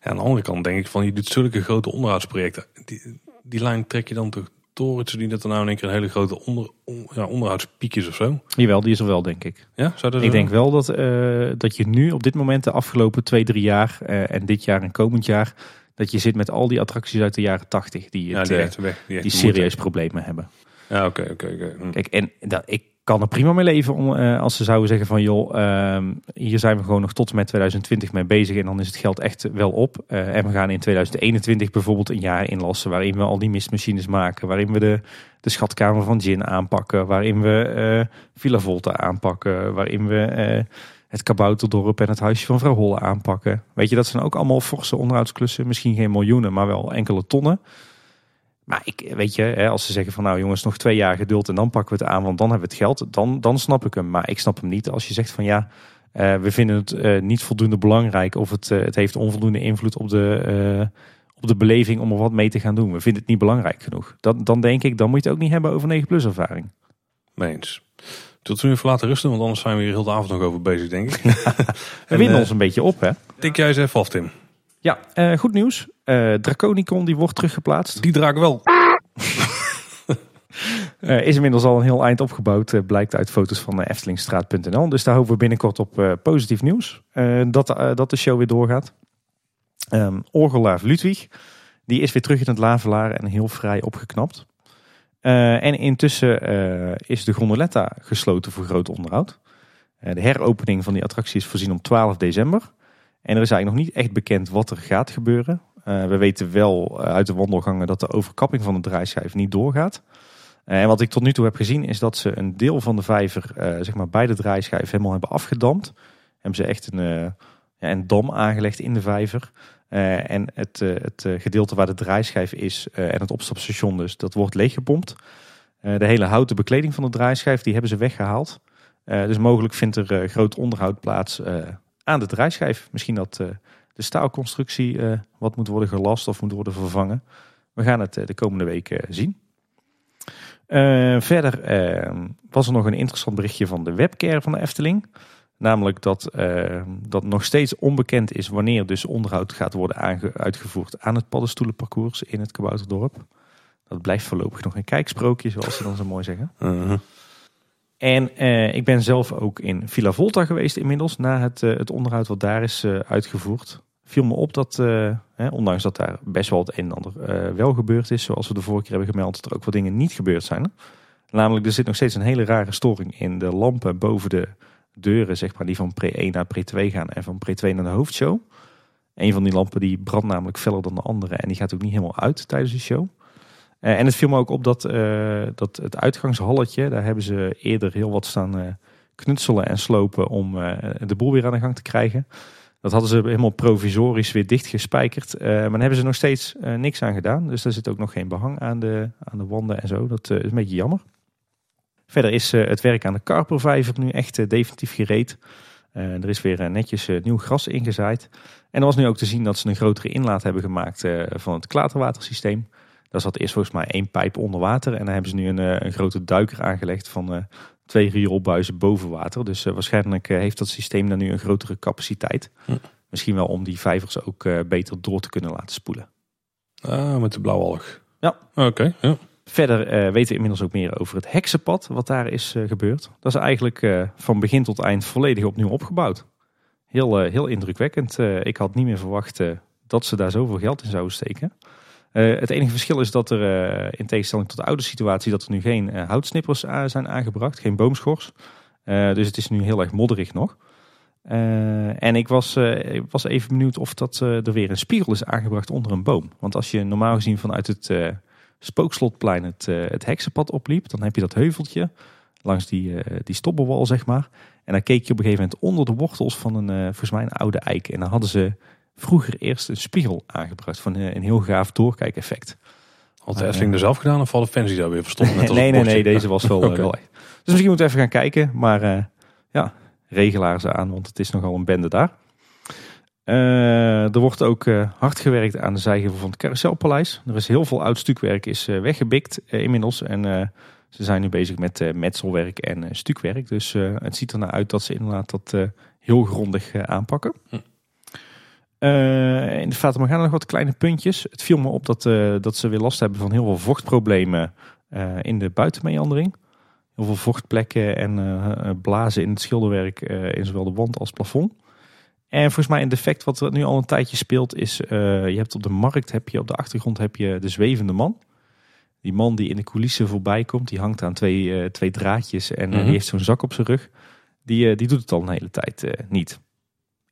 Ja, aan de andere kant denk ik van je doet zulke grote onderhoudsprojecten. Die, die lijn trek je dan toch torentje die dat er nou in één keer een hele grote onder, ja, onderhoudspiekjes of zo? Jawel, die is er wel, denk ik. Ja, zou dat ik denk wel dat, uh, dat je nu op dit moment de afgelopen twee, drie jaar uh, en dit jaar en komend jaar, dat je zit met al die attracties uit de jaren tachtig die, het, ja, die, weg, die, die serieus problemen hebben. Ja, oké, oké, oké. Hm. Kijk, en dat, ik kan er prima mee leven om, uh, als ze zouden zeggen van joh, uh, hier zijn we gewoon nog tot en met 2020 mee bezig en dan is het geld echt wel op. Uh, en we gaan in 2021 bijvoorbeeld een jaar inlassen waarin we al die mistmachines maken, waarin we de, de schatkamer van Gin aanpakken, waarin we Villa Volta aanpakken, waarin we het Kabouterdorp en het huisje van vrouw Holle aanpakken. Weet je, dat zijn ook allemaal forse onderhoudsklussen, misschien geen miljoenen, maar wel enkele tonnen. Maar ik, weet je, als ze zeggen van nou jongens, nog twee jaar geduld en dan pakken we het aan, want dan hebben we het geld, dan, dan snap ik hem. Maar ik snap hem niet als je zegt van ja, uh, we vinden het uh, niet voldoende belangrijk of het, uh, het heeft onvoldoende invloed op de, op de beleving om er wat mee te gaan doen. We vinden het niet belangrijk genoeg. Dan, dan denk ik, dan moet je het ook niet hebben over 9 plus ervaring. Meens. Tot we even laten rusten, want anders zijn we hier heel de avond nog over bezig, denk ik. (laughs) we winnen ons een beetje op, hè? Tik jij eens even af, Tim. Ja, goed nieuws. Uh, Draconicon die wordt teruggeplaatst. Die draak wel. uh, (laughs) is inmiddels al een heel eind opgebouwd, blijkt uit foto's van Eftelingstraat.nl. Dus daar hopen we binnenkort op positief nieuws. dat, dat de show weer doorgaat. Um, Orgelaar Ludwig, die is weer terug in het Lavelaar en heel vrij opgeknapt. en intussen is de gondoletta gesloten voor groot onderhoud. de heropening van die attractie is voorzien om 12 december. En er is eigenlijk nog niet echt bekend wat er gaat gebeuren. Eh, we weten wel eh, uit de wandelgangen dat de overkapping van de draaischijf niet doorgaat. Eh, en wat ik tot nu toe heb gezien is dat ze een deel van de vijver, zeg maar bij de draaischijf, helemaal hebben afgedamd. Hebben ze echt een, een dam aangelegd in de vijver. En het, het gedeelte waar de draaischijf is en het opstapstation dus, dat wordt leeggepompt. De hele houten bekleding van de draaischijf, die hebben ze weggehaald. Eh, dus mogelijk vindt er groot onderhoud plaats aan de draaischijf. Misschien dat de staalconstructie eh, wat moet worden gelast of moet worden vervangen. We gaan het eh, de komende weken zien. Eh, verder eh, was er nog een interessant berichtje van de webcare van de Efteling. Namelijk dat, eh, dat nog steeds onbekend is wanneer dus onderhoud gaat worden uitgevoerd aan het paddenstoelenparcours in het Kabouterdorp. Dat blijft voorlopig nog een kijksprookje, zoals ze dan zo mooi zeggen. Uh-huh. En eh, ik ben zelf ook in Villa Volta geweest inmiddels, na het, het onderhoud wat daar is uitgevoerd. Viel me op dat, eh, ondanks dat daar best wel het een en ander eh, wel gebeurd is, zoals we de vorige keer hebben gemeld, dat er ook wat dingen niet gebeurd zijn. Namelijk, er zit nog steeds een hele rare storing in de lampen boven de deuren, zeg maar, die van pre 1 naar pre 2 gaan en van pre 2 naar de hoofdshow. Een van die lampen die brandt namelijk feller dan de andere en die gaat ook niet helemaal uit tijdens de show. Eh, en het viel me ook op dat, dat het uitgangshalletje, daar hebben ze eerder heel wat staan knutselen en slopen om de boel weer aan de gang te krijgen. Dat hadden ze helemaal provisorisch weer dichtgespijkerd. Eh, maar daar hebben ze nog steeds eh, niks aan gedaan. Dus daar zit ook nog geen behang aan de, aan de wanden en zo. Dat eh, is een beetje jammer. Verder is het werk aan de Karpervijver nu echt definitief gereed. Er is weer netjes nieuw gras ingezaaid. En er was nu ook te zien dat ze een grotere inlaat hebben gemaakt van het klaterwatersysteem. Daar zat eerst volgens mij één pijp onder water. En daar hebben ze nu een, een grote duiker aangelegd van twee rioolbuizen boven water. Dus eh, waarschijnlijk eh, heeft dat systeem dan nu een grotere capaciteit. Hm. Misschien wel om die vijvers ook eh, beter door te kunnen laten spoelen. Ah, met de blauwalg. Ja. Oké, ja. Verder weten we inmiddels ook meer over het heksenpad, wat daar is gebeurd. Dat is eigenlijk van begin tot eind volledig opnieuw opgebouwd. Heel, heel indrukwekkend. Ik had niet meer verwacht dat ze daar zoveel geld in zouden steken. Eh, het enige verschil is dat er, eh, in tegenstelling tot de oude situatie, dat er nu geen eh, houtsnippers zijn aangebracht, geen boomschors. Dus het is nu heel erg modderig nog. En ik was, was even benieuwd of dat, er weer een spiegel is aangebracht onder een boom. Want als je normaal gezien vanuit het spookslotplein het, het heksenpad opliep, dan heb je dat heuveltje langs die, die stoppelwal, zeg maar. En dan keek je op een gegeven moment onder de wortels van een, volgens mij een oude eik. En dan hadden ze vroeger eerst een spiegel aangebracht van eh, een heel gaaf doorkijkeffect. Had de Efteling er zelf gedaan of hadden fans die daar weer verstonden? net (laughs) als nee, nee, nee, deze was wel, (laughs) eh, wel echt. Dus misschien moeten we even gaan kijken. Maar eh, ja, regelaars aan, want het is nogal een bende daar. Eh, er wordt ook eh, hard gewerkt aan de zijgevel van het Carouselpaleis. Er is heel veel oud stukwerk is eh, weggebikt eh, inmiddels. En eh, ze zijn nu bezig met eh, metselwerk en eh, stukwerk. Dus eh, het ziet er naar uit dat ze inderdaad dat eh, heel grondig eh, aanpakken. Hm. Eh, in de Fata Morgana nog wat kleine puntjes. Het viel me op dat, eh, dat ze weer last hebben van heel veel vochtproblemen eh, in de buitenmeandering. Heel veel vochtplekken en blazen in het schilderwerk in zowel de wand als plafond. En volgens mij een defect wat nu al een tijdje speelt is... je hebt op de markt, heb je, op de achtergrond heb je de zwevende man. Die man die in de coulissen voorbij komt, die hangt aan twee, twee draadjes en eh, Mhm. die heeft zo'n zak op zijn rug. Die, die doet het al een hele tijd niet.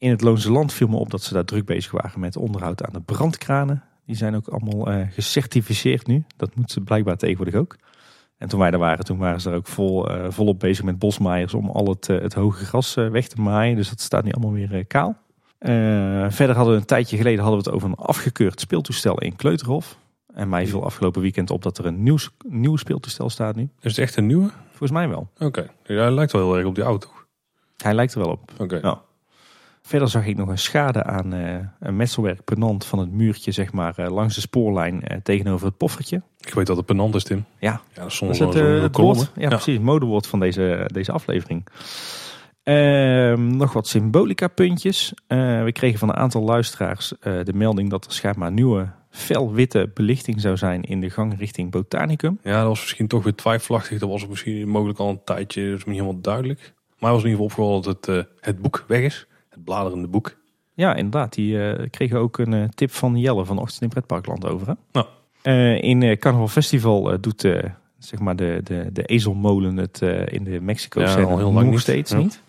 In het Loonse Land viel me op dat ze daar druk bezig waren met onderhoud aan de brandkranen. Die zijn ook allemaal eh, gecertificeerd nu. Dat moet ze blijkbaar tegenwoordig ook. En toen wij daar waren, toen waren ze er ook vol, eh, volop bezig met bosmaaiers om al het, eh, het hoge gras weg te maaien. Dus dat staat nu allemaal weer kaal. Verder hadden we een tijdje geleden hadden we het over een afgekeurd speeltoestel in Kleuterhof. En mij viel afgelopen weekend op dat er een nieuw, nieuw speeltoestel staat nu. Is het echt een nieuwe? Volgens mij wel. Oké. Ja, hij lijkt wel heel erg op die auto. Hij lijkt er wel op. Oké. Verder zag ik nog een schade aan eh, een metselwerk penant van het muurtje zeg maar, eh, langs de spoorlijn eh, tegenover het poffertje. Ik weet dat het penant is, Tim. Ja, Ja, dat is Dat soms is het, woord, ja, precies, het modewoord van deze, deze aflevering. Ehm, nog wat symbolica puntjes. We kregen van een aantal luisteraars de melding dat er schijnbaar nieuwe felwitte belichting zou zijn in de gang richting Botanicum. Ja, dat was misschien toch weer twijfelachtig. Dat was misschien mogelijk al een tijdje. Dat is niet helemaal duidelijk. Maar was in ieder geval opgevallen dat het, het boek weg is. Het bladerende boek. Ja, inderdaad. Die eh, kregen ook een eh, tip van Jelle van Ochtend in Pretparkland over. Hè? Nou. Eh, in eh Carnaval Festival eh, doet eh, zeg maar de, de, de ezelmolen het eh, in de Mexico Ja, al heel lang nog niet. steeds Ja. niet.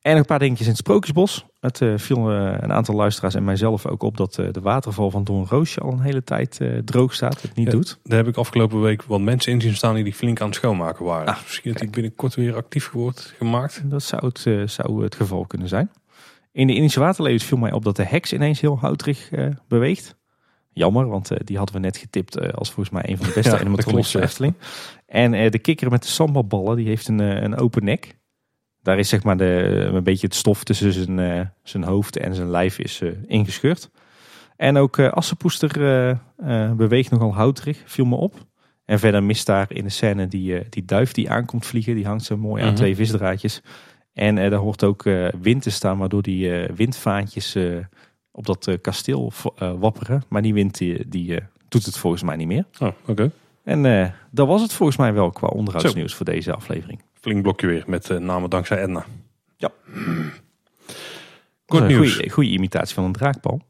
En nog een paar dingetjes in het Sprookjesbos. Het uh, viel uh, een aantal luisteraars en mijzelf ook op dat uh, de waterval van Doornroosje al een hele tijd droog staat. Het niet ja, doet. Daar heb ik afgelopen week wat mensen in zien staan die, die flink aan het schoonmaken waren. Ah, Misschien dat die binnenkort weer actief wordt gemaakt. Dat zou het, zou het geval kunnen zijn. In de Indische waterlevens viel mij op dat de heks ineens heel houterig beweegt. Jammer, want die hadden we net getipt als volgens mij een van de beste ja, animatronics Efteling. En de kikker met de sambalballen, die heeft een, een open nek. Daar is zeg maar de, een beetje het stof tussen zijn, zijn hoofd en zijn lijf is ingescheurd. En ook Assepoester beweegt nogal houterig, viel me op. En verder mist daar in de scène die, die duif die aankomt vliegen. Die hangt zo mooi aan mhm. twee visdraadjes. En daar hoort ook wind te staan, waardoor die windvaantjes op dat kasteel wapperen. Maar die wind die, die doet het volgens mij niet meer. Oh, oké. En dat was het volgens mij wel qua onderhoudsnieuws voor deze aflevering flink blokje weer met name dankzij Edna. Ja. Kort nieuws. Goede imitatie van een draakpal.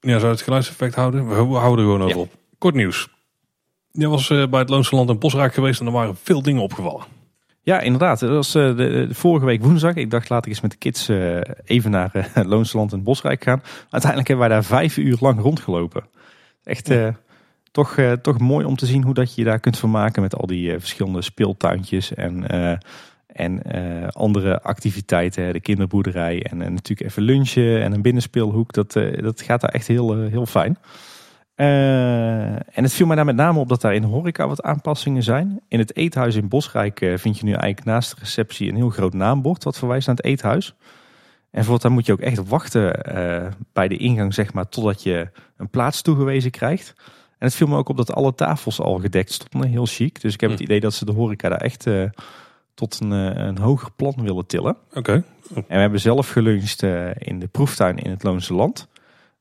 Ja, zou het geluidseffect houden? We houden er gewoon over op. Kort nieuws. Je was bij het Loonse Land en Bosraak geweest en er waren veel dingen opgevallen. Ja, inderdaad. Dat was uh, de, de, vorige week woensdag. Ik dacht, laat ik eens met de kids uh, even naar (laughs) uh, Loonse Land en Bosrijk gaan. Uiteindelijk hebben wij daar vijf uur lang rondgelopen. Echt ja. toch, toch mooi om te zien hoe dat je je daar kunt vermaken met al die verschillende speeltuintjes en, en andere activiteiten. De kinderboerderij en natuurlijk even lunchen en een binnenspeelhoek. Dat, dat gaat daar echt heel, heel fijn. Uh, en het viel mij daar met name op dat daar in de horeca wat aanpassingen zijn. In het eethuis in Bosrijk uh, vind je nu eigenlijk naast de receptie een heel groot naambord wat verwijst naar het eethuis. En voortaan moet je ook echt wachten uh, bij de ingang, zeg maar, totdat je een plaats toegewezen krijgt. En het viel me ook op dat alle tafels al gedekt stonden, heel chic. Dus ik heb het idee dat ze de horeca daar echt tot een, een hoger plan willen tillen. Oké. En we hebben zelf geluncht in de proeftuin in het Loonse Land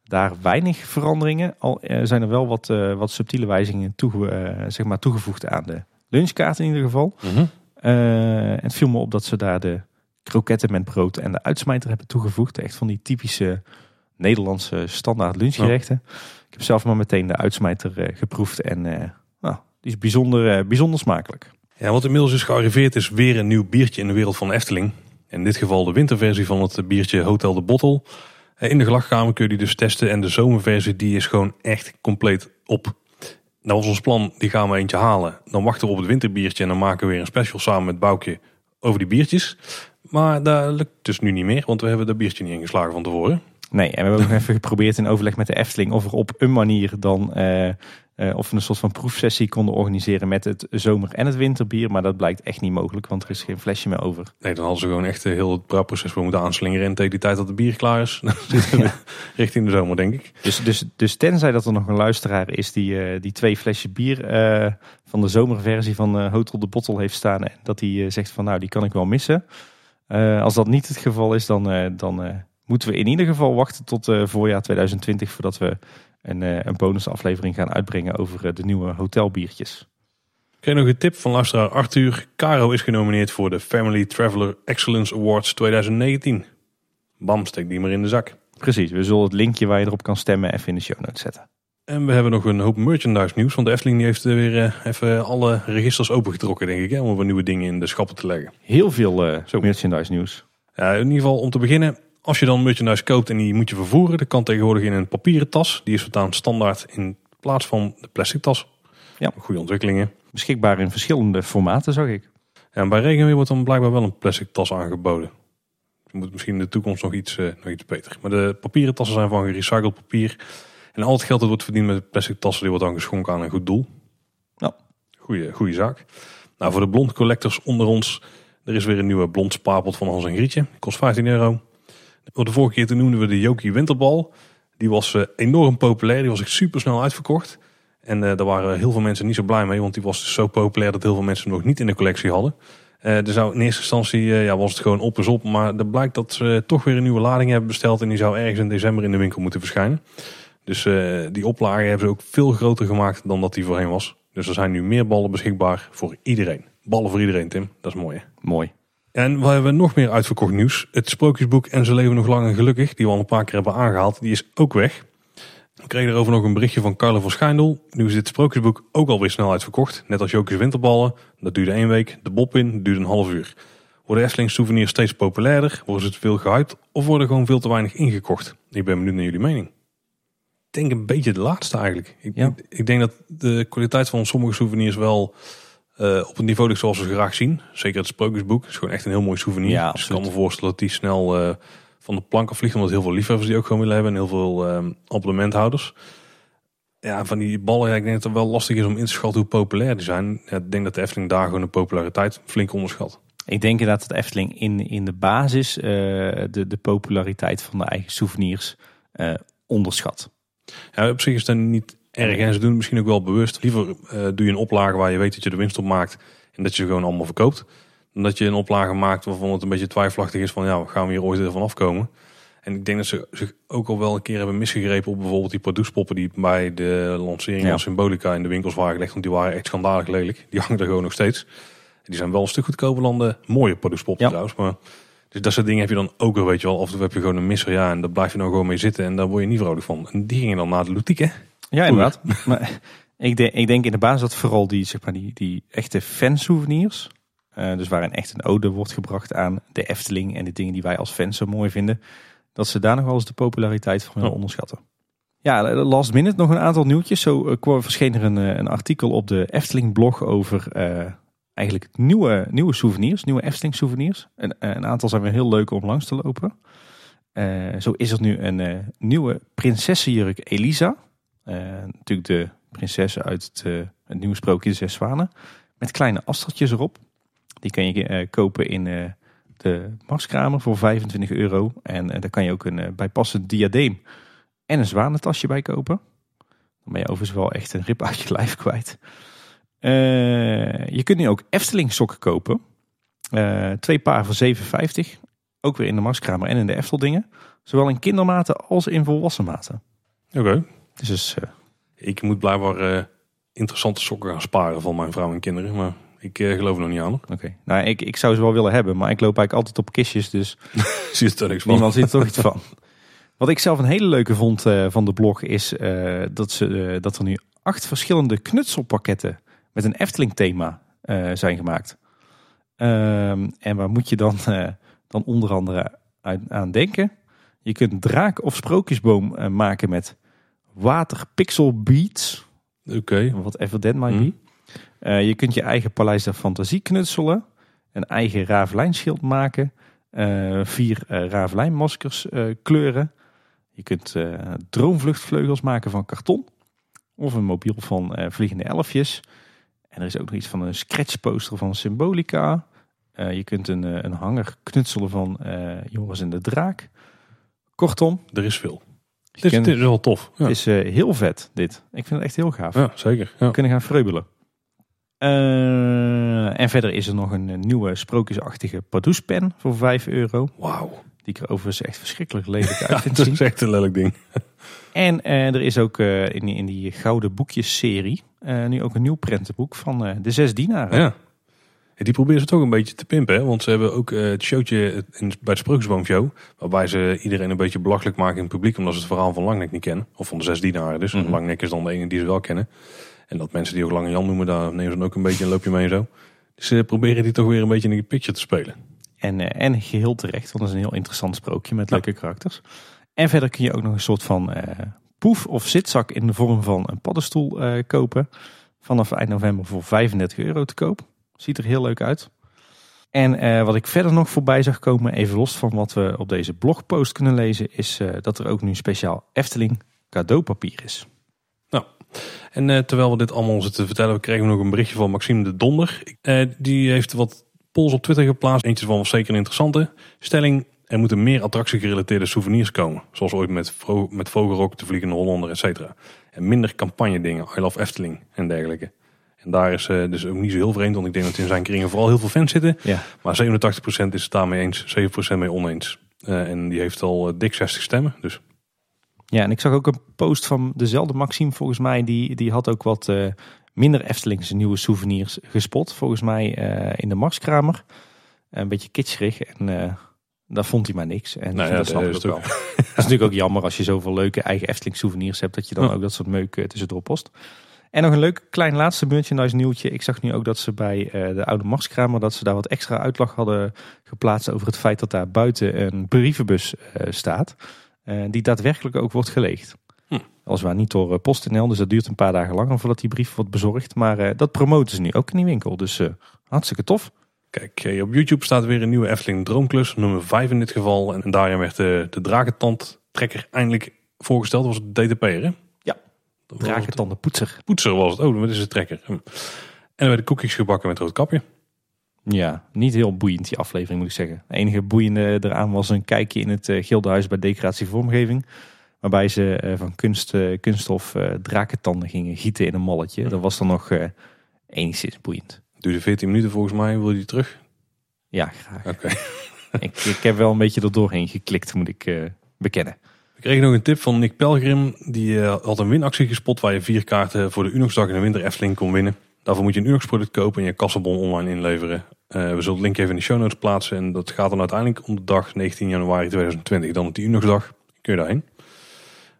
daar weinig veranderingen. Al uh, zijn er wel wat, uh, wat subtiele wijzigingen toege, uh, zeg maar toegevoegd aan de lunchkaart in ieder geval. Mm -hmm. het viel me op dat ze daar de kroketten met brood en de uitsmijter hebben toegevoegd. Echt van die typische Nederlandse standaard lunchgerechten. Oh. Ik heb zelf maar meteen de uitsmijter geproefd en nou, die is bijzonder, bijzonder smakelijk. Ja, wat inmiddels is gearriveerd is weer een nieuw biertje in de wereld van Efteling. In dit geval de winterversie van het biertje Hotel de Bottle. Eh, in de gelachkamer kun je die dus testen. En de zomerversie die is gewoon echt compleet op. Nou was ons plan, die gaan we eentje halen. Dan wachten we op het winterbiertje en dan maken we weer een special samen met Boukje over die biertjes. Maar dat lukt dus nu niet meer, want we hebben dat biertje niet ingeslagen van tevoren. Nee, en we hebben ook even (laughs) geprobeerd in overleg met de Efteling of er op een manier dan uh, uh, of we een soort van proefsessie konden organiseren met het zomer- en het winterbier. Maar dat blijkt echt niet mogelijk, want er is geen flesje meer over. Nee, dan hadden ze gewoon echt heel het brouwproces voor moeten aanslingeren. En tegen die tijd dat het bier klaar is, (laughs) ja. richting de zomer, denk ik. Dus, dus, dus tenzij dat er nog een luisteraar is die, uh, die twee flesjes bier uh, van de zomerversie van Hotel de Bottle heeft staan. En dat hij zegt van nou, die kan ik wel missen. als dat niet het geval is, dan, dan moeten we in ieder geval wachten tot voorjaar 2020 voordat we een, uh, een bonusaflevering gaan uitbrengen over uh, de nieuwe hotelbiertjes. Oké, nog een tip van luisteraar Arthur. Caro is genomineerd voor de Family Traveler Excellence Awards 2019. Bam, steek die maar in de zak. Precies, we zullen het linkje waar je erop kan stemmen even in de show notes zetten. En we hebben nog een hoop merchandise nieuws. Want de Efteling heeft weer uh, even alle registers opengetrokken, denk ik. Hè, om weer nieuwe dingen in de schappen te leggen. Heel veel uh, merchandise nieuws. Ja, in ieder geval om te beginnen. Als je dan merchandise koopt en die moet je vervoeren, dat kan tegenwoordig in een papieren tas. Die is voortaan standaard in plaats van de plastic tas. Ja. Goede ontwikkelingen. Beschikbaar in verschillende formaten, zag ik. Ja, en bij regenweer wordt dan blijkbaar wel een plastic tas aangeboden. Moet misschien in de toekomst nog iets, uh, nog iets beter. Maar de papieren tassen zijn van gerecycled papier. En al het geld dat wordt verdiend met plastic tassen, die wordt dan geschonken aan een goed doel. Ja. Goeie, goede zaak. Nou, voor de blond collectors onder ons, er is weer een nieuwe blond spaarpot van Hans en Grietje. Kost 15 euro. De vorige keer noemden we de Jokie Winterbal. Die was uh, enorm populair. Die was echt super snel uitverkocht. En uh, daar waren heel veel mensen niet zo blij mee. Want die was dus zo populair dat heel veel mensen nog niet in de collectie hadden. Uh, er zou in eerste instantie ja, was het gewoon op en op. Maar er blijkt dat ze toch weer een nieuwe lading hebben besteld. En die zou ergens in december in de winkel moeten verschijnen. Dus die oplage hebben ze ook veel groter gemaakt dan dat die voorheen was. Dus er zijn nu meer ballen beschikbaar voor iedereen. Ballen voor iedereen, Tim. Dat is mooi. Hè? Mooi. En we hebben nog meer uitverkocht nieuws. Het sprookjesboek En ze leven nog lang en gelukkig, die we al een paar keer hebben aangehaald, die is ook weg. We kregen erover nog een berichtje van Carlo van Schijndel. Nu is dit sprookjesboek ook alweer snel uitverkocht. Net als Jokies Winterballen. Dat duurde één week. De Bob in duurde een half uur. Worden Efteling souvenirs steeds populairder? Worden ze veel gehyped? Of worden gewoon veel te weinig ingekocht? Ik ben benieuwd naar jullie mening. Ik denk een beetje de laatste eigenlijk. Ik, Ja. ik denk dat de kwaliteit van sommige souvenirs wel eh, op het niveau ligt zoals we graag zien. Zeker het Sprookjesboek is gewoon echt een heel mooi souvenir. Ja, dus ik kan me voorstellen dat die snel eh, van de plank afvliegt. Omdat heel veel liefhebbers die ook gewoon willen hebben. En heel veel abonnementhouders. Ja, van die ballen, ja, ik denk dat het wel lastig is om in te schatten hoe populair die zijn. Ja, ik denk dat de Efteling daar gewoon de populariteit flink onderschat. Ik denk inderdaad dat Efteling in, in de basis de, de populariteit van de eigen souvenirs onderschat. Ja, op zich is dat niet erg. En ze doen het misschien ook wel bewust. Liever eh, doe je een oplage waar je weet dat je de winst op maakt. En dat je ze gewoon allemaal verkoopt. Dan dat je een oplage maakt waarvan het een beetje twijfelachtig is van ja, gaan we hier ooit ervan afkomen. En ik denk dat ze zich ook al wel een keer hebben misgegrepen op bijvoorbeeld die producepoppen die bij de lancering Ja. van Symbolica in de winkels waren gelegd. Want die waren echt schandalig lelijk. Die hangen er gewoon nog steeds. Die zijn wel een stuk goedkoper dan de mooie producepoppen Ja. trouwens. Maar dus dat soort dingen heb je dan ook wel, weet je wel. Of heb je gewoon een misser, ja, en daar blijf je nou gewoon mee zitten. En daar word je niet vrolijk van. En die gingen dan naar de Lutique, hè? Ja, inderdaad. maar ik, denk, ik denk in de basis dat vooral die, zeg maar, die, die echte fansouvenirs, eh dus waarin echt een ode wordt gebracht aan de Efteling en de dingen die wij als fans zo mooi vinden, dat ze daar nog wel eens de populariteit van willen onderschatten. Ja, last minute nog een aantal nieuwtjes. Zo eh, kwam, verscheen er een, eh, een artikel op de Efteling blog over eigenlijk nieuwe, nieuwe souvenirs, nieuwe Efteling souvenirs. En, een aantal zijn weer heel leuk om langs te lopen. Zo is er nu een eh, nieuwe prinsessenjurk Elisa. Eh, natuurlijk de prinsessen uit het, eh, het nieuwe sprookje De Zes Zwanen. Met kleine astertjes erop. Die kan je eh, kopen in de Marskramer voor 25 euro. En daar kan je ook een bijpassend diadeem en een zwanentasje bij kopen. Dan ben je overigens wel echt een rip uit je lijf kwijt. Je kunt nu ook Efteling sokken kopen. Twee paar voor 7,50. Ook weer in de Marskramer en in de Efteldingen. Zowel in kindermaten als in volwassen maten. Oké. Dus eh, Ik moet blijkbaar eh, interessante sokken gaan sparen van mijn vrouw en kinderen. Maar ik eh, geloof er nog niet aan. Oké. Nou, ik, ik zou ze wel willen hebben, maar ik loop eigenlijk altijd op kistjes, dus (laughs) Zie je er niks van. niemand ziet er toch iets van. Wat ik zelf een hele leuke vond van de blog is dat, ze, dat er nu acht verschillende knutselpakketten met een Efteling thema zijn gemaakt. Ehm, en waar moet je dan, dan onder andere aan denken? Je kunt draak of sprookjesboom maken met waterpixel beads. Oké. Whatever that might Hm. be. Eh, je kunt je eigen paleis der fantasie knutselen. Een eigen ravelijnschild maken. eh, vier eh ravelijnmaskers kleuren. Je kunt droomvluchtvleugels maken van karton. Of een mobiel van vliegende elfjes. En er is ook nog iets van een scratchposter van Symbolica. Je kunt een, een hanger knutselen van Joris en de Draak. Kortom, Er is veel. Kunt- het is wel tof. Ja, het is eh, heel vet dit. Ik vind het echt heel gaaf ja zeker. Ja. kunnen gaan vreubelen. Eh, en verder is er nog een, eh, nieuwe sprookjesachtige Pardoespen voor 5 euro. Wauw. Die ik er overigens echt verschrikkelijk (laughs) lelijk uit vind dat zien. is echt een lelijk ding. (laughs) En er is ook in, die- in die gouden boekjes serie nu ook een nieuw prentenboek van de zes dienaren. Ja. Die proberen ze toch een beetje te pimpen. Hè? Want ze hebben ook eh, het showtje in, bij de Sprookjesboomshow. Waarbij ze iedereen een beetje belachelijk maken in het publiek. Omdat ze het verhaal van Langnek niet kennen. Of van de zes dienaren dus. Mhm. Langnek is dan de ene die ze wel kennen. En dat mensen die ook Lange Jan noemen. Daar nemen ze dan ook een beetje een loopje mee en zo. Dus ze proberen die toch weer een beetje in de picture te spelen. En, eh, en geheel terecht, want dat is een heel interessant sprookje met Ja. leuke karakters. En verder kun je ook nog een soort van eh, poef of zitzak in de vorm van een paddenstoel eh, kopen. Vanaf eind november voor 35 euro te koop. Ziet er heel leuk uit. En eh, wat ik verder nog voorbij zag komen, even los van wat we op deze blogpost kunnen lezen, is eh, dat er ook nu speciaal Efteling cadeaupapier is. En eh, terwijl we dit allemaal zitten vertellen, we kregen nog een berichtje van Maxime de Donder. Die heeft wat polls op Twitter geplaatst. Eentje van was zeker een interessante stelling. Er moeten meer attractiegerelateerde souvenirs komen. Zoals ooit met, met Vogelrok, de Vliegende Hollander, et cetera. En minder campagne dingen, I Love Efteling en dergelijke. En daar is eh, dus ook niet zo heel vreemd, want ik denk dat in zijn kringen vooral heel veel fans zitten. Ja. Maar 87% is het daarmee eens, 7% mee oneens. Eh, en die heeft al eh, dik 60 stemmen. Dus Ja, en ik zag ook een post van dezelfde Maxime, volgens mij. Die, die had ook wat minder Eftelingse nieuwe souvenirs gespot. Volgens mij in de Marskramer. Een beetje kitscherig. En daar vond hij maar niks. En Nou ja, dat snap ik ook wel. Het (laughs) is natuurlijk ook jammer als je zoveel leuke eigen Efteling souvenirs hebt. Dat je dan Ja. ook dat soort meuk tussendoor post. En nog een leuk klein laatste merchandise nieuwtje. Ik zag nu ook dat ze bij uh, de oude Marskramer dat ze daar wat extra uitlag hadden geplaatst over het feit dat daar buiten een brievenbus uh, staat. Uh, die daadwerkelijk ook wordt geleegd. Hm. Weliswaar niet door PostNL, dus dat duurt een paar dagen langer voordat die brief wordt bezorgd. Maar dat promoten ze nu ook in die winkel, dus hartstikke tof. Kijk, op YouTube staat weer een nieuwe Efteling Droomklus, nummer 5 in dit geval. En daarin werd de, de eindelijk voorgesteld. Dat was het DTP, hè? Dragentanden poetser. Poetser was het. Oh, dat is de trekker. En er werden koekjes gebakken met rood kapje. Ja, niet heel boeiend die aflevering moet ik zeggen. Het enige boeiende eraan was een kijkje in het uh, Gildenhuis bij decoratie vormgeving. Waarbij ze uh, van kunst, uh, kunststof drakentanden gingen gieten in een malletje. Dat was dan nog enigszins boeiend. Duurde 14 minuten volgens mij. Wil je die terug? Ja, graag. Oké. (laughs) ik, ik heb wel een beetje er doorheen geklikt, moet ik bekennen. We kregen nog een tip van Nick Pelgrim. Die uh, had een winactie gespot waar je vier kaarten voor de Unoxdag in de winter Efteling kon winnen. Daarvoor moet je een Unox product kopen en je kassenbon online inleveren. Uh, we zullen het link even in de show notes plaatsen. En dat gaat dan uiteindelijk om de dag 19 januari 2020. Dan op die Unoxdag kun je daarheen.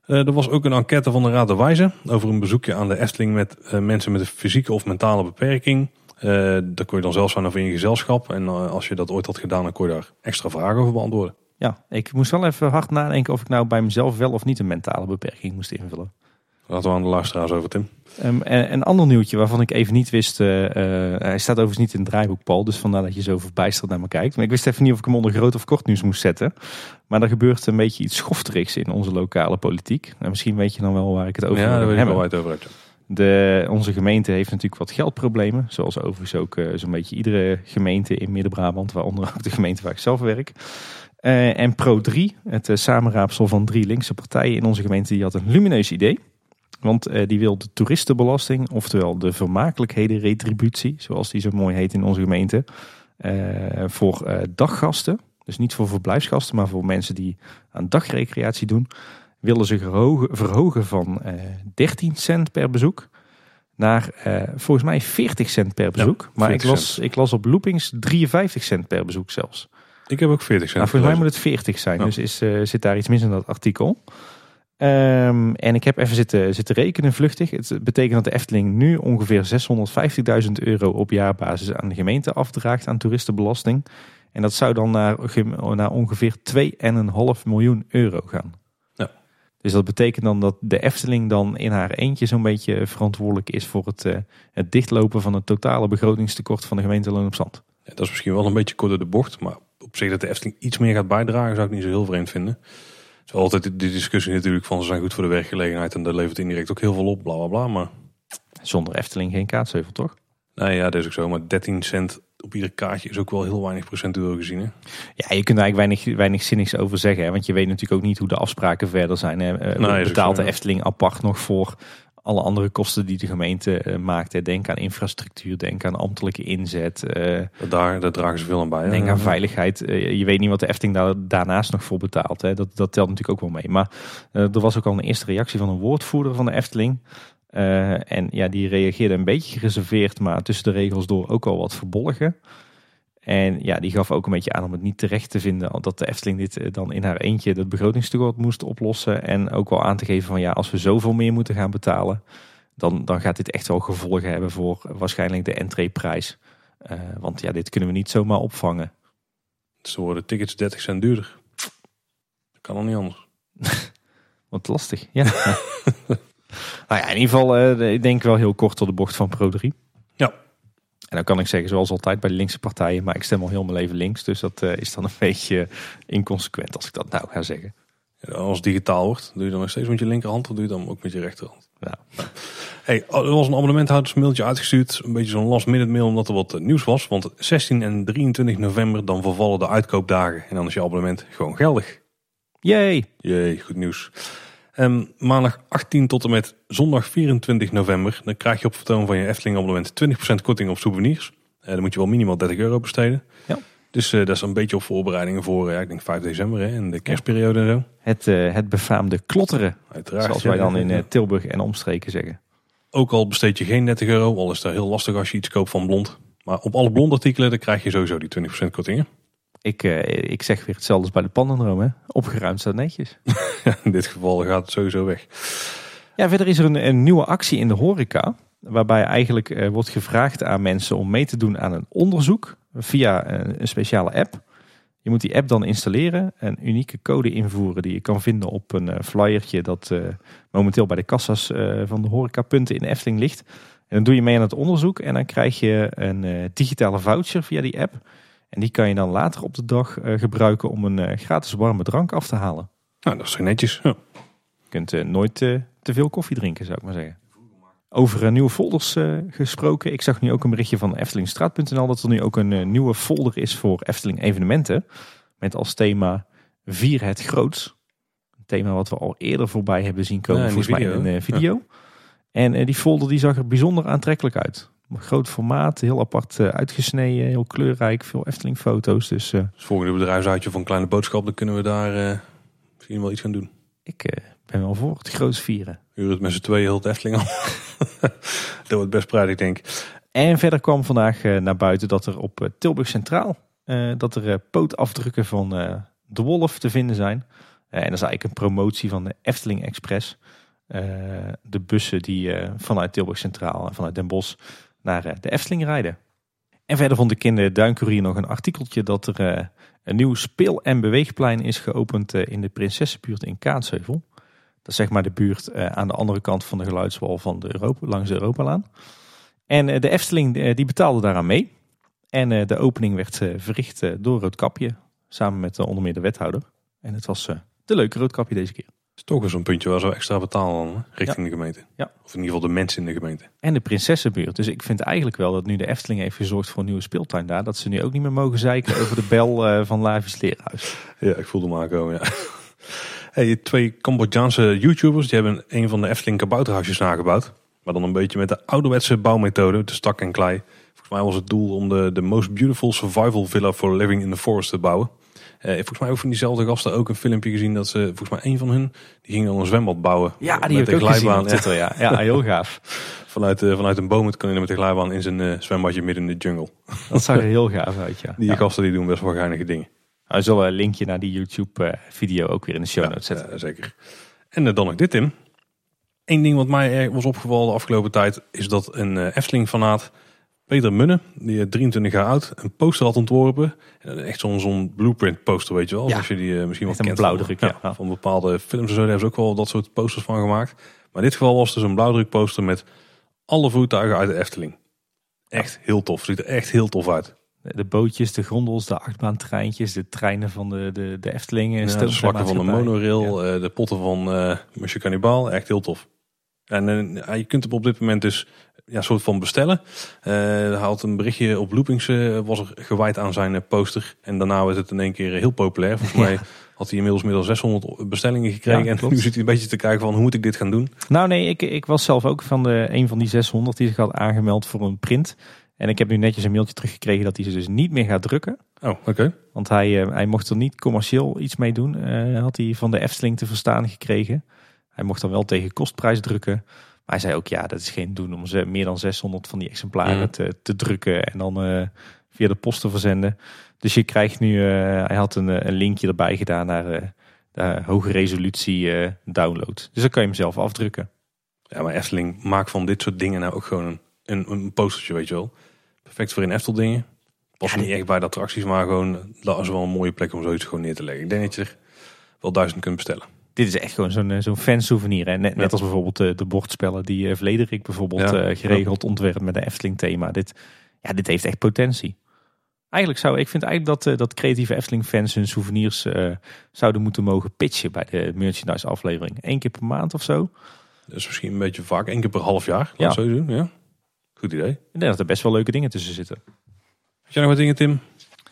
Uh, er was ook een enquête van de Raad de Wijze over een bezoekje aan de Efteling met mensen met een fysieke of mentale beperking. daar kon je dan zelfs zijn over in je gezelschap. En als je dat ooit had gedaan, dan kon je daar extra vragen over beantwoorden. Ja, ik moest wel even hard nadenken of ik nou bij mezelf wel of niet een mentale beperking moest invullen. Laten we aan de luisteraars over, Tim. Um, en, een ander nieuwtje waarvan ik even niet wist. Uh, uh, hij staat overigens niet in het draaiboek, Paul. Dus vandaar dat je zo verbijsterd naar me kijkt. Maar ik wist even niet of ik hem onder groot of kort nieuws moest zetten. Maar er gebeurt een beetje iets schofterigs in onze lokale politiek. En misschien weet je dan wel waar ik het over heb. Ja, daar weet ik wel waar het over hebt. De, onze gemeente heeft natuurlijk wat geldproblemen. Zoals overigens ook uh, zo'n beetje iedere gemeente in Midden-Brabant. Waaronder ook de gemeente waar ik zelf werk. Uh, en Pro3, het uh, samenraapsel van drie linkse partijen in onze gemeente, die had een lumineus idee. Want uh, die wil de toeristenbelasting, oftewel de vermakelijkheden-retributie, zoals die zo mooi heet in onze gemeente, voor daggasten, dus niet voor verblijfsgasten, maar voor mensen die aan dagrecreatie doen, willen ze verhogen, verhogen van 13 cent per bezoek naar volgens mij 40 cent per bezoek. Ja, maar ik las, ik las op loopings 53 cent per bezoek zelfs. Ik heb ook 40 cent. Nou, volgens mij moet het 40 zijn. Dus is, uh, zit daar iets mis in dat artikel. Um, en ik heb even zitten, zitten rekenen vluchtig. Het betekent dat de Efteling nu ongeveer 650.000 euro op jaarbasis aan de gemeente afdraagt aan toeristenbelasting. En dat zou dan naar, naar ongeveer 2,5 miljoen euro gaan. Ja. Dus dat betekent dan dat de Efteling dan in haar eentje zo'n beetje verantwoordelijk is voor het, uh, het dichtlopen van het totale begrotingstekort van de gemeente Loon op Zand. Ja, dat is misschien wel een beetje kort door de bocht, maar op zich dat de Efteling iets meer gaat bijdragen, zou ik niet zo heel vreemd vinden. Het is altijd die discussie natuurlijk van ze zijn goed voor de werkgelegenheid en dat levert indirect ook heel veel op, bla bla bla. Maar... Zonder Efteling geen kaatsheuvel, toch? Nee, ja, dat is ook zo. Maar 13 cent op ieder kaartje is ook wel heel weinig procentueel gezien. Hè? Ja, je kunt er eigenlijk weinig, weinig zinnigs over zeggen. Hè? Want je weet natuurlijk ook niet hoe de afspraken verder zijn. Hè? Nee, betaalt de Efteling apart nog voor alle andere kosten die de gemeente uh, maakt. Denk aan infrastructuur, denk aan ambtelijke inzet. Uh, daar, daar dragen ze veel aan bij. Denk aan veiligheid. Uh, je weet niet wat de Efteling daar, daarnaast nog voor betaalt. Hè. Dat, dat telt natuurlijk ook wel mee. Maar er was ook al een eerste reactie van een woordvoerder van de Efteling. en ja, die reageerde een beetje gereserveerd, maar tussen de regels door ook al wat verbolgen. En ja, die gaf ook een beetje aan om het niet terecht te vinden dat de Efteling dit eh, dan in haar eentje het begrotingstekort moest oplossen. En ook wel aan te geven van ja, als we zoveel meer moeten gaan betalen, dan, dan gaat dit echt wel gevolgen hebben voor waarschijnlijk de entreeprijs. Uh, want ja, dit kunnen we niet zomaar opvangen. Zo worden tickets 30 cent duurder. Dat kan al niet anders. (laughs) Wat lastig, ja. (laughs) nou ja, in ieder geval, uh, ik denk wel heel kort tot de bocht van Pro 3. En dan kan ik zeggen, zoals altijd bij de linkse partijen, maar ik stem al heel mijn leven links. Dus dat uh, is dan een (laughs) beetje inconsequent als ik dat nou ga zeggen. Ja, als het digitaal wordt, doe je dan nog steeds met je linkerhand of doe je dan ook met je rechterhand? Ja. Hey, er was een abonnementhoudersmailtje uitgestuurd. Een beetje zo'n last minute mail omdat er wat nieuws was. Want 16 en 23 november dan vervallen de uitkoopdagen. En dan is je abonnement gewoon geldig. Jee. Jee, goed nieuws. Um, maandag 18 tot en met zondag 24 november. Dan krijg je op vertoon van je Efteling abonnement 20% korting op souvenirs. Uh, dan moet je wel minimaal 30 euro besteden. Ja. Dus uh, dat is een beetje op voorbereidingen voor, uh, ik denk 5 december hè, en de kerstperiode en zo. Het, het befaamde klotteren. Uiteraard. Zoals wij dan in Tilburg en omstreken zeggen. Ook al besteed je geen 30 euro, al is dat heel lastig als je iets koopt van blond. Maar op alle blond artikelen dan krijg je sowieso die 20% kortingen. Ik, uh, ik zeg weer hetzelfde als bij de pannendroom. Hè? Opgeruimd staat netjes. (laughs) in dit geval gaat het sowieso weg. Ja, verder is er een, een nieuwe actie in de horeca. Waarbij eigenlijk eh, wordt gevraagd aan mensen om mee te doen aan een onderzoek via een, een speciale app. Je moet die app dan installeren, een unieke code invoeren die je kan vinden op een eh, flyertje dat eh, momenteel bij de kassa's eh, van de horecapunten in de Efteling ligt. En dan doe je mee aan het onderzoek en dan krijg je een eh, digitale voucher via die app. En die kan je dan later op de dag eh, gebruiken om een eh, gratis warme drank af te halen. Nou, dat is netjes. Ja. Je kunt eh, nooit te veel koffie drinken, zou ik maar zeggen. Over nieuwe folders gesproken. Ik zag nu ook een berichtje van Eftelingstraat.nl dat er nu ook een nieuwe folder is voor Efteling evenementen. Met als thema Vier het groots. Een thema wat we al eerder voorbij hebben zien komen, Ja, mij in een video. En die folder die zag er bijzonder aantrekkelijk uit. Groot formaat, heel apart eh, uitgesneden, heel kleurrijk, veel Efteling foto's. Dus eh, Dus volgende bedrijfsuitje van Kleine Boodschap, dan kunnen we daar eh, misschien wel iets gaan doen. ik ben wel voor het groots vieren. Huur het met z'n tweeën heel het Efteling al. (laughs) dat wordt best prijdig, denk ik. En verder kwam vandaag naar buiten dat er op Tilburg Centraal dat er pootafdrukken van de Wolf te vinden zijn. En dat is eigenlijk een promotie van de Efteling Express. De bussen die vanuit Tilburg Centraal en vanuit Den Bosch naar eh, de Efteling rijden. En verder vond ik in de Duincourier nog een artikeltje dat er eh, een nieuw speel- en beweegplein is geopend eh, in de Prinsessenbuurt in Kaatsheuvel. Dat is zeg maar de buurt eh, aan de andere kant van de geluidswal van de Europa, langs de Europalaan. En eh, de Efteling eh, die betaalde daaraan mee. En eh, de opening werd eh, verricht eh, door Roodkapje. Samen met eh, onder meer de wethouder. En het was eh, de leuke Roodkapje deze keer. Is toch eens zo'n puntje waar zo extra betalen dan, richting de gemeente. Ja. Of in ieder geval de mensen in de gemeente. En de Prinsessenbuurt. Dus ik vind eigenlijk wel dat nu de Efteling heeft gezorgd voor een nieuwe speeltuin daar. Dat ze nu ook niet meer mogen zeiken (laughs) over de bel eh, van Lavis Leerhuis. Ja, ik voelde hem aankomen, ja. Hey, twee Cambodjaanse YouTubers die hebben een van de Efteling kabouterhuisjes nagebouwd. Maar dan een beetje met de ouderwetse bouwmethode, de stak en klei. Volgens mij was het doel om de, de most beautiful survival villa for living in the forest te bouwen. Eh, volgens mij ook van diezelfde gasten ook een filmpje gezien dat ze, volgens mij een van hun, die ging dan een zwembad bouwen. Ja, die heb ik ook gezien op glijbaan, ja. Twitter. Ja. (laughs) ja, heel gaaf. Vanuit, eh, vanuit een boom kan je met de glijbaan in zijn eh, zwembadje midden in de jungle. (laughs) Dat zag er heel gaaf uit, ja. Die ja. gasten die doen best wel geinige dingen. We zullen een linkje naar die YouTube-video ook weer in de show notes zetten. Ja, zeker. En dan nog dit, Tim. Eén ding wat mij was opgevallen de afgelopen tijd... is dat een Efteling-fanaat, Peter Munne, die eh, 23 jaar oud... een poster had ontworpen. En echt zo'n zo'n blueprint poster, weet je wel. Ja. Als je die eh, misschien wel Echt een kent. van- blauwdruk, ja. ja, Van bepaalde films en zo, daar hebben ze ook wel dat soort posters van gemaakt. Maar in dit geval was het dus een blauwdrukposter met alle voertuigen uit de Efteling. Echt heel tof. Ziet er echt heel tof uit. De bootjes, de gondels, de achtbaantreintjes, de treinen van de, de, de Eftelingen. Ja, de slakken van de monorail, eh, de potten van eh Monsieur Cannibal. Echt heel tof. En eh, je kunt hem op dit moment dus ja, soort van bestellen. Eh hij had een berichtje op Loopings eh, was er gewijd aan zijn eh, poster. En daarna werd het in één keer heel populair. Volgens mij had hij inmiddels dan 600 bestellingen gekregen. Ja, en klopt. nu zit hij een beetje te kijken van hoe moet ik dit gaan doen. Nou nee, ik, ik was zelf ook van de, een van die 600 die zich had aangemeld voor een print. En ik heb nu netjes een mailtje teruggekregen dat hij ze dus niet meer gaat drukken. Oh, oké. Want hij, hij mocht er niet commercieel iets mee doen. had hij van de Efteling te verstaan gekregen. Hij mocht dan wel tegen kostprijs drukken. Maar hij zei ook, ja, dat is geen doen om ze meer dan 600 van die exemplaren Mhm. te, te drukken. En dan eh, via de post te verzenden. Dus je krijgt nu, eh, hij had een, eh, een linkje erbij gedaan naar de hoge resolutie download. Dus dan kan je hem zelf afdrukken. Ja, maar Efteling maakt van dit soort dingen nou ook gewoon een, een, een postertje, weet je wel. Perfect voor in Eftel dingen. Past niet echt bij de attracties, maar gewoon dat is wel een mooie plek om zoiets gewoon neer te leggen. Ik denk dat je er wel duizend kunt bestellen. Dit is echt gewoon zo'n eh, zo'n fansouvenir. Hè? Net, net als bijvoorbeeld eh, de bordspellen die uh, Vlederik bijvoorbeeld Ja. eh, geregeld ontwerpt met een Efteling thema. Dit, ja, dit heeft echt potentie. Eigenlijk zou ik vind eigenlijk dat, eh, dat creatieve Efteling fans hun souvenirs eh, zouden moeten mogen pitchen bij de merchandise aflevering. Eén keer per maand of zo. Dat is misschien een beetje vaak, één keer per half jaar. Ja. zo doen, ja. Goed idee. Ik denk dat er best wel leuke dingen tussen zitten. Heb jij nog wat dingen, Tim?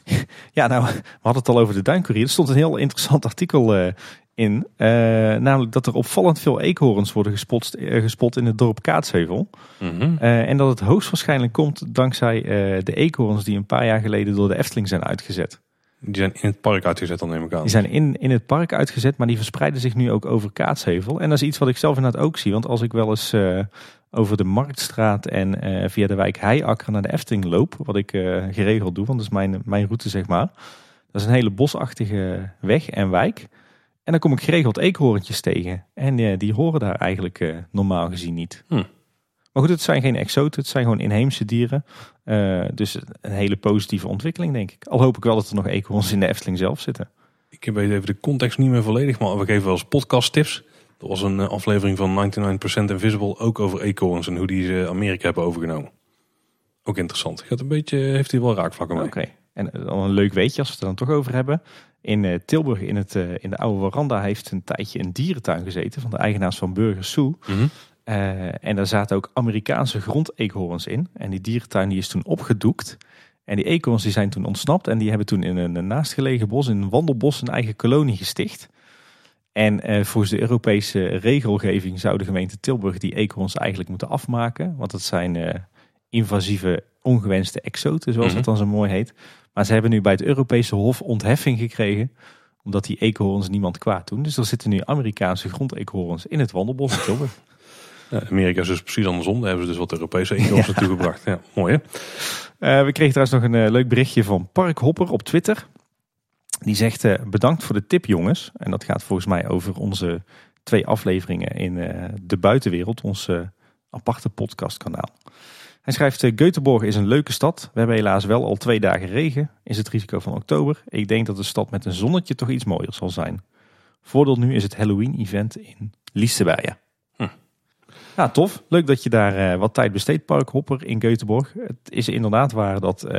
(laughs) Ja, nou, we hadden het al over de Duincourier. Er stond een heel interessant artikel eh, in. Eh, namelijk dat er opvallend veel eekhoorns worden gespot, eh, gespot in het dorp Kaatsheuvel. Mhm. Eh, en dat het hoogstwaarschijnlijk komt dankzij de eekhoorns die een paar jaar geleden door de Efteling zijn uitgezet. Die zijn in het park uitgezet, dan neem ik aan. Die zijn in, in het park uitgezet, maar die verspreiden zich nu ook over Kaatsheuvel. En dat is iets wat ik zelf inderdaad ook zie. Want als ik wel eens over de Marktstraat en via de wijk Heiakker naar de Efteling loop, wat ik geregeld doe, want dat is mijn, mijn route zeg maar. Dat is een hele bosachtige weg en wijk. En dan kom ik geregeld eekhoorntjes tegen. En eh, die horen daar eigenlijk eh, normaal gezien niet. Hm. Maar goed, het zijn geen exoten, het zijn gewoon inheemse dieren. Uh, dus een hele positieve ontwikkeling, denk ik. Al hoop ik wel dat er nog eekhoorns in de Efteling zelf zitten. Ik weet even de context niet meer volledig, maar we geven wel eens podcast tips. Er was een aflevering van 99% Invisible ook over eekhoorns en hoe die ze Amerika hebben overgenomen. Ook interessant. Gaat een beetje, heeft hij wel raakvlakken mee. Oké. En dan een leuk weetje als we het er dan toch over hebben. In uh, Tilburg, in, het, uh, in de oude veranda, heeft een tijdje een dierentuin gezeten van de eigenaars van Burger Zoo. Mm -hmm. uh, en daar zaten ook Amerikaanse grondeekhoorns in. En die dierentuin die is toen opgedoekt. En die eekhoorns die zijn toen ontsnapt en die hebben toen in een, naastgelegen bos, in een wandelbos, een eigen kolonie gesticht. En volgens de Europese regelgeving zou de gemeente Tilburg die eekhoorns eigenlijk moeten afmaken. Want dat zijn invasieve ongewenste exoten, zoals mm het dan zo mooi heet. Maar ze hebben nu bij het Europese Hof ontheffing gekregen. Omdat die eekhoorns niemand kwaad doen. Dus er zitten nu Amerikaanse grondeekhoorns in het wandelbos in Tilburg. (laughs) Ja, Amerika is dus precies andersom. Daar hebben ze dus wat Europese eekhoorns (laughs) ja. naartoe gebracht. Ja, mooi hè? Uh, we kregen trouwens nog een uh, leuk berichtje van Park Hopper op Twitter. Die zegt uh, bedankt voor de tip jongens. En dat gaat volgens mij over onze twee afleveringen in de buitenwereld. Ons aparte podcastkanaal. Hij schrijft, Göteborg is een leuke stad. We hebben helaas wel al twee dagen regen. Is het risico van oktober. Ik denk dat de stad met een zonnetje toch iets mooier zal zijn. Voordeel nu is het Halloween-event in Liseberg. Hm. Ja, tof. Leuk dat je daar uh, wat tijd besteedt, Park Hopper in Göteborg. Het is inderdaad waar dat uh,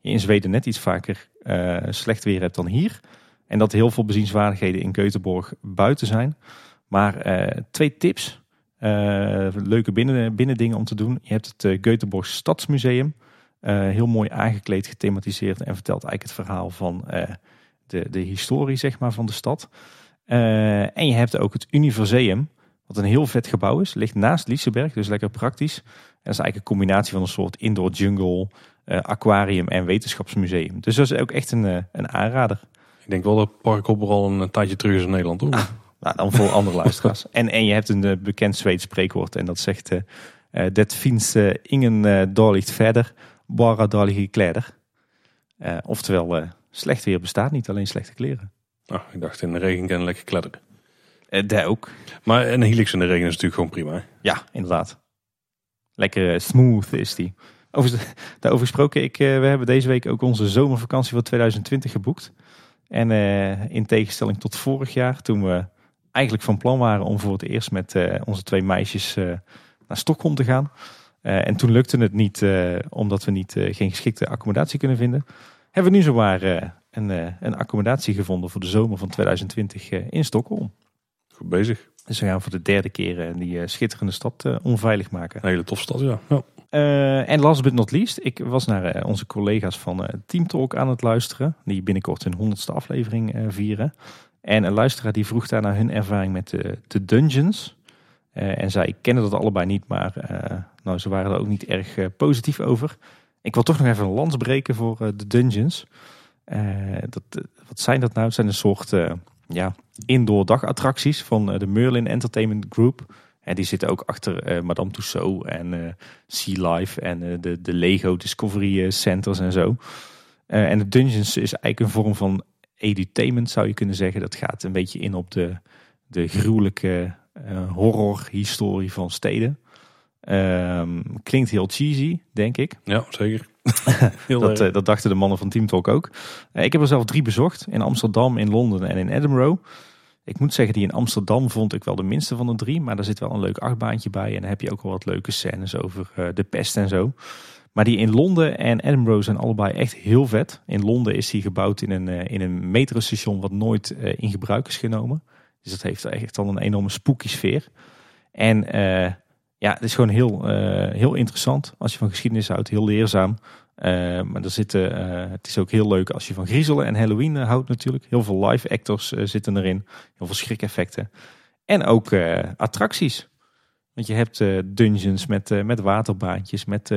je in Zweden net iets vaker uh, slecht weer hebt dan hier. En dat heel veel bezienswaardigheden in Göteborg buiten zijn. Maar twee tips leuke binnen, binnendingen om te doen. Je hebt het uh, Göteborg Stadsmuseum. Uh, heel mooi aangekleed, gethematiseerd en vertelt eigenlijk het verhaal van de, de historie zeg maar, van de stad. en je hebt ook het Universeum, wat een heel vet gebouw is. Ligt naast Liseberg, dus lekker praktisch. En dat is eigenlijk een combinatie van een soort indoor jungle, aquarium en wetenschapsmuseum. Dus dat is ook echt een, een aanrader. Ik denk wel dat Park al een tijdje terug is in Nederland, hoor. (laughs) Nou, dan voor andere (laughs) luisteraars. En, en je hebt een uh, bekend Zweeds spreekwoord en dat zegt... Uh, dat finns uh, ingen uh, dåligt verder, bara dåliga kläder. oftewel, slecht weer bestaat niet, alleen slechte kleren. Oh, ik dacht in de regen kan lekker kledderen. daar ook. Maar een helix in de regen is natuurlijk gewoon prima. Ja, inderdaad. Lekker smooth is die. Over, daarover gesproken, ik, we hebben deze week ook onze zomervakantie van 2020 geboekt. En in tegenstelling tot vorig jaar, toen we eigenlijk van plan waren om voor het eerst met uh, onze twee meisjes uh, naar Stockholm te gaan. Uh, en toen lukte het niet, omdat we niet, geen geschikte accommodatie kunnen vinden. Hebben we nu zowaar een, een accommodatie gevonden voor de zomer van 2020 in Stockholm. Goed bezig. Dus we gaan voor de derde keer die schitterende stad onveilig maken. Een hele tof stad, ja. ja. en last but not least, ik was naar onze collega's van Team Talk aan het luisteren. Die binnenkort hun honderdste aflevering vieren. En een luisteraar die vroeg daar naar hun ervaring met de, de dungeons. Uh, en zij kennen dat allebei niet, maar uh, nou, ze waren er ook niet erg uh, positief over. Ik wil toch nog even een lans breken voor de dungeons. dat, wat zijn dat nou? Het zijn een soort ja, indoor dagattracties van de Merlin Entertainment Group. En die zitten ook achter Madame Tussauds en Sea Life en de, de Lego Discovery Centers en zo. en de dungeons is eigenlijk een vorm van edutainment zou je kunnen zeggen. Dat gaat een beetje in op de, de gruwelijke uh, horror-historie van steden. Um, klinkt heel cheesy, denk ik. Ja, zeker. (laughs) dat, uh, dat, dachten de mannen van Team Talk ook. Uh, ik heb er zelf drie bezocht. In Amsterdam, in Londen en in Edinburgh. Ik moet zeggen, die in Amsterdam vond ik wel de minste van de drie. Maar daar zit wel een leuk achtbaantje bij. En dan heb je ook wel wat leuke scènes over de pest en zo. Maar die in Londen en Edinburgh zijn allebei echt heel vet. In Londen is die gebouwd in een, uh, in een metrostation wat nooit uh, in gebruik is genomen. Dus dat heeft echt al een enorme spooky sfeer. En uh, ja, het is gewoon heel, heel interessant als je van geschiedenis houdt. Heel leerzaam. maar er zitten, het is ook heel leuk als je van griezelen en Halloween houdt natuurlijk. Heel veel live actors zitten erin. Heel veel schrik-effecten. En ook attracties. Want je hebt dungeons met, met waterbaantjes, met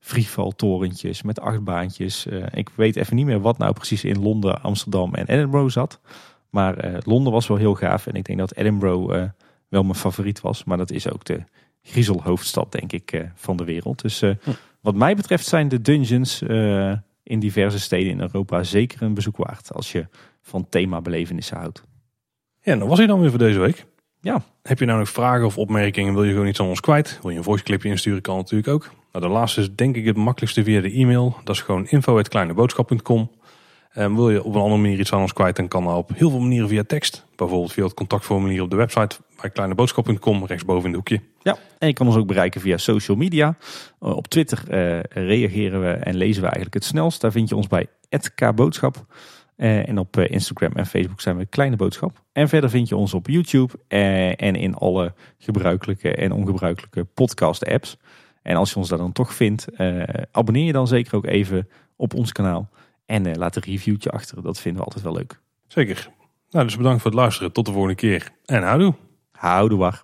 freefall-torentjes met achtbaantjes. Uh, ik weet even niet meer wat nou precies in Londen, Amsterdam en Edinburgh zat. Maar uh, Londen was wel heel gaaf. En ik denk dat Edinburgh uh, wel mijn favoriet was. Maar dat is ook de griezelhoofdstad, denk ik, van de wereld. Dus hm. wat mij betreft zijn de dungeons in diverse steden in Europa zeker een bezoek waard. Als je van themabelevenissen houdt. Ja, dat was hij dan weer voor deze week. Ja. Heb je nou nog vragen of opmerkingen? Wil je gewoon iets aan ons kwijt? Wil je een voiceclipje insturen? Kan natuurlijk ook. Nou, de laatste is denk ik het makkelijkste via de e-mail. Dat is gewoon info.kleineboodschap.com. En wil je op een andere manier iets aan ons kwijt, dan kan dat op heel veel manieren via tekst. Bijvoorbeeld via het contactformulier op de website bij kleineboodschap.com, rechtsboven in het hoekje. Ja, en je kan ons ook bereiken via social media. Uh, op Twitter uh, reageren we en lezen we eigenlijk het snelst. Daar vind je ons bij @kboodschap. Uh, en op Instagram en Facebook zijn we Kleine Boodschap. En verder vind je ons op YouTube en in alle gebruikelijke en ongebruikelijke podcast apps. En als je ons daar dan toch vindt, abonneer je dan zeker ook even op ons kanaal. En laat een reviewtje achter. Dat vinden we altijd wel leuk. Zeker. Nou, dus bedankt voor het luisteren. Tot de volgende keer. En houdoe. Houdoe waar.